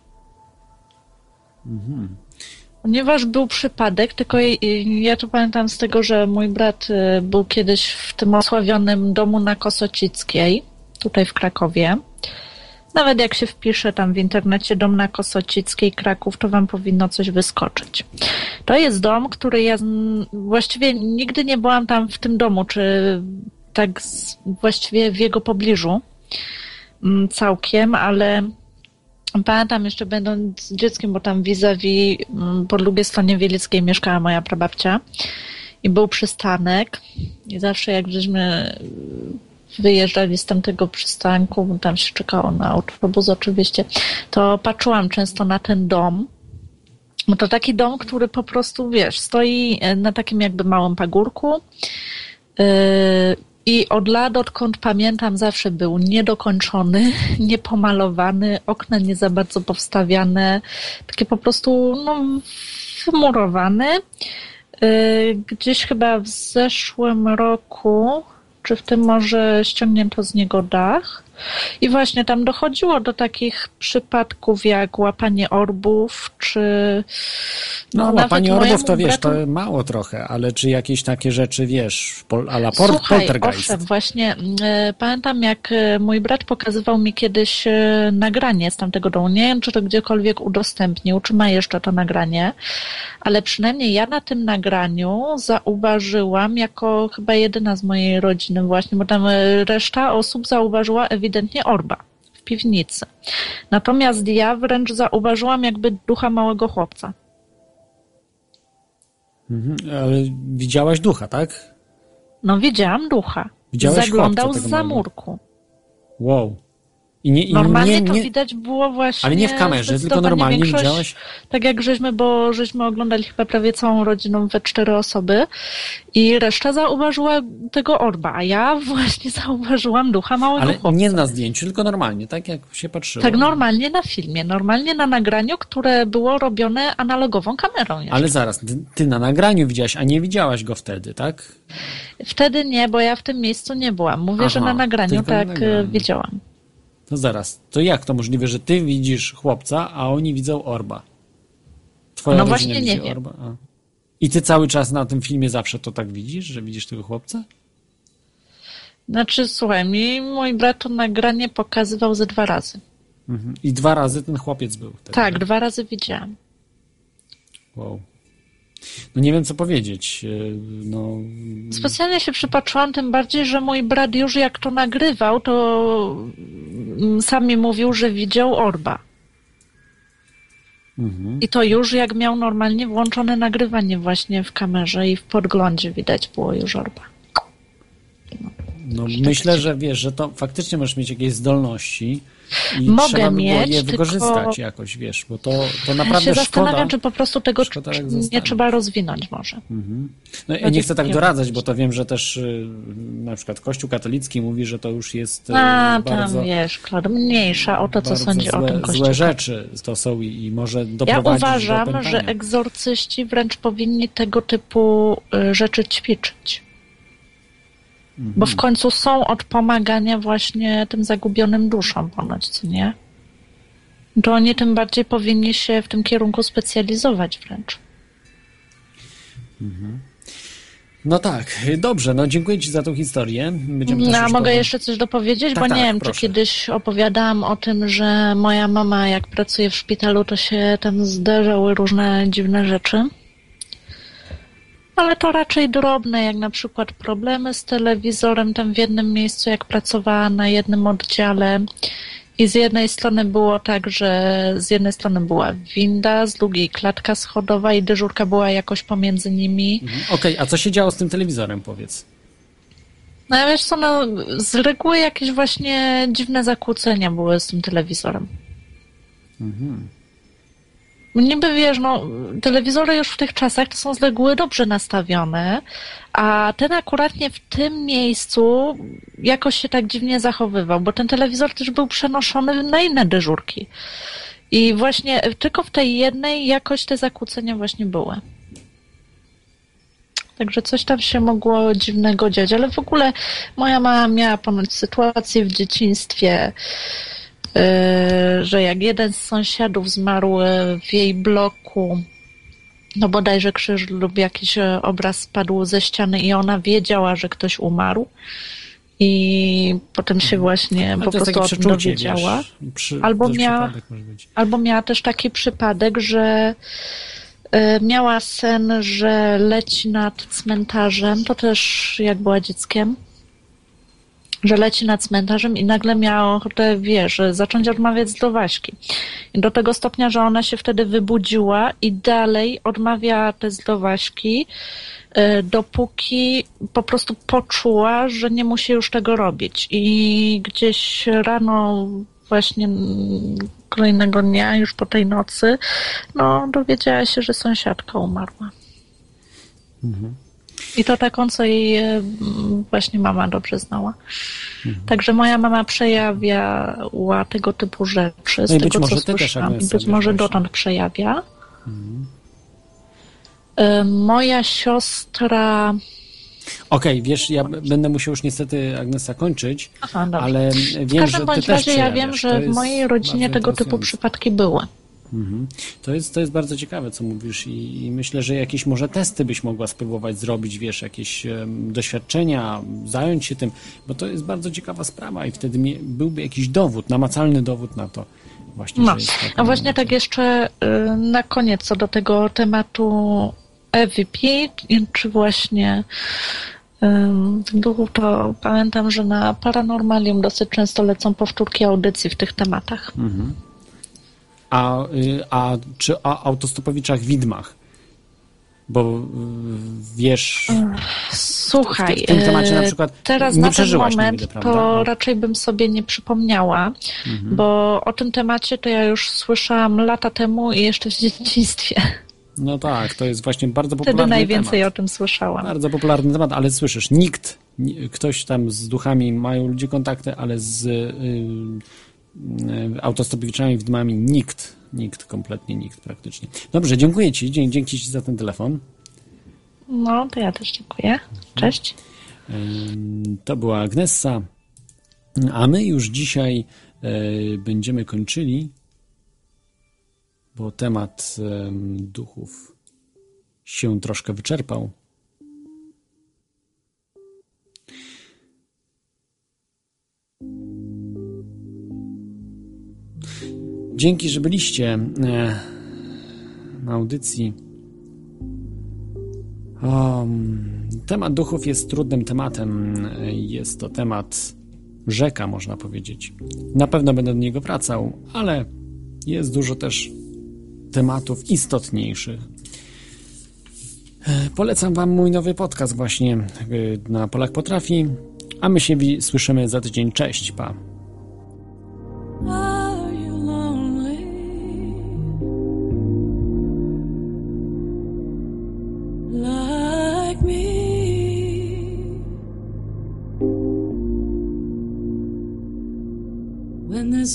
Mhm. Ponieważ był przypadek, tylko ja to pamiętam z tego, że mój brat y, był kiedyś w tym osławionym domu na Kosocickiej, tutaj w Krakowie. Nawet jak się wpisze tam w internecie dom na Kosocickiej Kraków, to wam powinno coś wyskoczyć. To jest dom, który ja właściwie nigdy nie byłam tam w tym domu, czy tak z, właściwie w jego pobliżu mm, całkiem, ale Pamiętam jeszcze będąc dzieckiem, bo tam vis-a-vis mm, po drugiej stronie Wielickiej mieszkała moja prababcia i był przystanek i zawsze jak żeśmy wyjeżdżali z tamtego przystanku, bo tam się czekało na autobus oczywiście, to patrzyłam często na ten dom. Bo to taki dom, który po prostu, wiesz, stoi e, na takim jakby małym pagórku yy, i od lat, odkąd pamiętam, zawsze był niedokończony, niepomalowany, okna nie za bardzo powstawiane, takie po prostu no. Yy, Gdzieś chyba w zeszłym roku, czy w tym może ściągnięto z niego dach. I właśnie tam dochodziło do takich przypadków jak łapanie orbów, czy. No, nawet łapanie orbów to wiesz, to mało trochę, ale czy jakieś takie rzeczy, wiesz, pol, a la por, Słuchaj, poltergeist? owszem, właśnie e, pamiętam jak e, mój brat pokazywał mi kiedyś e, nagranie z tamtego domu. Nie wiem, czy to gdziekolwiek udostępnił, czy ma jeszcze to nagranie, ale przynajmniej ja na tym nagraniu zauważyłam jako chyba jedyna z mojej rodziny właśnie, bo tam reszta osób zauważyła ewidentnie orba w piwnicy. Natomiast ja wręcz zauważyłam jakby ducha małego chłopca. Mhm, ale widziałaś ducha, tak? No widziałam ducha. Widziałeś Zaglądał z zamurku. Wow. I nie, i Normalnie nie, to nie, widać było właśnie. Ale nie w kamerze, tylko normalnie widziałeś? Tak jak żeśmy, bo żeśmy oglądali chyba prawie całą rodziną we cztery osoby i reszta zauważyła tego orba, a ja właśnie zauważyłam ducha małego ale chłopca. nie na zdjęciu, tylko normalnie, tak jak się patrzyło. Tak normalnie na filmie, normalnie na nagraniu, które było robione analogową kamerą. Jeszcze. Ale zaraz, ty, ty na nagraniu widziałaś, a nie widziałaś go wtedy, tak? Wtedy nie, bo ja w tym miejscu nie byłam. Mówię, że Aha, na nagraniu na tak nagraniu. e, To zaraz, to jak to możliwe, że ty widzisz chłopca, a oni widzą orba? Twoja No właśnie nie wiem. orba? A. I ty cały czas na tym filmie zawsze to tak widzisz, że widzisz tego chłopca? Znaczy, słuchaj, mi mój brat to nagranie pokazywał ze dwa razy. Mhm. I dwa razy ten chłopiec był. Wtedy, Tak, dwa razy widziałam. Wow. No nie wiem, co powiedzieć. Yy, No, Specjalnie się przypatrzyłam, tym bardziej, że mój brat już jak to nagrywał, to mm, sam mi mówił, że widział orba. mhm. I to już jak miał normalnie włączone nagrywanie właśnie w kamerze i w podglądzie widać było już orba. no myślę, że wiesz, że to faktycznie możesz mieć jakieś zdolności i Mogę trzeba by było mieć, je tylko- wykorzystać jakoś, wiesz, bo to, to Ja naprawdę się szkoda. zastanawiam, czy po prostu tego szkoda, jak nie zostanie. trzeba rozwinąć może. Mhm. No, ja nie chcę tak doradzać, bo to wiem, że też y, na przykład Kościół katolicki mówi, że to już jest y, A, bardzo, tam wiesz, Klod, mniejsza o to, co sądzi złe, o tym Kościół. złe rzeczy to są i, i może Ja doprowadzić do uważam, opętania. że egzorcyści wręcz powinni tego typu y, rzeczy ćwiczyć. Mhm. Bo w końcu są od pomagania właśnie tym zagubionym duszom ponoć, co nie? To oni tym bardziej powinni się w tym kierunku specjalizować wręcz. No tak, dobrze, no dziękuję Ci za tą historię. Będziemy No, mogę jeszcze coś dopowiedzieć? Tak, Bo tak, nie wiem, proszę. czy kiedyś opowiadałam o tym, że moja mama, jak pracuje w szpitalu, to się tam zdarzały różne dziwne rzeczy. Ale to raczej drobne, jak na przykład problemy z telewizorem tam w jednym miejscu, jak pracowała na jednym oddziale. I z jednej strony było tak, że z jednej strony była winda, z drugiej klatka schodowa i dyżurka była jakoś pomiędzy nimi. Mhm. Okej, a co się działo z tym telewizorem, powiedz? No ja wiesz co, no, z reguły jakieś właśnie dziwne zakłócenia były z tym telewizorem. Mhm. Niby wiesz, no, telewizory już w tych czasach to są z reguły dobrze nastawione, a ten akuratnie w tym miejscu jakoś się tak dziwnie zachowywał, bo ten telewizor też był przenoszony na inne dyżurki. I właśnie tylko w tej jednej jakoś te zakłócenia właśnie były. Także coś tam się mogło dziwnego dziać, ale w ogóle moja mama miała ponoć sytuację w dzieciństwie, że jak jeden z sąsiadów zmarł yy, w jej bloku, no bodajże krzyż lub jakiś e, obraz spadł ze ściany i ona wiedziała, że ktoś umarł. I potem się właśnie Ale po prostu o tym dowiedziała. przy, Albo miała, albo miała też taki przypadek, że e, miała sen, że leci nad cmentarzem, to też jak była dzieckiem, że leci nad cmentarzem i nagle miała ochotę, wiesz, zacząć odmawiać zdrowaśki. I do tego stopnia, że ona się wtedy wybudziła i dalej odmawia te zdrowaśki, e, dopóki po prostu poczuła, że nie musi już tego robić. I gdzieś rano właśnie kolejnego dnia, już po tej nocy, no dowiedziała się, że sąsiadka umarła. Mhm. I to taką, co jej e, właśnie mama dobrze znała. Mhm. Także moja mama przejawiała tego typu rzeczy, z No tego co słyszałam. I Agnieszka, być może właśnie. dotąd przejawia. Mhm. E, Moja siostra. Okej, wiesz, ja będę musiał już niestety Agnesa kończyć, Aha, ale W wiem, że każdym ty bądź razie ja wiem, że w mojej rodzinie tego typu przypadki były. Mhm. To, jest, to jest bardzo ciekawe, co mówisz i, i myślę, że jakieś może testy byś mogła spróbować zrobić, wiesz, jakieś em, doświadczenia, zająć się tym, bo to jest bardzo ciekawa sprawa i wtedy mie- byłby jakiś dowód, namacalny dowód na to właśnie, No, a właśnie tak jeszcze y, na koniec co do tego tematu EVP, czy właśnie tych duchów, to pamiętam, że na Paranormalium dosyć często lecą powtórki audycji w tych tematach. Mhm. A, y, a czy o autostopowiczach widmach? Bo y, wiesz, Słuchaj, w, w tym temacie na e, przykład teraz nie na ten moment nigdy, to No. raczej bym sobie nie przypomniała, Mhm. bo o tym temacie to ja już słyszałam lata temu i jeszcze w dzieciństwie. No tak, to jest właśnie bardzo Wtedy popularny najwięcej temat. o tym słyszałam. Bardzo popularny temat, ale słyszysz, nikt, ni- ktoś tam z duchami mają ludzie kontakty, ale z y, y, autostopowiczami, widmami nikt, nikt, kompletnie nikt praktycznie. Dobrze, dziękuję Ci, dzięki Ci za ten telefon. No, to ja też dziękuję. Cześć. To była Agnessa, a my już dzisiaj e, będziemy kończyli, bo temat em, duchów się troszkę wyczerpał. Dzięki, że byliście e, na audycji. Um, temat duchów jest trudnym tematem. Jest to temat rzeka, można powiedzieć. Na pewno będę do niego wracał, ale jest dużo też tematów istotniejszych. E, Polecam Wam mój nowy podcast właśnie e, na Polak Potrafi, a my się słyszymy za tydzień. Cześć, pa!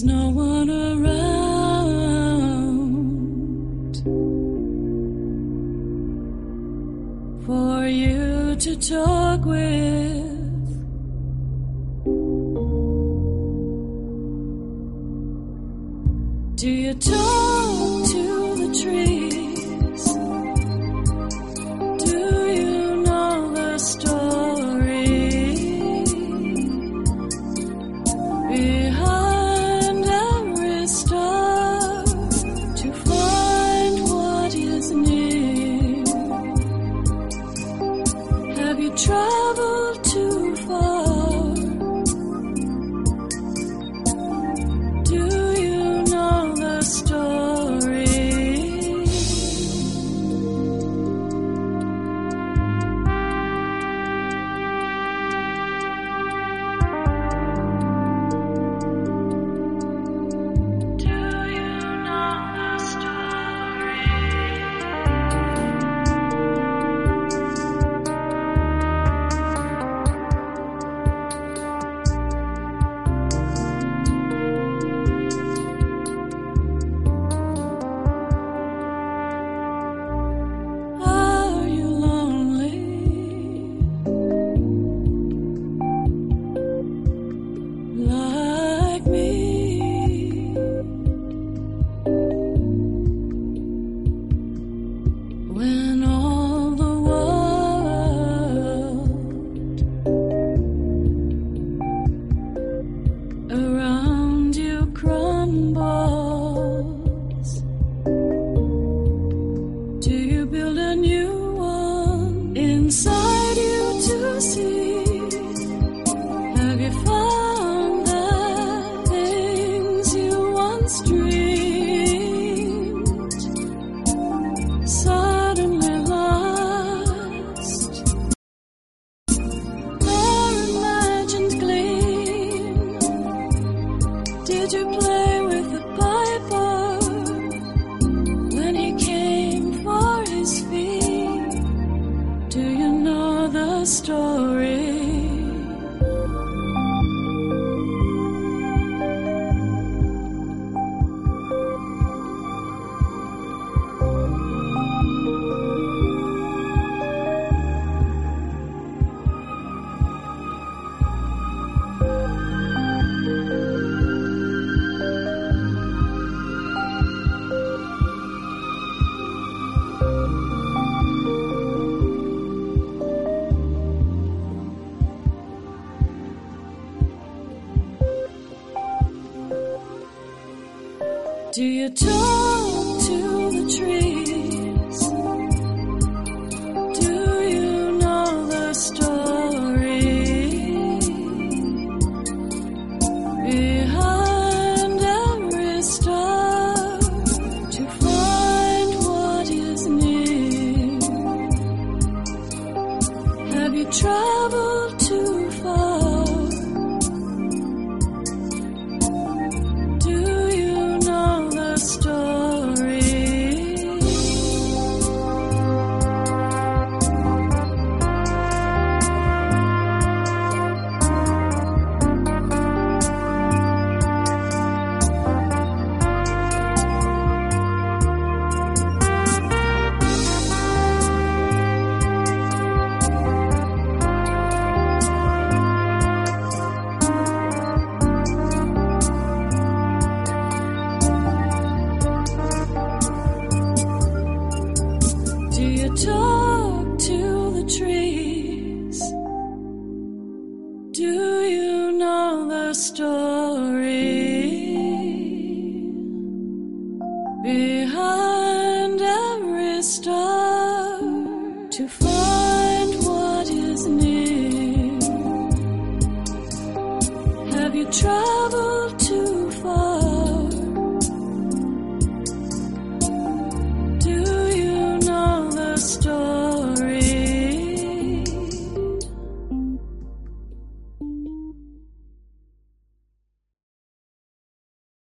No